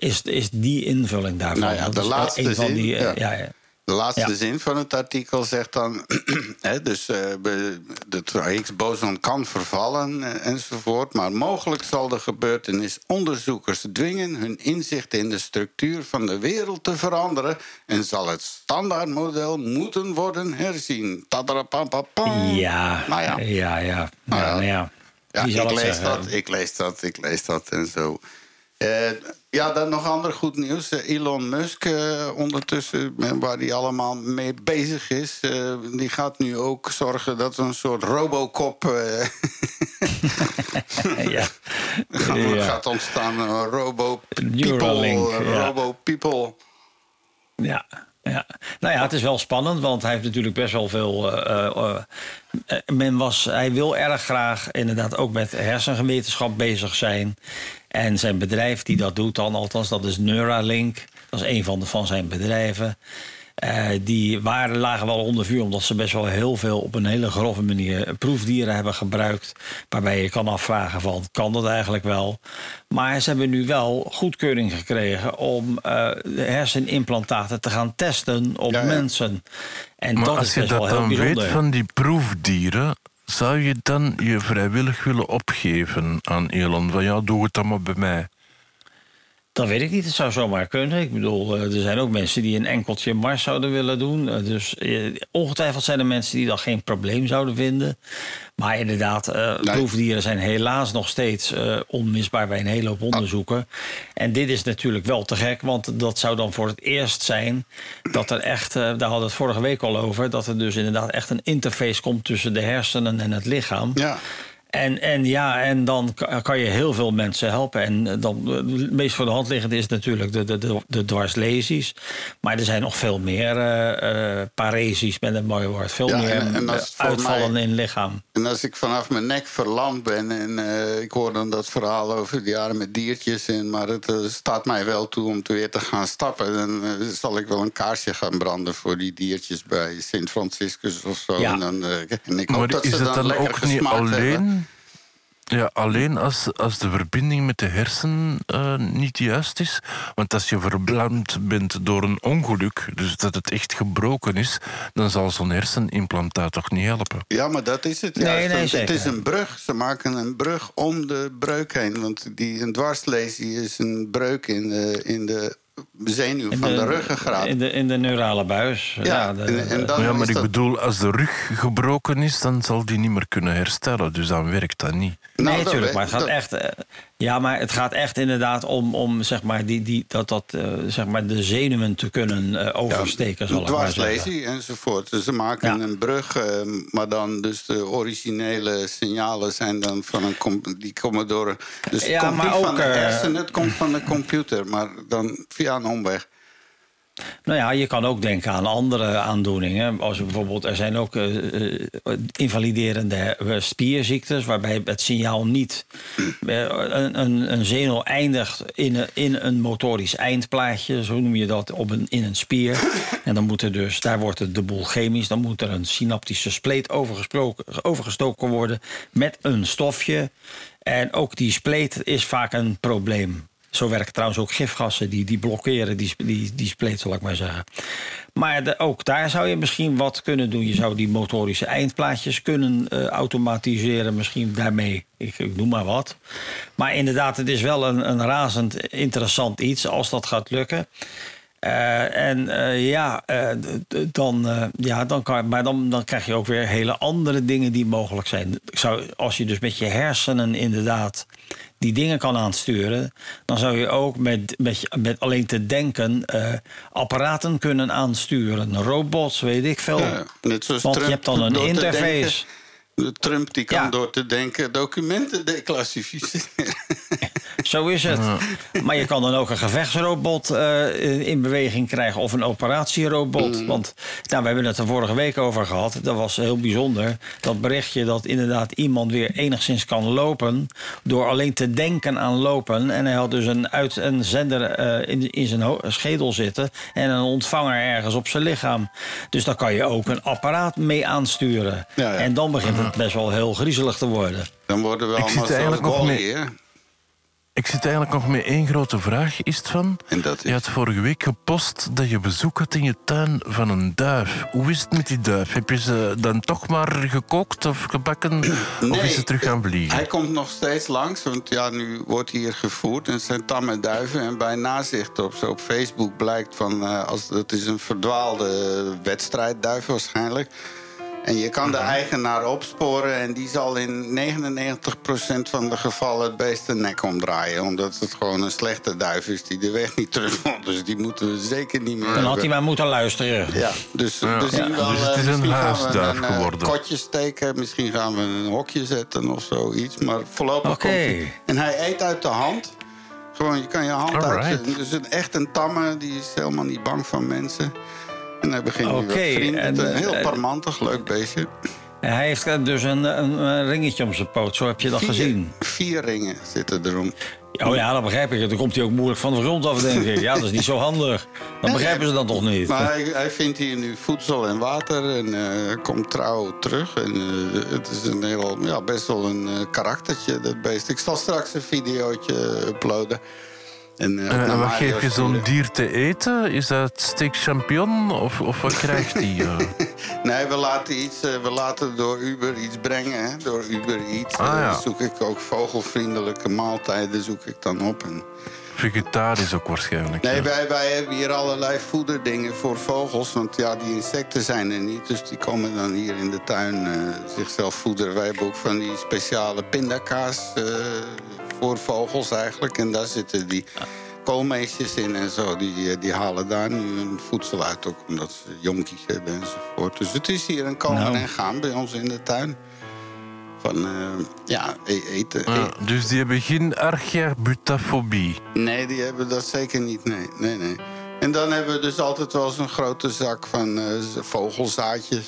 is, is die invulling daarvan. Nou ja, de is laatste een van zin, die. eh, ja. ja. De laatste Ja. zin van het artikel zegt dan... hè, dus eh, be- de Higgs-boson kan vervallen eh, enzovoort... maar mogelijk zal de gebeurtenis onderzoekers dwingen... hun inzicht in de structuur van de wereld te veranderen... en zal het standaardmodel moeten worden herzien. Tadarapapapam. Ja, Nou ja. ja, ja. Nou ja. ja, nou ja. Ik lees zeggen? dat, ik lees dat, ik lees dat en zo. Eh, ja, dan nog ander goed nieuws. Eh, Elon Musk, eh, ondertussen, waar hij allemaal mee bezig is... die gaat nu ook zorgen dat een soort Robocop Ja. gaat, Ja. gaat ontstaan. Een Robo People. ja. Robo People. Ja, ja. Nou ja, het is wel spannend, want hij heeft natuurlijk best wel veel. men was, hij wil erg graag inderdaad ook met hersenwetenschap bezig zijn. En zijn bedrijf die dat doet dan, althans, dat is Neuralink. Dat is een van, de, van zijn bedrijven. Eh, die waren, lagen wel onder vuur omdat ze best wel heel veel op een hele grove manier proefdieren hebben gebruikt. Waarbij je kan afvragen van, kan dat eigenlijk wel? Maar ze hebben nu wel goedkeuring gekregen om eh, de hersenimplantaten te gaan testen op Ja, ja. mensen. En Maar dat als is je best wel dat heel dan bijzonder. weet van die proefdieren, zou je dan je vrijwillig willen opgeven aan Elon? Van ja, doe het dan maar bij mij. Dat weet ik niet. Het zou zomaar kunnen. Ik bedoel, eh, er zijn ook mensen die een enkeltje Mars zouden willen doen. Eh, Dus eh, ongetwijfeld zijn er mensen die dat geen probleem zouden vinden. Maar inderdaad, eh, Nee. proefdieren zijn helaas nog steeds eh, onmisbaar bij een hele hoop onderzoeken. En dit is natuurlijk wel te gek, want dat zou dan voor het eerst zijn dat er echt, daar hadden we het vorige week al over, dat er dus inderdaad echt een interface komt tussen de hersenen en het lichaam. Ja. En, en ja, en dan ka- kan je heel veel mensen helpen. En eh, dan, eh, het meest voor de hand liggend is natuurlijk de, de, de, de dwarslesies. Maar er zijn nog veel meer eh eh, paresies met een mooi woord. Veel Ja, meer en- en eh, uitvallen mij- in lichaam. En als ik vanaf mijn nek verlamd ben en eh, ik hoor dan dat verhaal over de jaren met diertjes, en, maar het eh, staat mij wel toe om te weer te gaan stappen, dan eh, zal ik wel een kaarsje gaan branden voor die diertjes bij Sint Franciscus of zo. Ja. En, dan, eh, en ik hoop Maar dat is ze het dan, ook niet gesmaakt hebben. Ja, alleen als, als de verbinding met de hersen eh, niet juist is. Want als je verlamd bent door een ongeluk, dus dat het echt gebroken is, dan zal zo'n hersenimplantaat toch niet helpen. Ja, maar dat is het. Nee, juist. nee, het zeker. is een brug. Ze maken een brug om de breuk heen. Want die, een dwarslesie is een breuk in de, in de zenuw In van de, ruggengraat. In de, in de neurale buis. Ja, de- en, en dan ja, maar ik dat- bedoel, als de rug gebroken is, dan zal die niet meer kunnen herstellen. Dus dan werkt dat niet. Nou, nee, natuurlijk. Maar het gaat dat- echt. Ja, maar het gaat echt inderdaad om, om zeg maar, die, die, dat, dat, eh, zeg maar de zenuwen te kunnen eh, oversteken, zeggen. dwarslesie enzovoort. Dus ze maken Ja. een brug, eh, maar dan dus de originele signalen zijn dan van een die komen door. Dus het Ja, komt maar niet van ook, de eh, hersenen, het komt van de computer, maar dan via een omweg. Nou ja, je kan ook denken aan andere aandoeningen. Als bijvoorbeeld, er zijn ook eh, eh, invaliderende eh, spierziektes, waarbij het signaal niet. een, een, zenuw eindigt in een, in een motorisch eindplaatje, zo noem je dat, op een, in een spier. En dan moet er dus, daar wordt het de boel chemisch, dan moet er een synaptische spleet overgestoken worden met een stofje. En ook die spleet is vaak een probleem. Zo werken trouwens ook gifgassen, die, die blokkeren die, die, die spleet, zal ik maar zeggen. Maar ook daar zou je misschien wat kunnen doen. Je zou die motorische eindplaatjes kunnen eh, automatiseren, misschien daarmee. Ik, ik noem maar wat. Maar inderdaad, het is wel een, een razend interessant iets als dat gaat lukken. Eh, en eh, ja, dan, ja dan kan, maar dan, dan krijg je ook weer hele andere dingen die mogelijk zijn. Zou, als je dus met je hersenen inderdaad die dingen kan aansturen, dan zou je ook met, met, met alleen te denken eh, apparaten kunnen aansturen. Robots, weet ik veel. Ja, net zoals Want Trump je hebt dan een interface. Trump die kan Ja. door te denken documenten declassificeren. Zo is het. Maar je kan dan ook een gevechtsrobot eh, in- in beweging krijgen of een operatierobot. Mm. Want nou, we hebben het er vorige week over gehad. Dat was heel bijzonder. Dat berichtje dat inderdaad iemand weer enigszins kan lopen. door alleen te denken aan lopen. En hij had dus een, uit, een zender eh, in, in zijn schedel zitten. en een ontvanger ergens op zijn lichaam. Dus daar kan je ook een apparaat mee aansturen. Ja, ja. En dan begint het best wel heel griezelig te worden. Dan worden we allemaal mee- hè? Ik zit eigenlijk nog met één grote vraag, is het van? En dat is? Je had vorige week gepost dat je bezoek had in je tuin van een duif. Hoe is het met die duif? Heb je ze dan toch maar gekookt of gebakken? of is ze terug gaan vliegen? Hij komt nog steeds langs, want ja, nu wordt hier gevoerd. En het zijn tamme duiven. En bij nazicht op, zo op Facebook blijkt van... eh, als, het is een verdwaalde wedstrijdduif waarschijnlijk. En je kan de eigenaar opsporen en die zal in 99% van de gevallen het beest de nek omdraaien. Omdat het gewoon een slechte duif is die de weg niet terug vond. Dus die moeten we zeker niet meer Dan had hij maar moeten luisteren. Ja, dus, Ja. dus, zien we wel, Dus het eh, is een misschien gaan we huisduif een, eh, geworden. kotje steken, misschien gaan we een hokje zetten of zoiets. Maar voorlopig Oké. komt hij. En hij eet uit de hand. Gewoon, je kan je hand Alright. uitzetten. Dus een, echt een tamme, die is helemaal niet bang van mensen. En hij begint nu Oké, wat vrienden. en, te- eh, heel eh, parmantig, leuk beestje. En hij heeft dus een, een, ringetje om zijn poot. Zo heb je dat Vier- gezien. Vier ringen zitten erom. Oh ja, dat begrijp ik. Dan komt hij ook moeilijk van de grond af, denk ik. Ja, dat is niet zo handig. Dan begrijpen ze dat toch niet. Maar hij, hij vindt hier nu voedsel en water en eh, komt trouw terug. En, eh, het is een heel, ja, best wel een eh, karaktertje, dat beest. Ik zal straks een videootje uploaden. En, eh, En, naar en wat geef je zo'n dier te eten? Is dat steak champignon of, of wat krijgt die? eh? Nee, we laten, iets, eh, we laten door Uber iets brengen. Hè? Door Uber Eats Ah, eh, ja. zoek ik ook vogelvriendelijke maaltijden zoek ik dan op. En Vegetarisch ook waarschijnlijk. Nee, ja. wij, wij hebben hier allerlei voederdingen voor vogels. Want ja, die insecten zijn er niet. Dus die komen dan hier in de tuin eh, zichzelf voederen. Wij hebben ook van die speciale pindakaas voor vogels eigenlijk. En daar zitten die koolmeesjes in en zo. Die, eh, die halen daar nu hun voedsel uit. Ook omdat ze jonkies hebben enzovoort. Dus het is hier een komen Nou. en gaan bij ons in de tuin. Van, eh, ja, e- eten. Ja, dus die hebben geen archerbutafobie. Nee, die hebben dat zeker niet. Nee, nee, nee. En dan hebben we dus altijd wel zo'n grote zak van z- vogelzaadjes.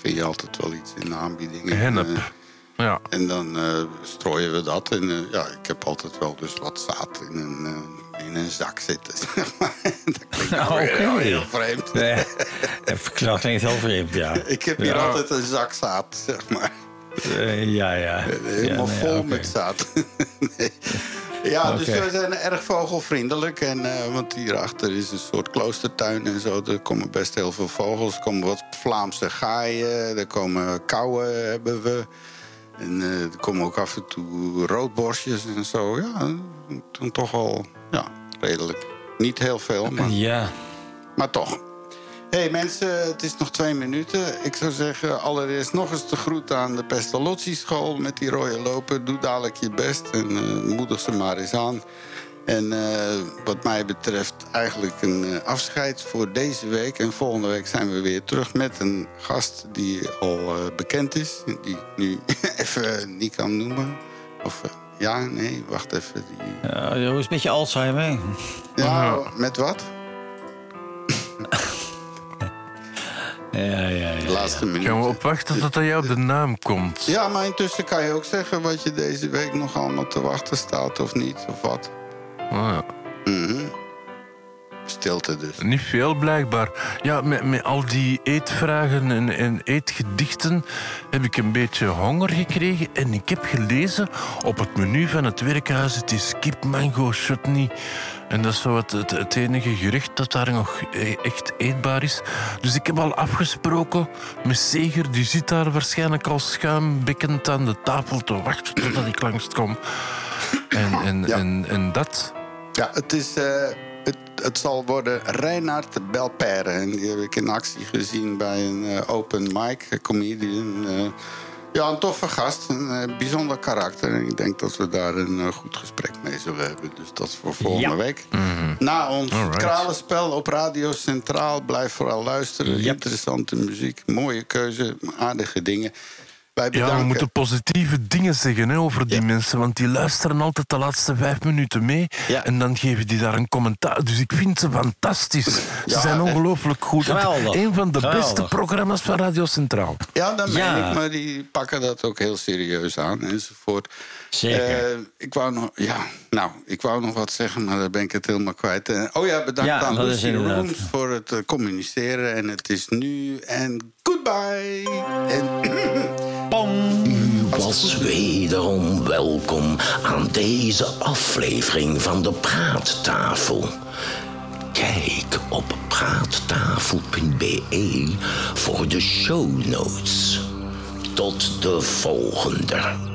Vind je altijd wel iets in de aanbieding. Hennep. Ja. en dan eh, strooien we dat. En eh, ja, ik heb altijd wel dus wat zaad in een, eh, in een zak zitten. dat klinkt nou heel, heel vreemd. Nee, dat klinkt heel vreemd, ja. Ik heb hier Ja. altijd een zak zaad, zeg maar. Ja, ja. Helemaal Ja, nee, vol met zaad. nee. Ja, dus we zijn erg vogelvriendelijk. En, eh, want hierachter is een soort kloostertuin en zo. Er komen best heel veel vogels. Er komen wat Vlaamse gaaien. Er komen kauwen hebben we. En eh, er komen ook af en toe roodborstjes en zo. Ja, toen toch wel ja, redelijk. Niet heel veel, maar, Ja. maar toch. Hé hey mensen, het is nog twee minuten. Ik zou zeggen, allereerst nog eens de groet aan de Pestalozzi-school met die rode lopen. Doe dadelijk je best en eh, moedig ze maar eens aan. En eh, wat mij betreft eigenlijk een eh, afscheid voor deze week. En volgende week zijn we weer terug met een gast die al eh, bekend is. Die ik nu even niet kan noemen. Of ja, nee, wacht even. Die... Ja, hoe is het met je Alzheimer? Ja, met wat? Ja, ja, ja. De laatste minuut. Gaan we opwachten tot hij jou op de naam komt? Ja, maar intussen kan je ook zeggen wat je deze week nog allemaal te wachten staat of niet, of wat. Ah, ja. Mhm. Stilte dus. Niet veel blijkbaar. Ja, met, met al die eetvragen en, en eetgedichten heb ik een beetje honger gekregen. En ik heb gelezen op het menu van het werkhuis: het is kip mango chutney. En dat is zo het, het, het enige gerecht dat daar nog e- echt eetbaar is. Dus ik heb al afgesproken met Seger, die zit daar waarschijnlijk al schuimbekkend aan de tafel te wachten totdat ik langskom. En, en, Ja. en, en dat. Ja, het is... eh, het, het zal worden Reinhard Belperre. En die heb ik in actie gezien bij een eh, open mic, comedian. eh. ja, een toffe gast, een bijzonder karakter. En ik denk dat we daar een goed gesprek mee zullen hebben. Dus dat is voor volgende Ja. week. Na ons Alright. kralenspel op Radio Centraal. Blijf vooral luisteren. Yep. Interessante muziek, mooie keuze, aardige dingen. Wij Ja, we moeten positieve dingen zeggen hè, over die Ja. mensen, want die luisteren altijd de laatste vijf minuten mee Ja. en dan geven die daar een commentaar. Dus ik vind ze fantastisch. Ze Ja, zijn ongelooflijk goed. Geweldig. Een van de beste programma's van Radio Centraal. Ja, dat meen ik, maar die pakken dat ook heel serieus aan enzovoort. Zeker. Eh, ik wou nog, ja, nou, ik wou nog wat zeggen, maar daar ben ik het helemaal kwijt. Eh, oh ja, bedankt ja, aan Lucy Rooms voor het uh, communiceren. En het is nu en goodbye. En Pam. U was wederom welkom aan deze aflevering van de Praattafel. Kijk op praattafel.be voor de show notes. Tot de volgende.